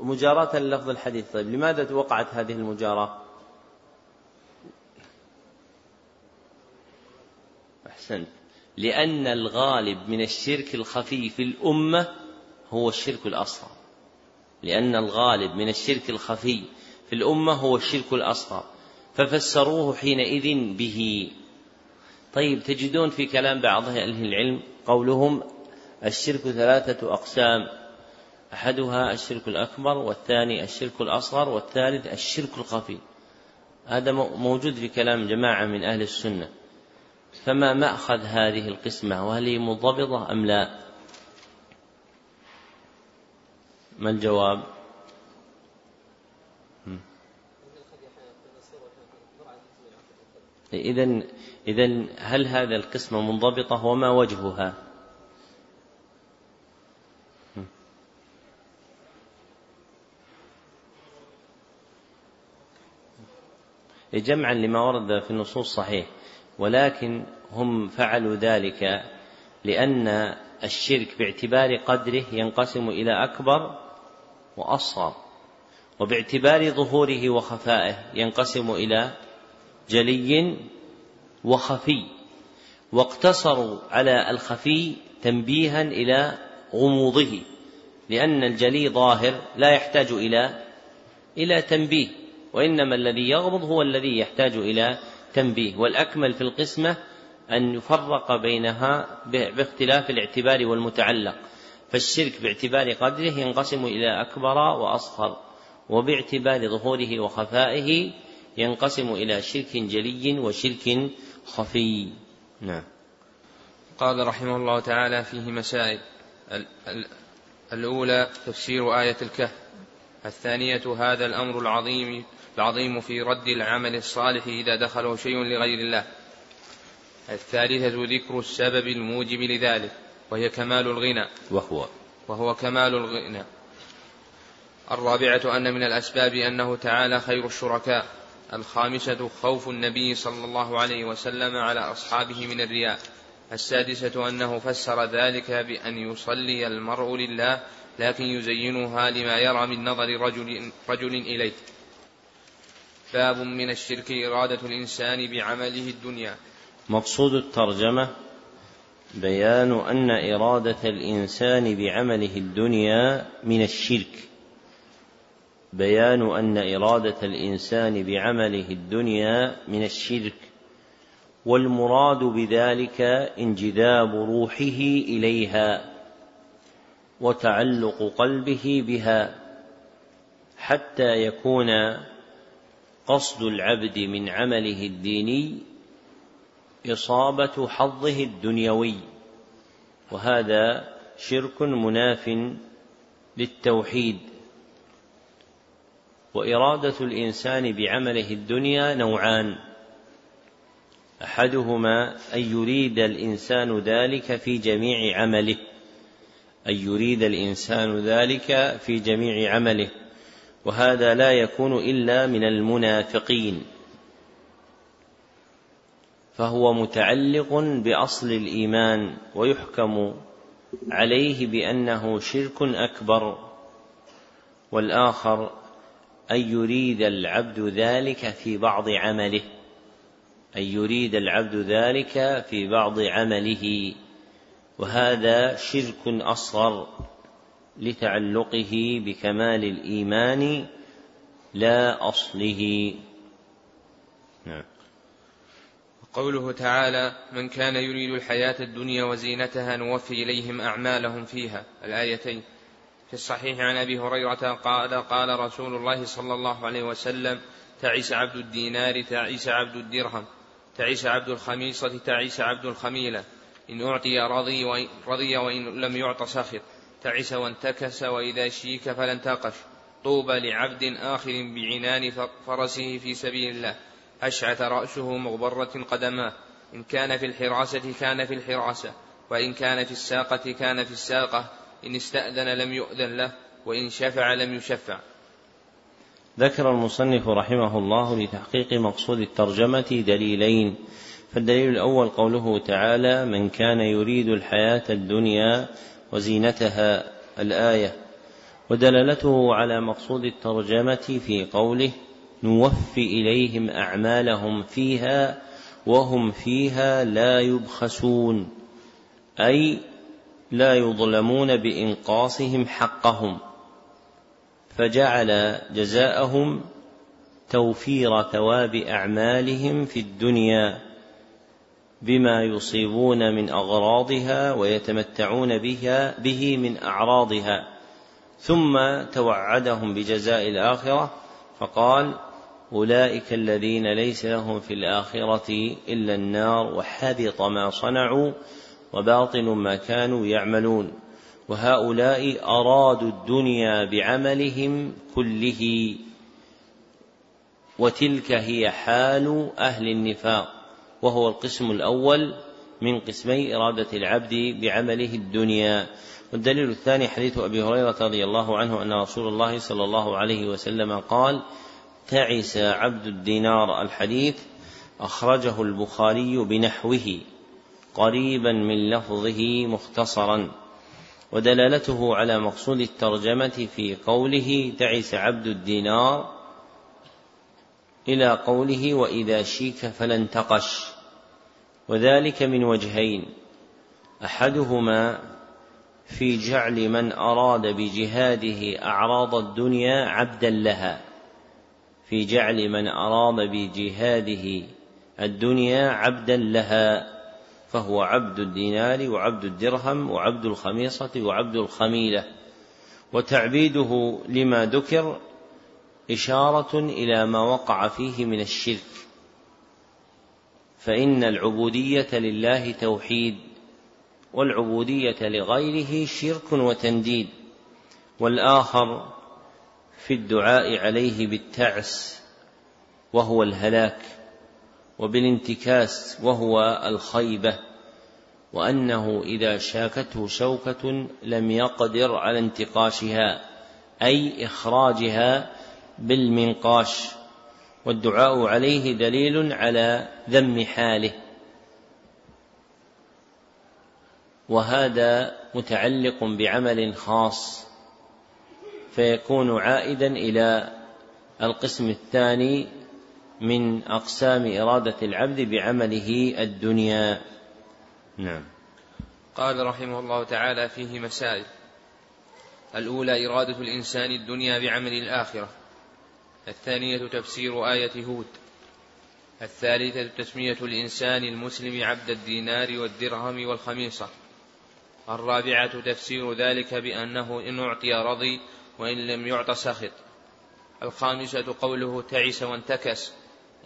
مجاراة للفظ الحديث. طيب لماذا وقعت هذه المجاراة؟ أحسنت. لأن الغالب من الشرك الخفي في الأمة هو الشرك الأصغر. لأن الغالب من الشرك الخفي في الأمة هو الشرك الأصغر. ففسروه حينئذ به. طيب تجدون في كلام بعض أهل العلم قولهم الشرك ثلاثة أقسام. أحدها الشرك الأكبر والثاني الشرك الأصغر والثالث الشرك الخفي. هذا موجود في كلام جماعة من أهل السنة. فما مأخذ هذه القسمة؟ وهل هي منضبطة أم لا؟ ما الجواب؟ إذا إذا هل هذا القسمة منضبطة وما وجهها؟ جمعا لما ورد في النصوص صحيح ولكن هم فعلوا ذلك لأن الشرك باعتبار قدره ينقسم إلى أكبر وأصغر وباعتبار ظهوره وخفائه ينقسم إلى جلي وخفي واقتصروا على الخفي تنبيها إلى غموضه لأن الجلي ظاهر لا يحتاج إلى إلى تنبيه. وإنما الذي يغمض هو الذي يحتاج إلى تنبيه. والأكمل في القسمة أن يفرق بينها باختلاف الاعتبار والمتعلق. فالشرك باعتبار قدره ينقسم إلى أكبر وأصغر وباعتبار ظهوره وخفائه ينقسم إلى شرك جلي وشرك خفي. نعم. قال رحمه الله تعالى فيه مسائل. الأولى تفسير آية الكهف. الثانية هذا الأمر العظيم العظيم في رد العمل الصالح إذا دخله شيء لغير الله. الثالثة ذكر السبب الموجب لذلك وهي كمال الغنى. وهو. وهو كمال الغنى. الرابعة أن من الأسباب أنه تعالى خير الشركاء. الخامسة خوف النبي صلى الله عليه وسلم على أصحابه من الرياء. السادسة أنه فسر ذلك بأن يصلي المرء لله لكن يزينها لما يرى من نظر رجل, رجل إليه. باب من الشرك إرادة الإنسان بعمله الدنيا. مقصود الترجمة بيان أن إرادة الإنسان بعمله الدنيا من الشرك. بيان أن إرادة الإنسان بعمله الدنيا من الشرك. والمراد بذلك انجذاب روحه إليها وتعلق قلبه بها حتى يكون قصد العبد من عمله الديني إصابة حظه الدنيوي وهذا شرك مناف للتوحيد. وإرادة الإنسان بعمله الدنيا نوعان. أحدهما أن يريد الإنسان ذلك في جميع عمله أن يريد الإنسان ذلك في جميع عمله. وهذا لا يكون إلا من المنافقين. فهو متعلق بأصل الإيمان ويحكم عليه بأنه شرك أكبر. والآخر أن يريد العبد ذلك في بعض عمله. أن يريد العبد ذلك في بعض عمله. وهذا شرك أصغر. لتعلقه بكمال الإيمان لا أصله. نعم. قوله تعالى من كان يريد الحياة الدنيا وزينتها نوفي إليهم أعمالهم فيها الآيتين. في الصحيح عن أبي هريرة قال قال رسول الله صلى الله عليه وسلم تعس عبد الدينار تعس عبد الدرهم تعس عبد الخميصة تعس عبد الخميلة. إن أعطي رضي وإن, رضي وإن لم يعط سخط تعس وانتكس وإذا شيك فلا انتقش طوبى لعبد آخر بعنان فرسه في سبيل الله. أشعث رأسه مغبرة قدماه. إن كان في الحراسة كان في الحراسة. وإن كان في الساقة كان في الساقة. إن استأذن لم يؤذن له. وإن شفع لم يشفع. ذكر المصنف رحمه الله لتحقيق مقصود الترجمة دليلين. فالدليل الأول قوله تعالى من كان يريد الحياة الدنيا وزينتها الآية ودلالته على مقصود الترجمة في قوله نوفي إليهم أعمالهم فيها وهم فيها لا يبخسون أي لا يظلمون بإنقاصهم حقهم فجعل جزاءهم توفير ثواب أعمالهم في الدنيا. بما يصيبون من أغراضها ويتمتعون بها به من أعراضها. ثم توعدهم بجزاء الآخرة فقال أولئك الذين ليس لهم في الآخرة إلا النار وحبط ما صنعوا وباطل ما كانوا يعملون. وهؤلاء أرادوا الدنيا بعملهم كله وتلك هي حال أهل النفاق. وهو القسم الأول من قسمي إرادة العبد بعمله الدنيا. والدليل الثاني حديث أبي هريرة رضي الله عنه أن رسول الله صلى الله عليه وسلم قال تعس عبد الدينار الحديث أخرجه البخاري بنحوه قريبا من لفظه مختصرا ودلالته على مقصود الترجمة في قوله تعس عبد الدينار إلى قوله وإذا شيك فلا انتقش وذلك من وجهين. أحدهما في جعل من أراد بجهاده أعراض الدنيا عبدا لها. في جعل من أراد بجهاده الدنيا عبدا لها فهو عبد الدينار وعبد الدرهم وعبد الخميصة وعبد الخميلة. وتعبيده لما ذكر إشارة إلى ما وقع فيه من الشرك. فإن العبودية لله توحيد والعبودية لغيره شرك وتنديد والآخر في الدعاء عليه بالتعس وهو الهلاك وبالانتكاس وهو الخيبة وأنه إذا شاكته شوكة لم يقدر على انتقاشها أي إخراجها بالمنقاش. والدعاء عليه دليل على ذم حاله. وهذا متعلق بعمل خاص فيكون عائدا إلى القسم الثاني من أقسام إرادة العبد بعمله الدنيا. نعم. قال رحمه الله تعالى فيه مسائل. الأولى إرادة الإنسان الدنيا بعمل الآخرة. الثانية تفسير آية هود. الثالثة تسمية الإنسان المسلم عبد الدينار والدرهم والخميصة. الرابعة تفسير ذلك بأنه إن أعطي رضي وإن لم يعط سخط. الخامسة قوله تعس وانتكس.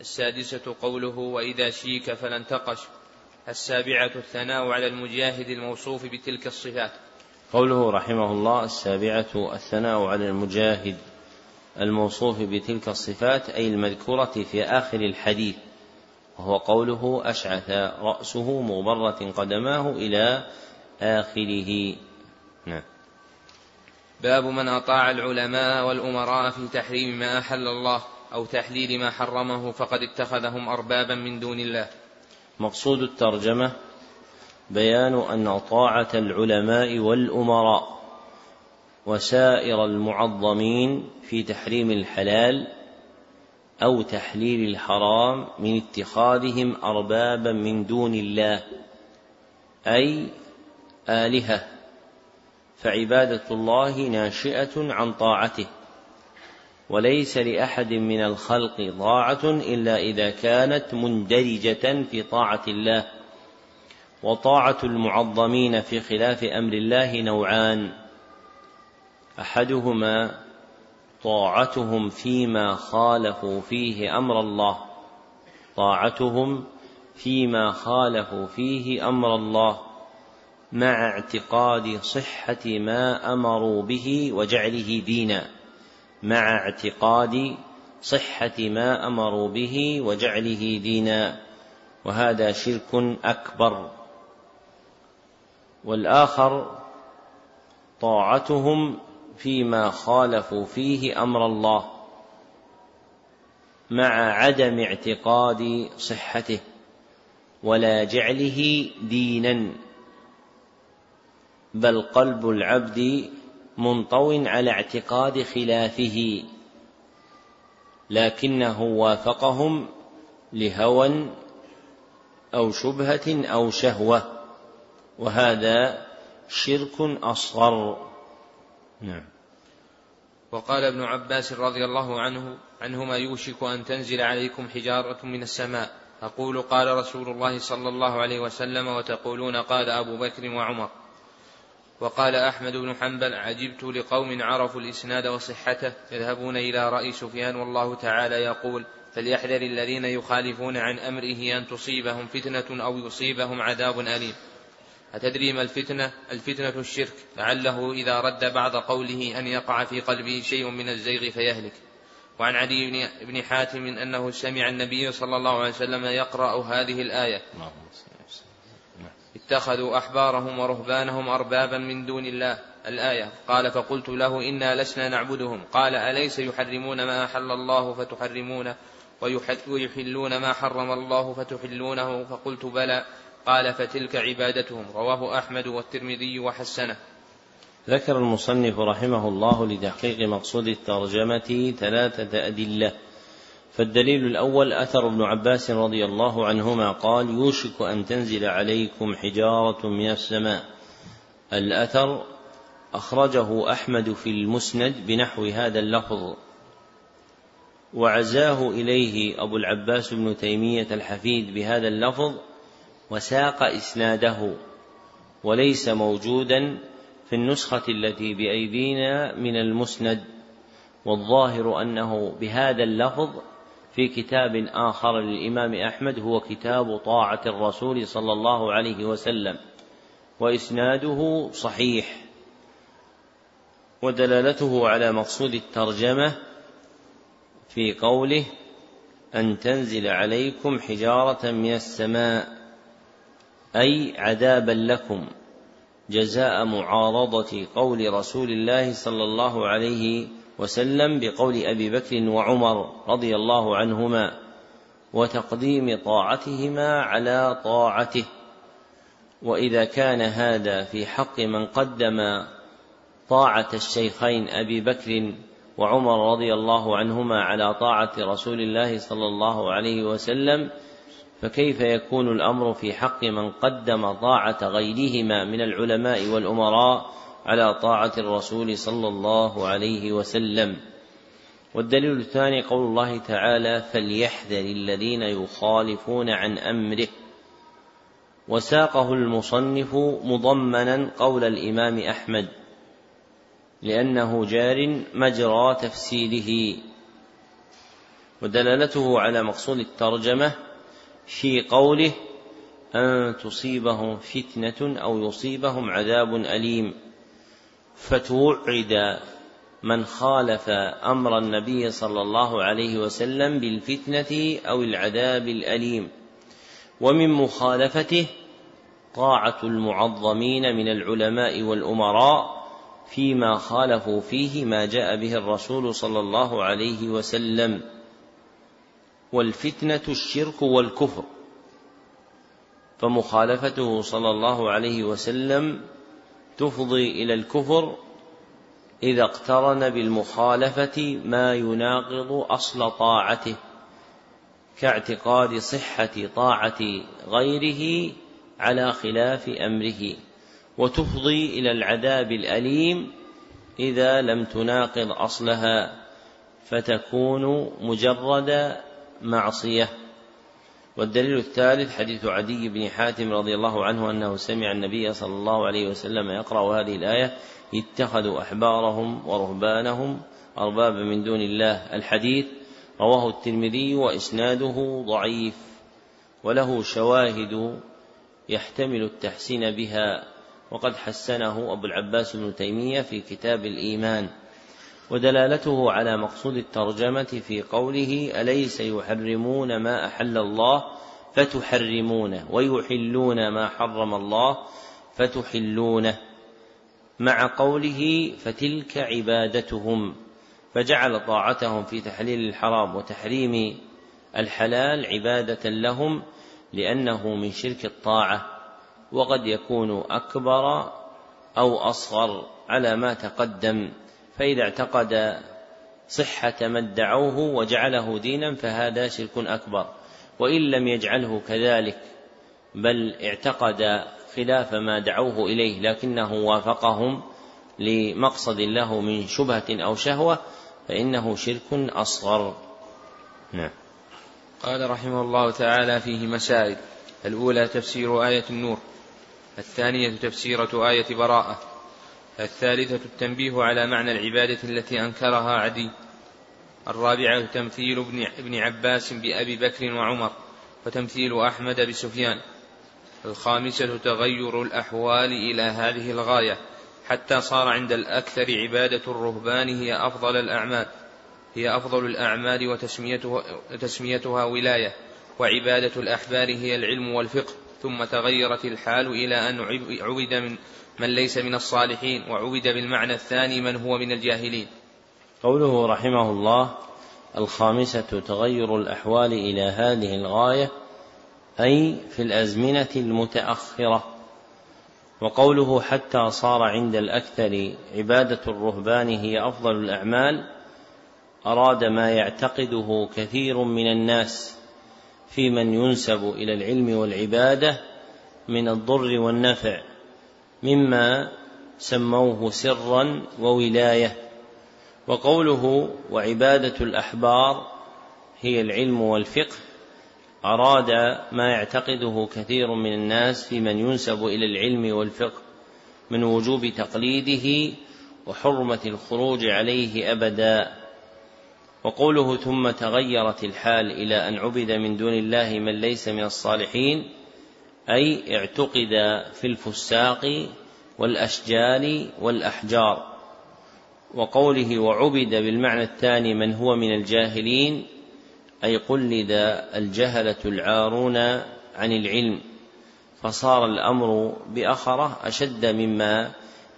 السادسة قوله وإذا شيك فلا انتقش السابعة الثناء على المجاهد الموصوف بتلك الصفات. قوله رحمه الله السابعة الثناء على المجاهد الموصوف بتلك الصفات أي المذكورة في آخر الحديث وهو قوله أشعث رأسه مغبرة قدماه إلى آخره. نعم. باب من أطاع العلماء والأمراء في تحريم ما أحل الله أو تحليل ما حرمه فقد اتخذهم أربابا من دون الله. مقصود الترجمة بيان أن طاعة العلماء والأمراء وسائر المعظمين في تحريم الحلال أو تحليل الحرام من اتخاذهم أربابا من دون الله أي آلهة فعبادة الله ناشئة عن طاعته. وليس لأحد من الخلق طاعة إلا إذا كانت مندرجة في طاعة الله. وطاعة المعظمين في خلاف أمر الله نوعان. أحدهما طاعتهم فيما خالفوا فيه أمر الله. طاعتهم فيما خالفوا فيه أمر الله. مع اعتقاد صحة ما أمروا به وجعله دينا. مع اعتقاد صحة ما أمروا به وجعله دينا. وهذا شرك أكبر. والآخر طاعتهم فيما خالفوا فيه أمر الله مع عدم اعتقاد صحته ولا جعله دينا بل قلب العبد منطو على اعتقاد خلافه لكنه وافقهم لهوى أو شبهة أو شهوة وهذا شرك أصغر. نعم. وقال ابن عباس رضي الله عنه عنهما يوشك أن تنزل عليكم حجارة من السماء. أقول قال رسول الله صلى الله عليه وسلم وتقولون قال أبو بكر وعمر. وقال أحمد بن حنبل عجبت لقوم عرفوا الإسناد وصحته يذهبون إلى رأي سفيان والله تعالى يقول فليحذر الذين يخالفون عن أمره أن تصيبهم فتنة أو يصيبهم عذاب أليم. أتدري ما الفتنة؟ الفتنة الشرك. لعله إذا رد بعض قوله أن يقع في قلبه شيء من الزيغ فيهلك. وعن علي بن حاتم أنه سمع النبي صلى الله عليه وسلم يقرأ هذه الآية. اتخذوا أحبارهم ورهبانهم أربابا من دون الله. الآية. قال فقلت له إنا لسنا نعبدهم. قال أليس يحرمون ما أحل الله فتحرمونه ويحلون ما حرم الله فتحلونه؟ فقلت بلى. قال فتلك عبادتهم. رواه أحمد والترمذي وحسنه. ذكر المصنف رحمه الله لتحقيق مقصود الترجمة ثلاثة أدلة. فالدليل الأول أثر ابن عباس رضي الله عنهما قال يوشك أن تنزل عليكم حجارة من السماء. الأثر أخرجه أحمد في المسند بنحو هذا اللفظ. وعزاه إليه أبو العباس بن تيمية الحفيد بهذا اللفظ وساق إسناده وليس موجودا في النسخة التي بأيدينا من المسند والظاهر أنه بهذا اللفظ في كتاب آخر للإمام أحمد هو كتاب طاعة الرسول صلى الله عليه وسلم وإسناده صحيح ودلالته على مقصود الترجمة في قوله أن تنزل عليكم حجارة من السماء أي عذابا لكم جزاء معارضة قول رسول الله صلى الله عليه وسلم بقول أبي بكر وعمر رضي الله عنهما وتقديم طاعتهما على طاعته. وإذا كان هذا في حق من قدم طاعة الشيخين أبي بكر وعمر رضي الله عنهما على طاعة رسول الله صلى الله عليه وسلم فكيف يكون الأمر في حق من قدم طاعة غيرهما من العلماء والأمراء على طاعة الرسول صلى الله عليه وسلم؟ والدليل الثاني قول الله تعالى فليحذر الذين يخالفون عن أمره. وساقه المصنف مضمنا قول الإمام أحمد لأنه جار مجرى تفسيره. ودلالته على مقصود الترجمة في قوله أن تصيبهم فتنة أو يصيبهم عذاب أليم. فتوعد من خالف أمر النبي صلى الله عليه وسلم بالفتنة أو العذاب الأليم. ومن مخالفته طاعة المعظمين من العلماء والأمراء فيما خالفوا فيه ما جاء به الرسول صلى الله عليه وسلم. والفتنة الشرك والكفر. فمخالفته صلى الله عليه وسلم تفضي إلى الكفر إذا اقترن بالمخالفة ما يناقض أصل طاعته كاعتقاد صحة طاعة غيره على خلاف أمره وتفضي إلى العذاب الأليم إذا لم تناقض أصلها فتكون مجرد معصية. والدليل الثالث حديث عدي بن حاتم رضي الله عنه أنه سمع النبي صلى الله عليه وسلم يقرأ هذه الآية اتخذوا أحبارهم ورهبانهم أربابا من دون الله. الحديث رواه الترمذي وإسناده ضعيف وله شواهد يحتمل التحسين بها. وقد حسنه أبو العباس بن تيمية في كتاب الإيمان. ودلالته على مقصود الترجمة في قوله أليس يحرمون ما أحل الله؟ فتحرمونه ويحلون ما حرم الله فتحلونه. مع قوله فتلك عبادتهم فجعل طاعتهم في تحليل الحرام وتحريم الحلال عبادة لهم لأنه من شرك الطاعة. وقد يكون أكبر أو أصغر على ما تقدم. فإذا اعتقد صحة ما ادعوه وجعله دينا فهذا شرك أكبر. وإن لم يجعله كذلك بل اعتقد خلاف ما دعوه إليه لكنه وافقهم لمقصد له من شبهة أو شهوة فإنه شرك أصغر. نعم. قال رحمه الله تعالى فيه مسائل. الأولى تفسير آية النور الثانية تفسيرة آية براءة. الثالثة التنبيه على معنى العبادة التي أنكرها عدي. الرابعة تمثيل ابن عباس بأبي بكر وعمر وتمثيل أحمد بسفيان. الخامسة تغير الأحوال إلى هذه الغاية حتى صار عند الأكثر عبادة الرهبان هي أفضل الأعمال. هي أفضل الأعمال وتسميتها, وتسميتها ولاية وعبادة الأحبار هي العلم والفقه. ثم تغيرت الحال إلى أن عبد من من ليس من الصالحين وعبد بالمعنى الثاني من هو من الجاهلين. قوله رحمه الله الخامسة تغير الأحوال إلى هذه الغاية أي في الأزمنة المتأخرة. وقوله حتى صار عند الأكثر عبادة الرهبان هي أفضل الأعمال أراد ما يعتقده كثير من الناس في من ينسب إلى العلم والعبادة من الضر والنفع. مما سموه سرا وولاية. وقوله وعبادة الأحبار هي العلم والفقه أراد ما يعتقده كثير من الناس في من ينسب إلى العلم والفقه من وجوب تقليده وحرمة الخروج عليه أبدا. وقوله ثم تغيرت الحال إلى أن عبد من دون الله من ليس من الصالحين أي اعتقد في الفساق والأشجار والأحجار. وقوله وعبد بالمعنى الثاني من هو من الجاهلين أي قلد الجهلة العارون عن العلم. فصار الأمر بأخرة أشد مما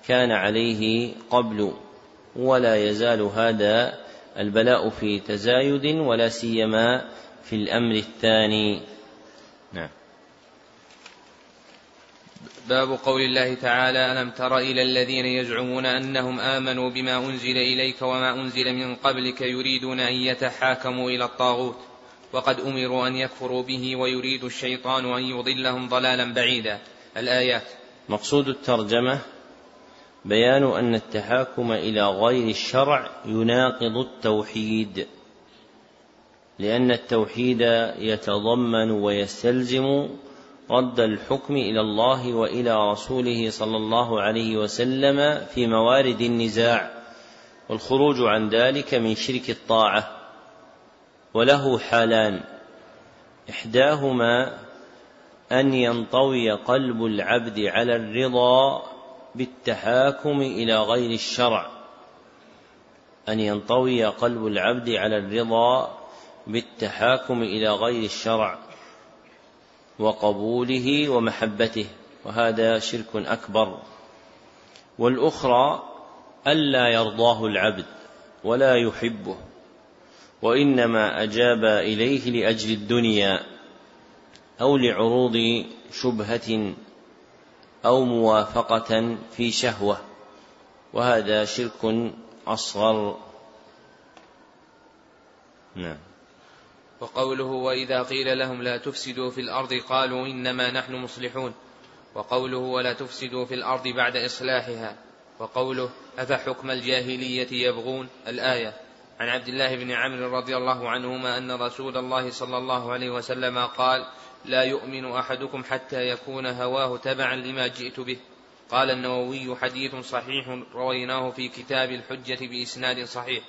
كان عليه قبل ولا يزال هذا البلاء في تزايد ولا سيما في الأمر الثاني. باب قول الله تعالى ألم تر إلى الذين يزعمون أنهم آمنوا بما أنزل إليك وما أنزل من قبلك يريدون أن يتحاكموا إلى الطاغوت وقد أمروا أن يكفروا به ويريد الشيطان أن يضلهم ضلالا بعيدا. الآيات. مقصود الترجمة بيان أن التحاكم إلى غير الشرع يناقض التوحيد لأن التوحيد يتضمن ويستلزم رد الحكم إلى الله وإلى رسوله صلى الله عليه وسلم في موارد النزاع والخروج عن ذلك من شرك الطاعة وله حالان. إحداهما أن ينطوي قلب العبد على الرضا بالتحاكم إلى غير الشرع. أن ينطوي قلب العبد على الرضا بالتحاكم إلى غير الشرع. وقبوله ومحبته وهذا شرك أكبر. والأخرى ألا يرضاه العبد ولا يحبه وإنما أجاب إليه لأجل الدنيا أو لعروض شبهة أو موافقة في شهوة وهذا شرك أصغر. نعم. وقوله وإذا قيل لهم لا تفسدوا في الأرض قالوا إنما نحن مصلحون. وقوله ولا تفسدوا في الأرض بعد إصلاحها. وقوله أفحكم الجاهلية يبغون الآية. عن عبد الله بن عمرو رضي الله عنهما أن رسول الله صلى الله عليه وسلم قال لا يؤمن أحدكم حتى يكون هواه تبعا لما جئت به. قال النووي حديث صحيح رويناه في كتاب الحجة بإسناد صحيح.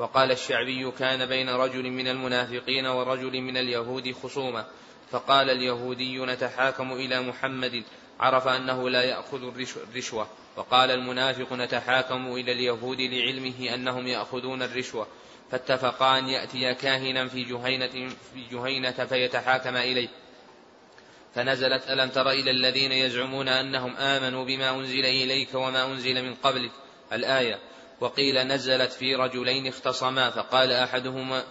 وقال الشعبي كان بين رجل من المنافقين ورجل من اليهود خصومة فقال اليهودي نتحاكم إلى محمد عرف أنه لا يأخذ الرشوة وقال المنافق نتحاكم إلى اليهود لعلمه أنهم يأخذون الرشوة فاتفقا أن يأتي كاهنا في جهينة, في جهينة فيتحاكم إليه. فنزلت ألم تر إلى الذين يزعمون أنهم آمنوا بما أنزل إليك وما أنزل من قبلك؟ الآية. وقيل نزلت في رجلين اختصما فقال أحدهما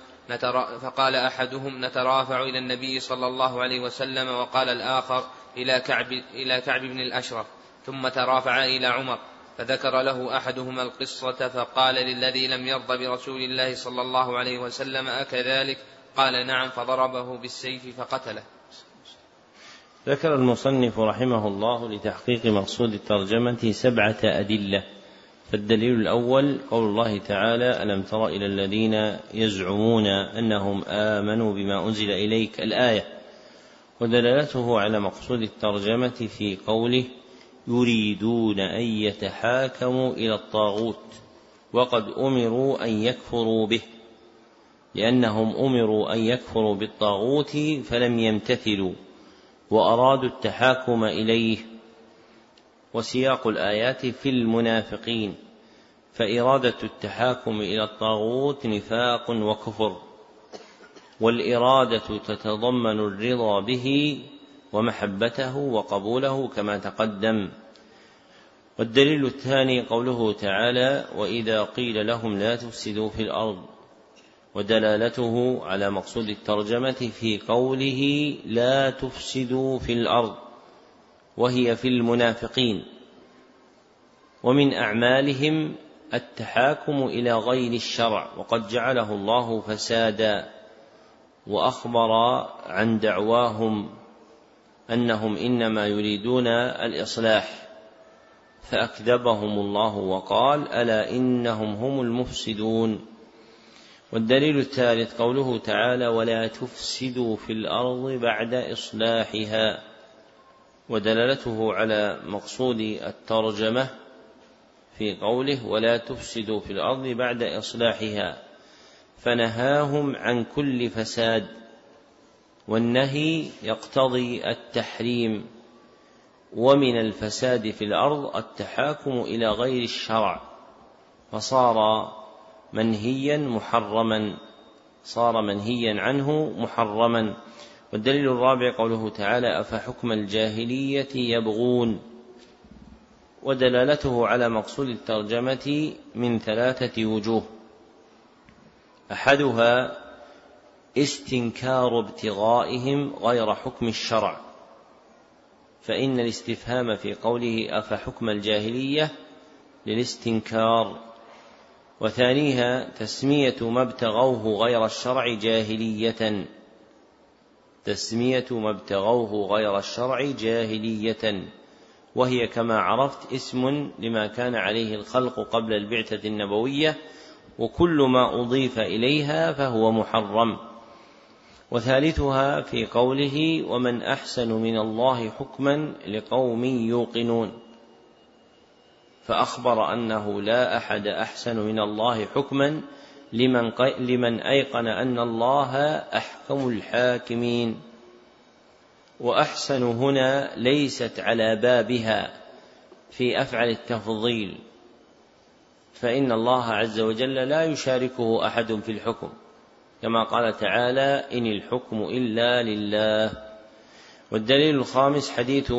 فقال أحدهم نترافع إلى النبي صلى الله عليه وسلم وقال الآخر إلى كعب إلى كعب بن الأشرف ثم ترافع إلى عمر فذكر له أحدهما القصة فقال للذي لم يرضى برسول الله صلى الله عليه وسلم أكذلك؟ قال نعم فضربه بالسيف فقتله. ذكر المصنف رحمه الله لتحقيق مقصود الترجمة سبعة أدلة. فالدليل الأول قول الله تعالى ألم تر إلى الذين يزعمون أنهم آمنوا بما أنزل إليك الآية ودلالته على مقصود الترجمة في قوله يريدون أن يتحاكموا إلى الطاغوت وقد أمروا أن يكفروا به لأنهم أمروا أن يكفروا بالطاغوت فلم يمتثلوا وأرادوا التحاكم إليه وسياق الآيات في المنافقين فإرادة التحاكم إلى الطاغوت نفاق وكفر والإرادة تتضمن الرضا به ومحبته وقبوله كما تقدم. والدليل الثاني قوله تعالى وإذا قيل لهم لا تفسدوا في الأرض ودلالته على مقصود الترجمة في قوله لا تفسدوا في الأرض. وهي في المنافقين. ومن أعمالهم التحاكم إلى غير الشرع وقد جعله الله فسادا وأخبر عن دعواهم أنهم إنما يريدون الإصلاح. فأكذبهم الله وقال ألا إنهم هم المفسدون. والدليل الثالث قوله تعالى ولا تفسدوا في الأرض بعد إصلاحها. ودلالته على مقصود الترجمة في قوله ولا تفسدوا في الأرض بعد إصلاحها فنهاهم عن كل فساد والنهي يقتضي التحريم ومن الفساد في الأرض التحاكم إلى غير الشرع فصار منهيا محرما صار منهيا عنه محرما. والدليل الرابع قوله تعالى أفحكم الجاهلية يبغون ودلالته على مقصود الترجمة من ثلاثة وجوه. أحدها استنكار ابتغائهم غير حكم الشرع فإن الاستفهام في قوله أفحكم الجاهلية للاستنكار. وثانيها تسمية ما ابتغوه غير الشرع جاهلية. تسمية ما ابتغوه غير الشرع جاهلية وهي كما عرفت اسم لما كان عليه الخلق قبل البعثة النبوية وكل ما أضيف إليها فهو محرم. وثالثها في قوله ومن أحسن من الله حكما لقوم يوقنون فأخبر أنه لا أحد أحسن من الله حكما لمن لمن أيقن أن الله أحكم الحاكمين. وأحسن هنا ليست على بابها في أفعل التفضيل. فإن الله عز وجل لا يشاركه أحد في الحكم. كما قال تعالى إن الحكم إلا لله. والدليل الخامس حديث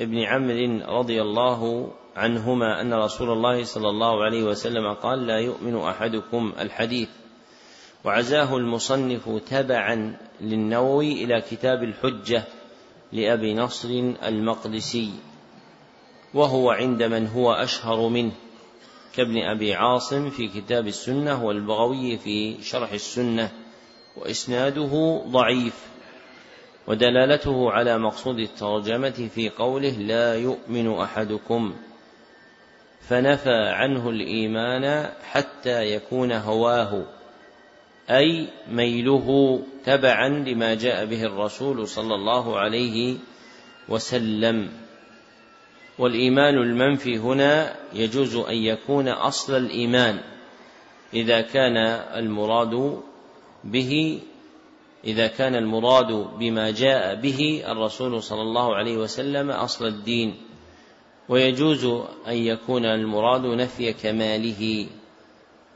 ابن عمرو رضي الله عنهما أن رسول الله صلى الله عليه وسلم قال لا يؤمن أحدكم الحديث. وعزاه المصنف تبعا للنووي إلى كتاب الحجة لأبي نصر المقدسي وهو عند من هو أشهر منه كابن أبي عاصم في كتاب السنة والبغوي في شرح السنة وإسناده ضعيف ودلالته على مقصود الترجمة في قوله لا يؤمن أحدكم. فنفى عنه الإيمان حتى يكون هواه أي ميله تبعا لما جاء به الرسول صلى الله عليه وسلم. والإيمان المنفي هنا يجوز أن يكون أصل الإيمان إذا كان المراد به إذا كان المراد بما جاء به الرسول صلى الله عليه وسلم أصل الدين. ويجوز أن يكون المراد نفي كماله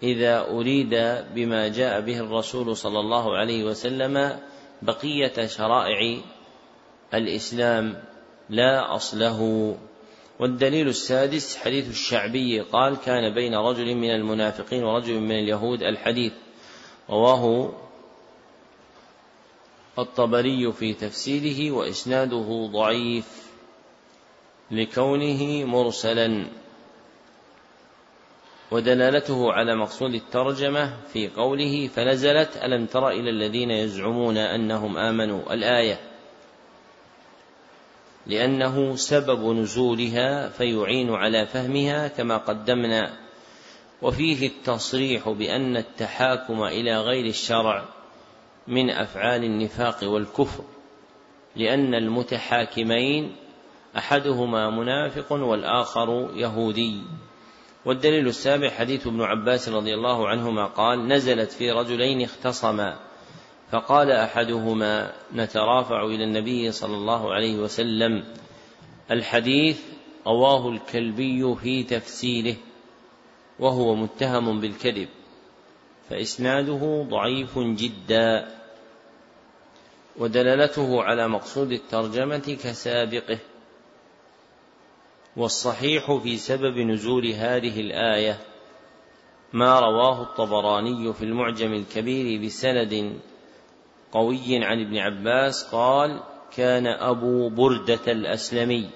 إذا أريد بما جاء به الرسول صلى الله عليه وسلم بقية شرائع الإسلام لا أصله. والدليل السادس حديث الشعبي قال كان بين رجل من المنافقين ورجل من اليهود الحديث. رواه الطبري في تفسيره وإسناده ضعيف. لكونه مرسلا. ودلالته على مقصود الترجمة في قوله فنزلت ألم تر إلى الذين يزعمون أنهم آمنوا؟ الآية. لأنه سبب نزولها فيعين على فهمها كما قدمنا. وفيه التصريح بأن التحاكم إلى غير الشرع من أفعال النفاق والكفر لأن المتحاكمين أحدهما منافق والآخر يهودي. والدليل السابع حديث ابن عباس رضي الله عنهما قال نزلت في رجلين اختصما. فقال أحدهما نترافع إلى النبي صلى الله عليه وسلم. الحديث رواه الكلبي في تفسيره وهو متهم بالكذب فإسناده ضعيف جدا. ودلالته على مقصود الترجمة كسابقه. والصحيح في سبب نزول هذه الآية ما رواه الطبراني في المعجم الكبير بسند قوي عن ابن عباس قال كان أبو بردة الأسلمي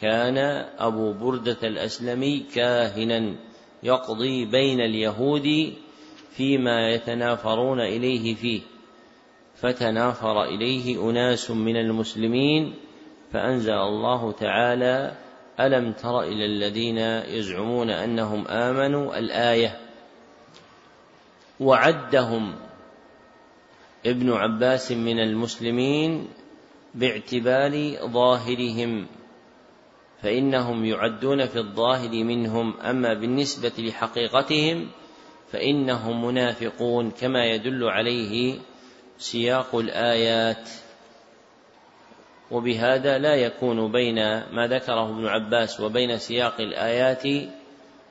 كان أبو بردة الأسلمي كاهنا يقضي بين اليهود فيما يتنافرون إليه فيه فتنافر إليه أناس من المسلمين فأنزل الله تعالى ألم تر إلى الذين يزعمون أنهم آمنوا؟ الآية وعدهم ابن عباس من المسلمين باعتبار ظاهرهم فإنهم يعدون في الظاهر منهم أما بالنسبة لحقيقتهم فإنهم منافقون كما يدل عليه سياق الآيات. وبهذا لا يكون بين ما ذكره ابن عباس وبين سياق الآيات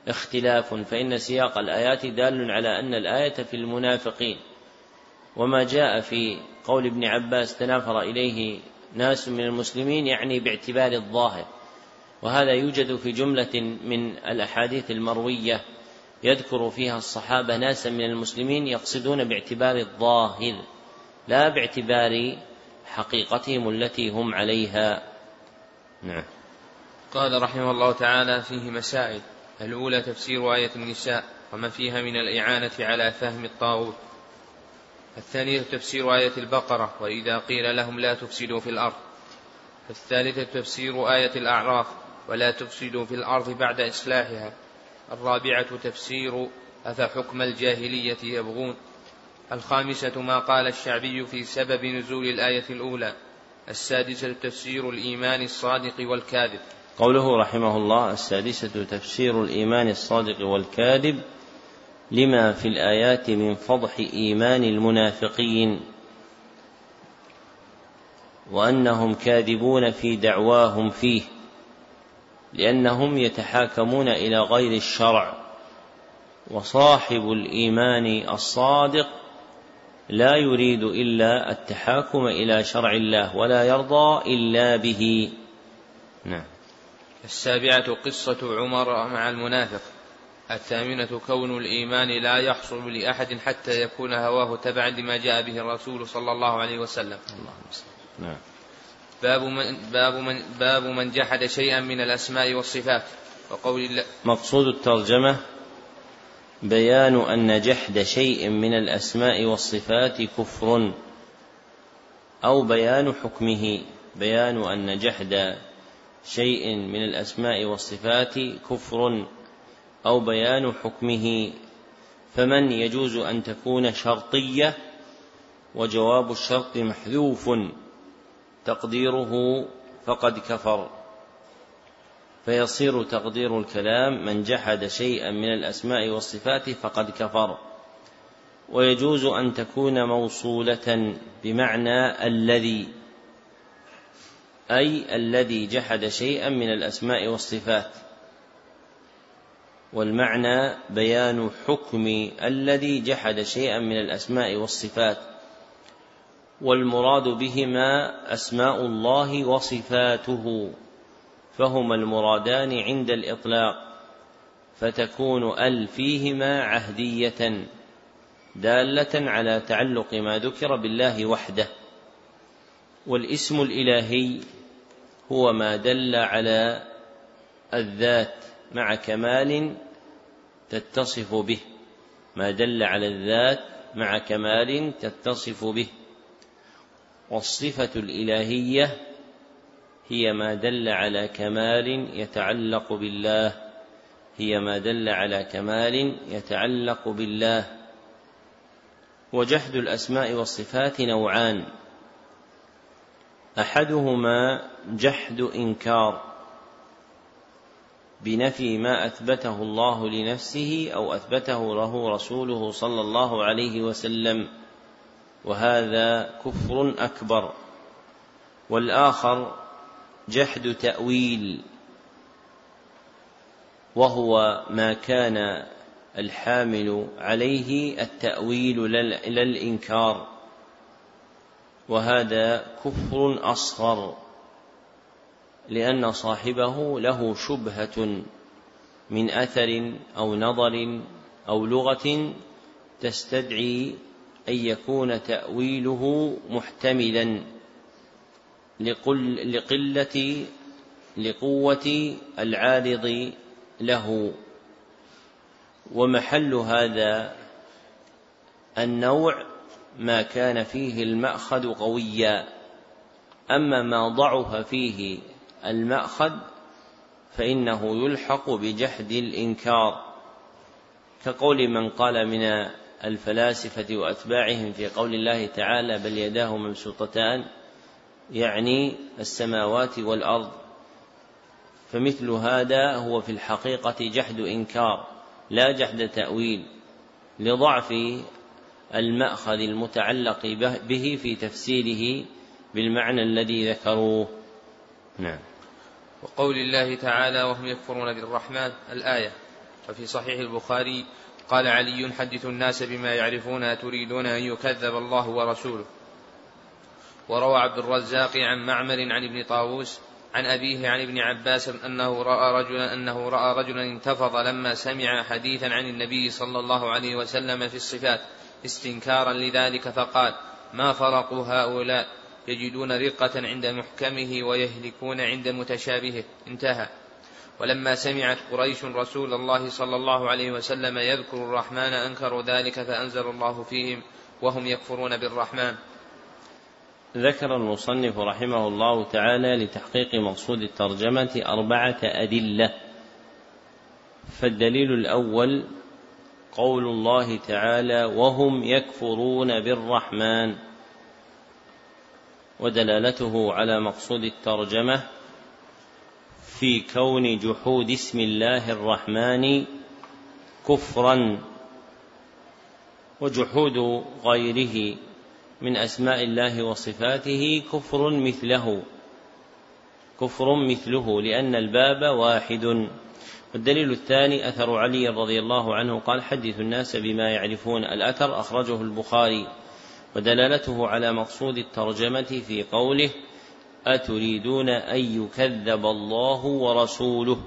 اختلاف فإن سياق الآيات دال على أن الآية في المنافقين. وما جاء في قول ابن عباس تنافر إليه ناس من المسلمين يعني باعتبار الظاهر. وهذا يوجد في جملة من الأحاديث المروية يذكر فيها الصحابة ناسا من المسلمين يقصدون باعتبار الظاهر لا باعتبار حقيقتهم التي هم عليها. نعم. قال رحمه الله تعالى فيه مسائل. الأولى تفسير آية النساء وما فيها من الإعانة على فهم الطاغوت. الثانية تفسير آية البقرة وإذا قيل لهم لا تفسدوا في الأرض. الثالثة تفسير آية الأعراف ولا تفسدوا في الأرض بعد إصلاحها. الرابعة تفسير أفحكم الجاهلية يبغون. الخامسة ما قال الشعبي في سبب نزول الآية الأولى السادسة تفسير الإيمان الصادق والكاذب. قوله رحمه الله السادسة تفسير الإيمان الصادق والكاذب لما في الآيات من فضح إيمان المنافقين وأنهم كاذبون في دعواهم فيه لأنهم يتحاكمون إلى غير الشرع وصاحب الإيمان الصادق لا يريد إلا التحاكم إلى شرع الله ولا يرضى إلا به. نعم. السابعة قصة عمر مع المنافق. الثامنة كون الإيمان لا يحصل لأحد حتى يكون هواه تبعا لما جاء به الرسول صلى الله عليه وسلم. نعم. باب من باب من باب من جحد شيئا من الأسماء والصفات. وقول الله مقصود الترجمة بيان أن جحد شيء من الأسماء والصفات كفر أو بيان حكمه. بيان أن جحد شيء من الأسماء والصفات كفر أو بيان حكمه. فمن يجوز أن تكون شرطية وجواب الشرط محذوف تقديره فقد كفر. فيصير تقدير الكلام من جحد شيئا من الأسماء والصفات فقد كفر. ويجوز أن تكون موصولة بمعنى الذي أي الذي جحد شيئا من الأسماء والصفات. والمعنى بيان حكم الذي جحد شيئا من الأسماء والصفات. والمراد بهما أسماء الله وصفاته. فهما المرادان عند الإطلاق فتكون ال فيهما عهدية دالة على تعلق ما ذكر بالله وحده. والاسم الإلهي هو ما دل على الذات مع كمال تتصف به. ما دل على الذات مع كمال تتصف به. والصفة الإلهية هي ما دل على كمال يتعلق بالله. هي ما دل على كمال يتعلق بالله. وجحد الأسماء والصفات نوعان. أحدهما جحد إنكار. بنفي ما أثبته الله لنفسه أو أثبته له رسوله صلى الله عليه وسلم. وهذا كفر أكبر. والآخر جحد تأويل وهو ما كان الحامل عليه التأويل لا الانكار وهذا كفر أصغر لأن صاحبه له شبهة من أثر أو نظر أو لغة تستدعي أن يكون تأويله محتملا. لقل لقلة لقوة العارض له. ومحل هذا النوع ما كان فيه المأخذ قويا. أما ما ضعف فيه المأخذ فإنه يلحق بجحد الإنكار. كقول من قال من الفلاسفة وأتباعهم في قول الله تعالى بل يداه مبسوطتان يعني السماوات والأرض. فمثل هذا هو في الحقيقة جحد إنكار لا جحد تأويل لضعف المأخذ المتعلق به في تفسيره بالمعنى الذي ذكروه. نعم. وقول الله تعالى وهم يكفرون بالرحمن الآية. وفي صحيح البخاري قال علي حدث الناس بما يعرفون تريدون أن يكذب الله ورسوله. وروى عبد الرزاق عن معمر عن ابن طاووس عن أبيه عن ابن عباس أنه رأى رجلا أنه رأى رجلا انتفض لما سمع حديثا عن النبي صلى الله عليه وسلم في الصفات استنكارا لذلك فقال ما فرق هؤلاء؟ يجدون رقة عند محكمه ويهلكون عند متشابهه. انتهى. ولما سمعت قريش رسول الله صلى الله عليه وسلم يذكر الرحمن أنكروا ذلك فأنزل الله فيهم وهم يكفرون بالرحمن. ذكر المصنف رحمه الله تعالى لتحقيق مقصود الترجمة أربعة أدلة. فالدليل الأول قول الله تعالى وهم يكفرون بالرحمن ودلالته على مقصود الترجمة في كون جحود اسم الله الرحمن كفرا وجحود غيره من أسماء الله وصفاته كفر مثله كفر مثله لأن الباب واحد. والدليل الثاني أثر علي رضي الله عنه قال حدث الناس بما يعرفون. الأثر أخرجه البخاري ودلالته على مقصود الترجمة في قوله أتريدون أن يكذب الله ورسوله؟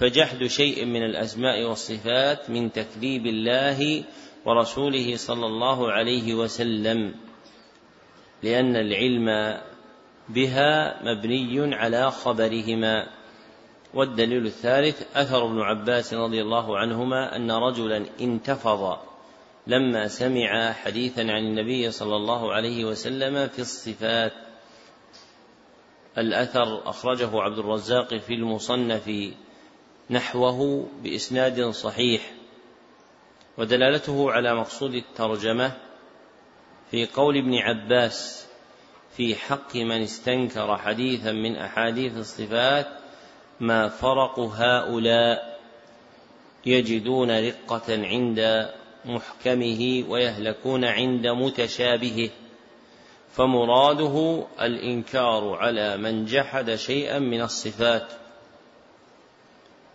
فجحد شيء من الأسماء والصفات من تكذيب الله ورسوله صلى الله عليه وسلم لأن العلم بها مبني على خبرهما. والدليل الثالث أثر ابن عباس رضي الله عنهما أن رجلا انتفض لما سمع حديثا عن النبي صلى الله عليه وسلم في الصفات. الأثر أخرجه عبد الرزاق في المصنف نحوه بإسناد صحيح. ودلالته على مقصود الترجمة في قول ابن عباس في حق من استنكر حديثا من أحاديث الصفات ما فرق هؤلاء يجدون رقة عند محكمه ويهلكون عند متشابهه فمراده الإنكار على من جحد شيئا من الصفات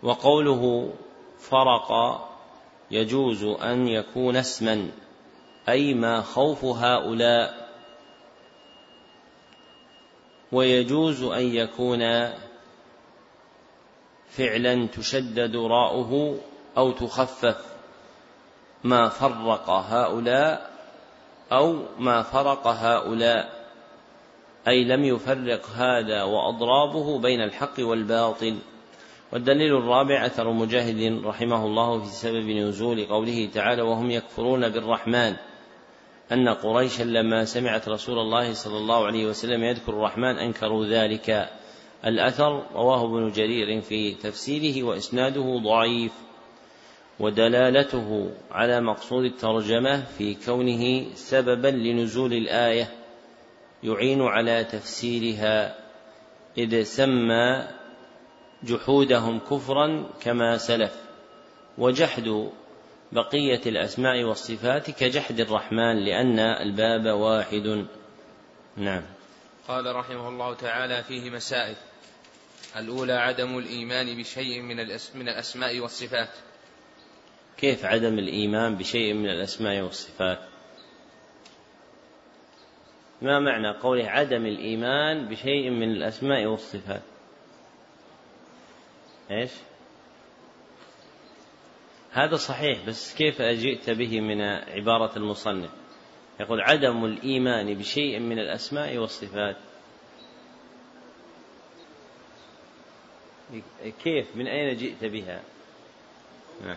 وقوله فرق يجوز أن يكون اسما أي ما خوف هؤلاء. ويجوز أن يكون فعلا تشدد راؤه أو تخفف ما فرق هؤلاء أو ما فرق هؤلاء أي لم يفرق هذا وأضرابه بين الحق والباطل. والدليل الرابع أثر مجاهد رحمه الله في سبب نزول قوله تعالى وهم يكفرون بالرحمن. أن قريشا لما سمعت رسول الله صلى الله عليه وسلم يذكر الرحمن أنكروا ذلك. الأثر رواه ابن جرير في تفسيره وإسناده ضعيف. ودلالته على مقصود الترجمة في كونه سببا لنزول الآية يعين على تفسيرها. إذ سمى جحودهم كفرا كما سلف وجحد بقية الأسماء والصفات كجحد الرحمن لأن الباب واحد. نعم. قال رحمه الله تعالى فيه مسائل. الأولى عدم الإيمان بشيء من, من الأسماء والصفات. كيف عدم الإيمان بشيء من الأسماء والصفات؟ ما معنى قوله عدم الإيمان بشيء من الأسماء والصفات؟ إيش؟ هذا صحيح بس كيف جئت به من عبارة المصنف؟ يقول عدم الإيمان بشيء من الأسماء والصفات كيف من أين جئت بها؟ نعم.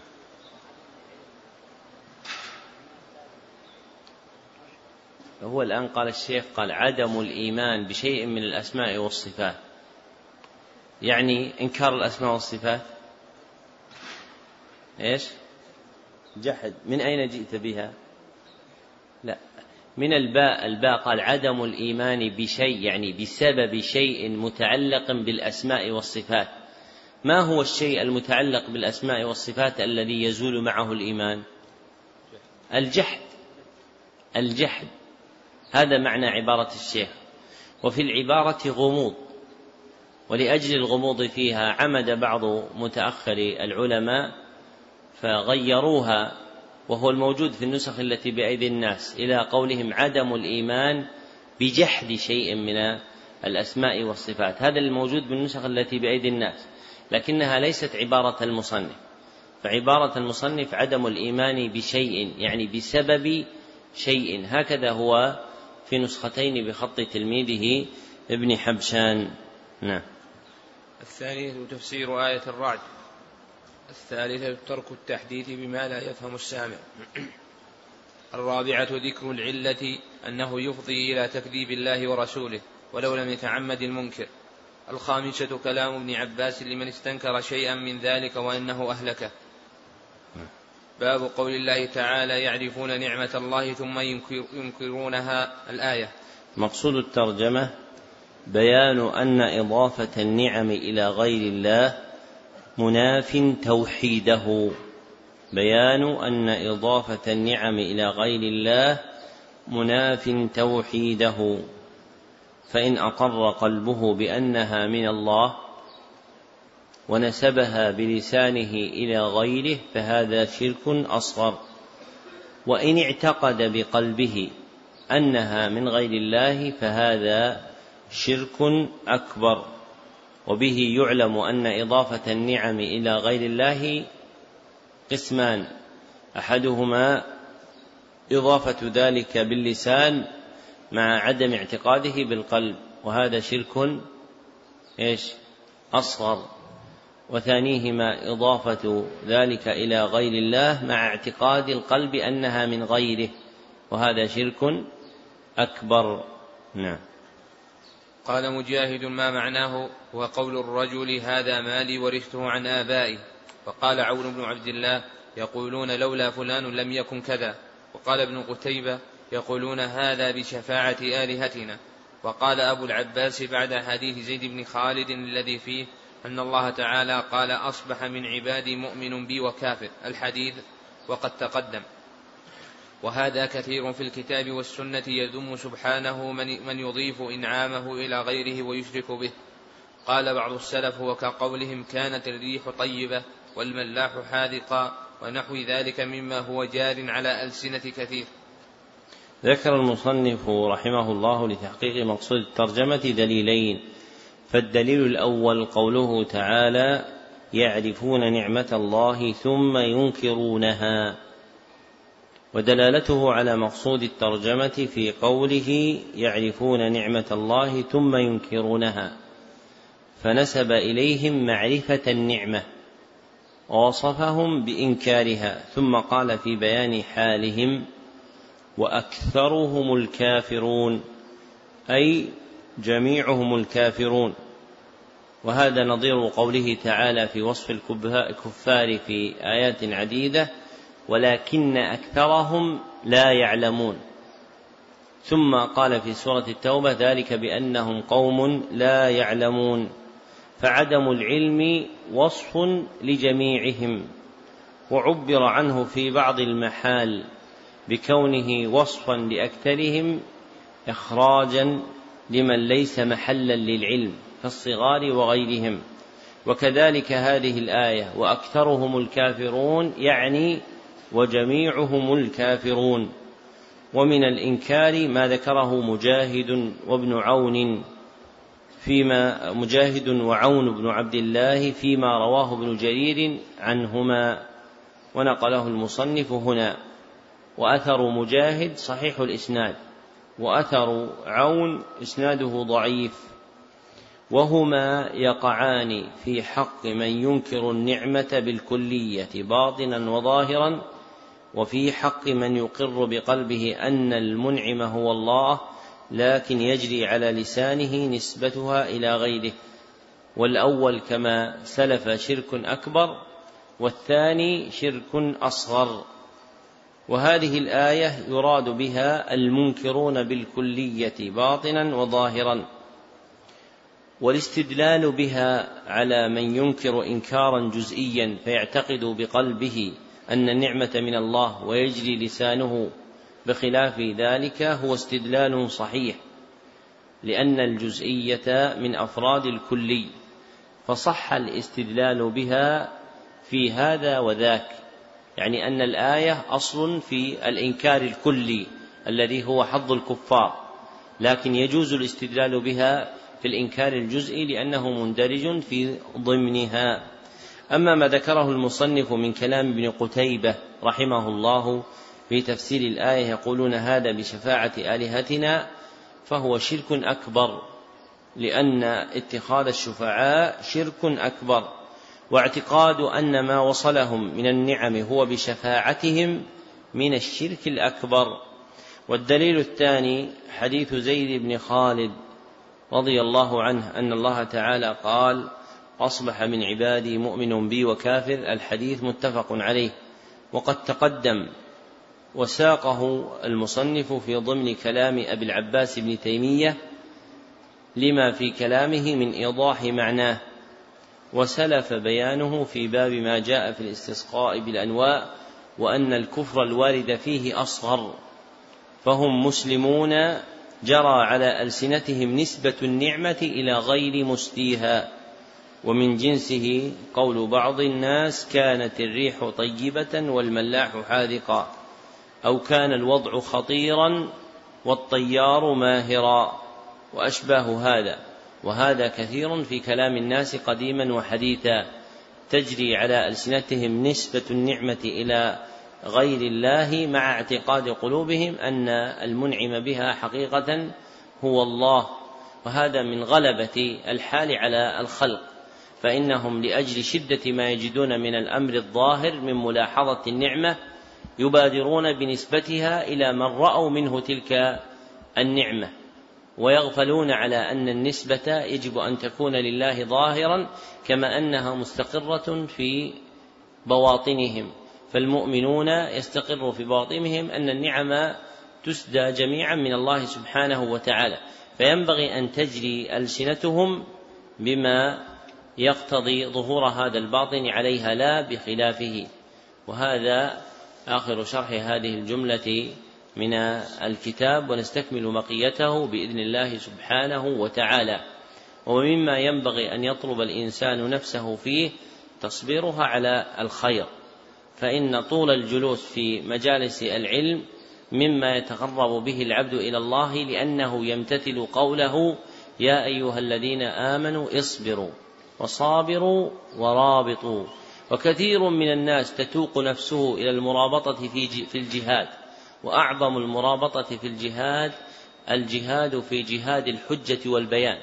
هو الآن قال الشيخ قال عدم الإيمان بشيء من الأسماء والصفات يعني إنكار الأسماء والصفات. إيش؟ جحد. من أين جئت بها؟ لا. من الباء الباء قال عدم الإيمان بشيء يعني بسبب شيء متعلق بالأسماء والصفات. ما هو الشيء المتعلق بالأسماء والصفات الذي يزول معه الإيمان؟ الجحد. الجحد. هذا معنى عبارة الشيخ. وفي العبارة غموض. ولأجل الغموض فيها عمد بعض متأخري العلماء فغيروها وهو الموجود في النسخ التي بأيدي الناس إلى قولهم عدم الإيمان بجحد شيء من الأسماء والصفات. هذا الموجود بالنسخ التي بأيدي الناس لكنها ليست عبارة المصنف. فعبارة المصنف عدم الإيمان بشيء يعني بسبب شيء. هكذا هو في نسختين بخط تلميذه ابن حبشان. نعم. الثانية تفسير آية الرعد. الثالثة ترك التحديث بما لا يفهم السامع. الرابعة ذكر العلة أنه يفضي إلى تكذيب الله ورسوله ولو لم يتعمد المنكر. الخامسة كلام ابن عباس لمن استنكر شيئا من ذلك وأنه أهلكه. باب قول الله تعالى يعرفون نعمة الله ثم ينكرونها. الآية. مقصود الترجمة بيان أن إضافة النعم إلى غير الله مناف توحيده. بيان أن إضافة النعم إلى غير الله مناف توحيده. فإن أقر قلبه بأنها من الله ونسبها بلسانه إلى غيره فهذا شرك أصغر. وإن اعتقد بقلبه أنها من غير الله فهذا شرك أكبر وبه يعلم أن إضافة النعم إلى غير الله قسمان. أحدهما إضافة ذلك باللسان مع عدم اعتقاده بالقلب وهذا شرك إيش؟ أصغر. وثانيهما إضافة ذلك إلى غير الله مع اعتقاد القلب أنها من غيره وهذا شرك أكبر. نعم. قال مجاهد ما معناه هو قول الرجل هذا مالي ورثته عن آبائي. وقال عون بن عبد الله يقولون لولا فلان لم يكن كذا. وقال ابن قتيبة يقولون هذا بشفاعة آلهتنا. وقال أبو العباس بعد حديث زيد بن خالد الذي فيه أن الله تعالى قال أصبح من عبادي مؤمن بي وكافر. الحديث وقد تقدم. وهذا كثير في الكتاب والسنة يذم سبحانه من, من يضيف إنعامه إلى غيره ويشرك به. قال بعض السلف وكقولهم كانت الريح طيبة والملاح حاذقا ونحو ذلك مما هو جار على ألسنة كثير. ذكر المصنف رحمه الله لتحقيق مقصود الترجمة دليلين فالدليل الأول قوله تعالى يعرفون نعمة الله ثم ينكرونها. ودلالته على مقصود الترجمة في قوله يعرفون نعمة الله ثم ينكرونها فنسب إليهم معرفة النعمة ووصفهم بإنكارها ثم قال في بيان حالهم وأكثرهم الكافرون أي جميعهم الكافرون. وهذا نظير قوله تعالى في وصف الكفار في آيات عديدة ولكن أكثرهم لا يعلمون. ثم قال في سورة التوبة ذلك بأنهم قوم لا يعلمون. فعدم العلم وصف لجميعهم. وعبر عنه في بعض المحال بكونه وصفا لأكثرهم اخراجا لمن ليس محلا للعلم كالصغار وغيرهم. وكذلك هذه الآية وأكثرهم الكافرون يعني وجميعهم الكافرون. ومن الإنكار ما ذكره مجاهد وابن عون فيما مجاهد وعون بن عبد الله فيما رواه ابن جرير عنهما ونقله المصنف هنا. وأثر مجاهد صحيح الإسناد وأثر عون إسناده ضعيف. وهما يقعان في حق من ينكر النعمة بالكلية باطنا وظاهرا وفي حق من يقر بقلبه أن المنعم هو الله لكن يجري على لسانه نسبتها إلى غيره. والأول كما سلف شرك أكبر والثاني شرك أصغر. وهذه الآية يراد بها المنكرون بالكلية باطنا وظاهرا. والاستدلال بها على من ينكر إنكارا جزئيا فيعتقد بقلبه أن النعمة من الله ويجري لسانه بخلاف ذلك هو استدلال صحيح لأن الجزئية من أفراد الكلي فصح الاستدلال بها في هذا وذاك يعني أن الآية أصل في الإنكار الكلي الذي هو حظ الكفار لكن يجوز الاستدلال بها في الإنكار الجزئي لأنه مندرج في ضمنها. أما ما ذكره المصنف من كلام ابن قتيبة رحمه الله في تفسير الآية يقولون هذا بشفاعة آلهتنا فهو شرك أكبر لأن اتخاذ الشفعاء شرك أكبر واعتقاد أن ما وصلهم من النعم هو بشفاعتهم من الشرك الأكبر. والدليل الثاني حديث زيد بن خالد رضي الله عنه أن الله تعالى قال أصبح من عبادي مؤمن بي وكافر الحديث متفق عليه. وقد تقدم وساقه المصنف في ضمن كلام أبي العباس بن تيمية لما في كلامه من إيضاح معناه. وسلف بيانه في باب ما جاء في الاستسقاء بالأنواء وأن الكفر الوارد فيه أصغر. فهم مسلمون جرى على ألسنتهم نسبة النعمة إلى غير مستيها. ومن جنسه قول بعض الناس كانت الريح طيبة والملاح حاذقا أو كان الوضع خطيرا والطيار ماهرا وأشباه هذا وهذا كثير في كلام الناس قديما وحديثا تجري على ألسنتهم نسبة النعمة إلى غير الله مع اعتقاد قلوبهم أن المنعم بها حقيقة هو الله وهذا من غلبة الحال على الخلق فإنهم لأجل شدة ما يجدون من الأمر الظاهر من ملاحظة النعمة يبادرون بنسبتها إلى من رأوا منه تلك النعمة. ويغفلون على أن النسبة يجب أن تكون لله ظاهرا كما أنها مستقرة في بواطنهم. فالمؤمنون يستقر في بواطنهم أن النعم تسدى جميعا من الله سبحانه وتعالى. فينبغي أن تجري ألسنتهم بما يقتضي ظهور هذا الباطن عليها لا بخلافه. وهذا آخر شرح هذه الجملة من الكتاب ونستكمل بقيته بإذن الله سبحانه وتعالى. ومما ينبغي أن يطلب الإنسان نفسه فيه تصبيرها على الخير. فإن طول الجلوس في مجالس العلم مما يتقرب به العبد إلى الله لأنه يمتثل قوله يا أيها الذين آمنوا اصبروا. وصابروا ورابطوا. وكثير من الناس تتوق نفسه إلى المرابطة في الجهاد. وأعظم المرابطة في الجهاد الجهاد في جهاد الحجة والبيان.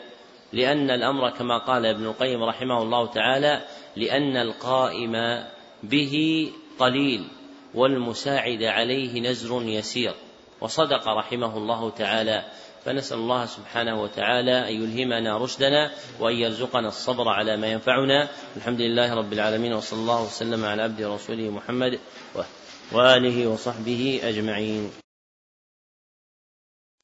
لأن الأمر كما قال ابن القيم رحمه الله تعالى لأن القائم به قليل والمساعد عليه نزر يسير. وصدق رحمه الله تعالى. فنسأل الله سبحانه وتعالى أن يلهمنا رشدنا وأن يرزقنا الصبر على ما ينفعنا. الحمد لله رب العالمين وصلى الله وسلم على عبده ورسوله محمد وآله وصحبه أجمعين.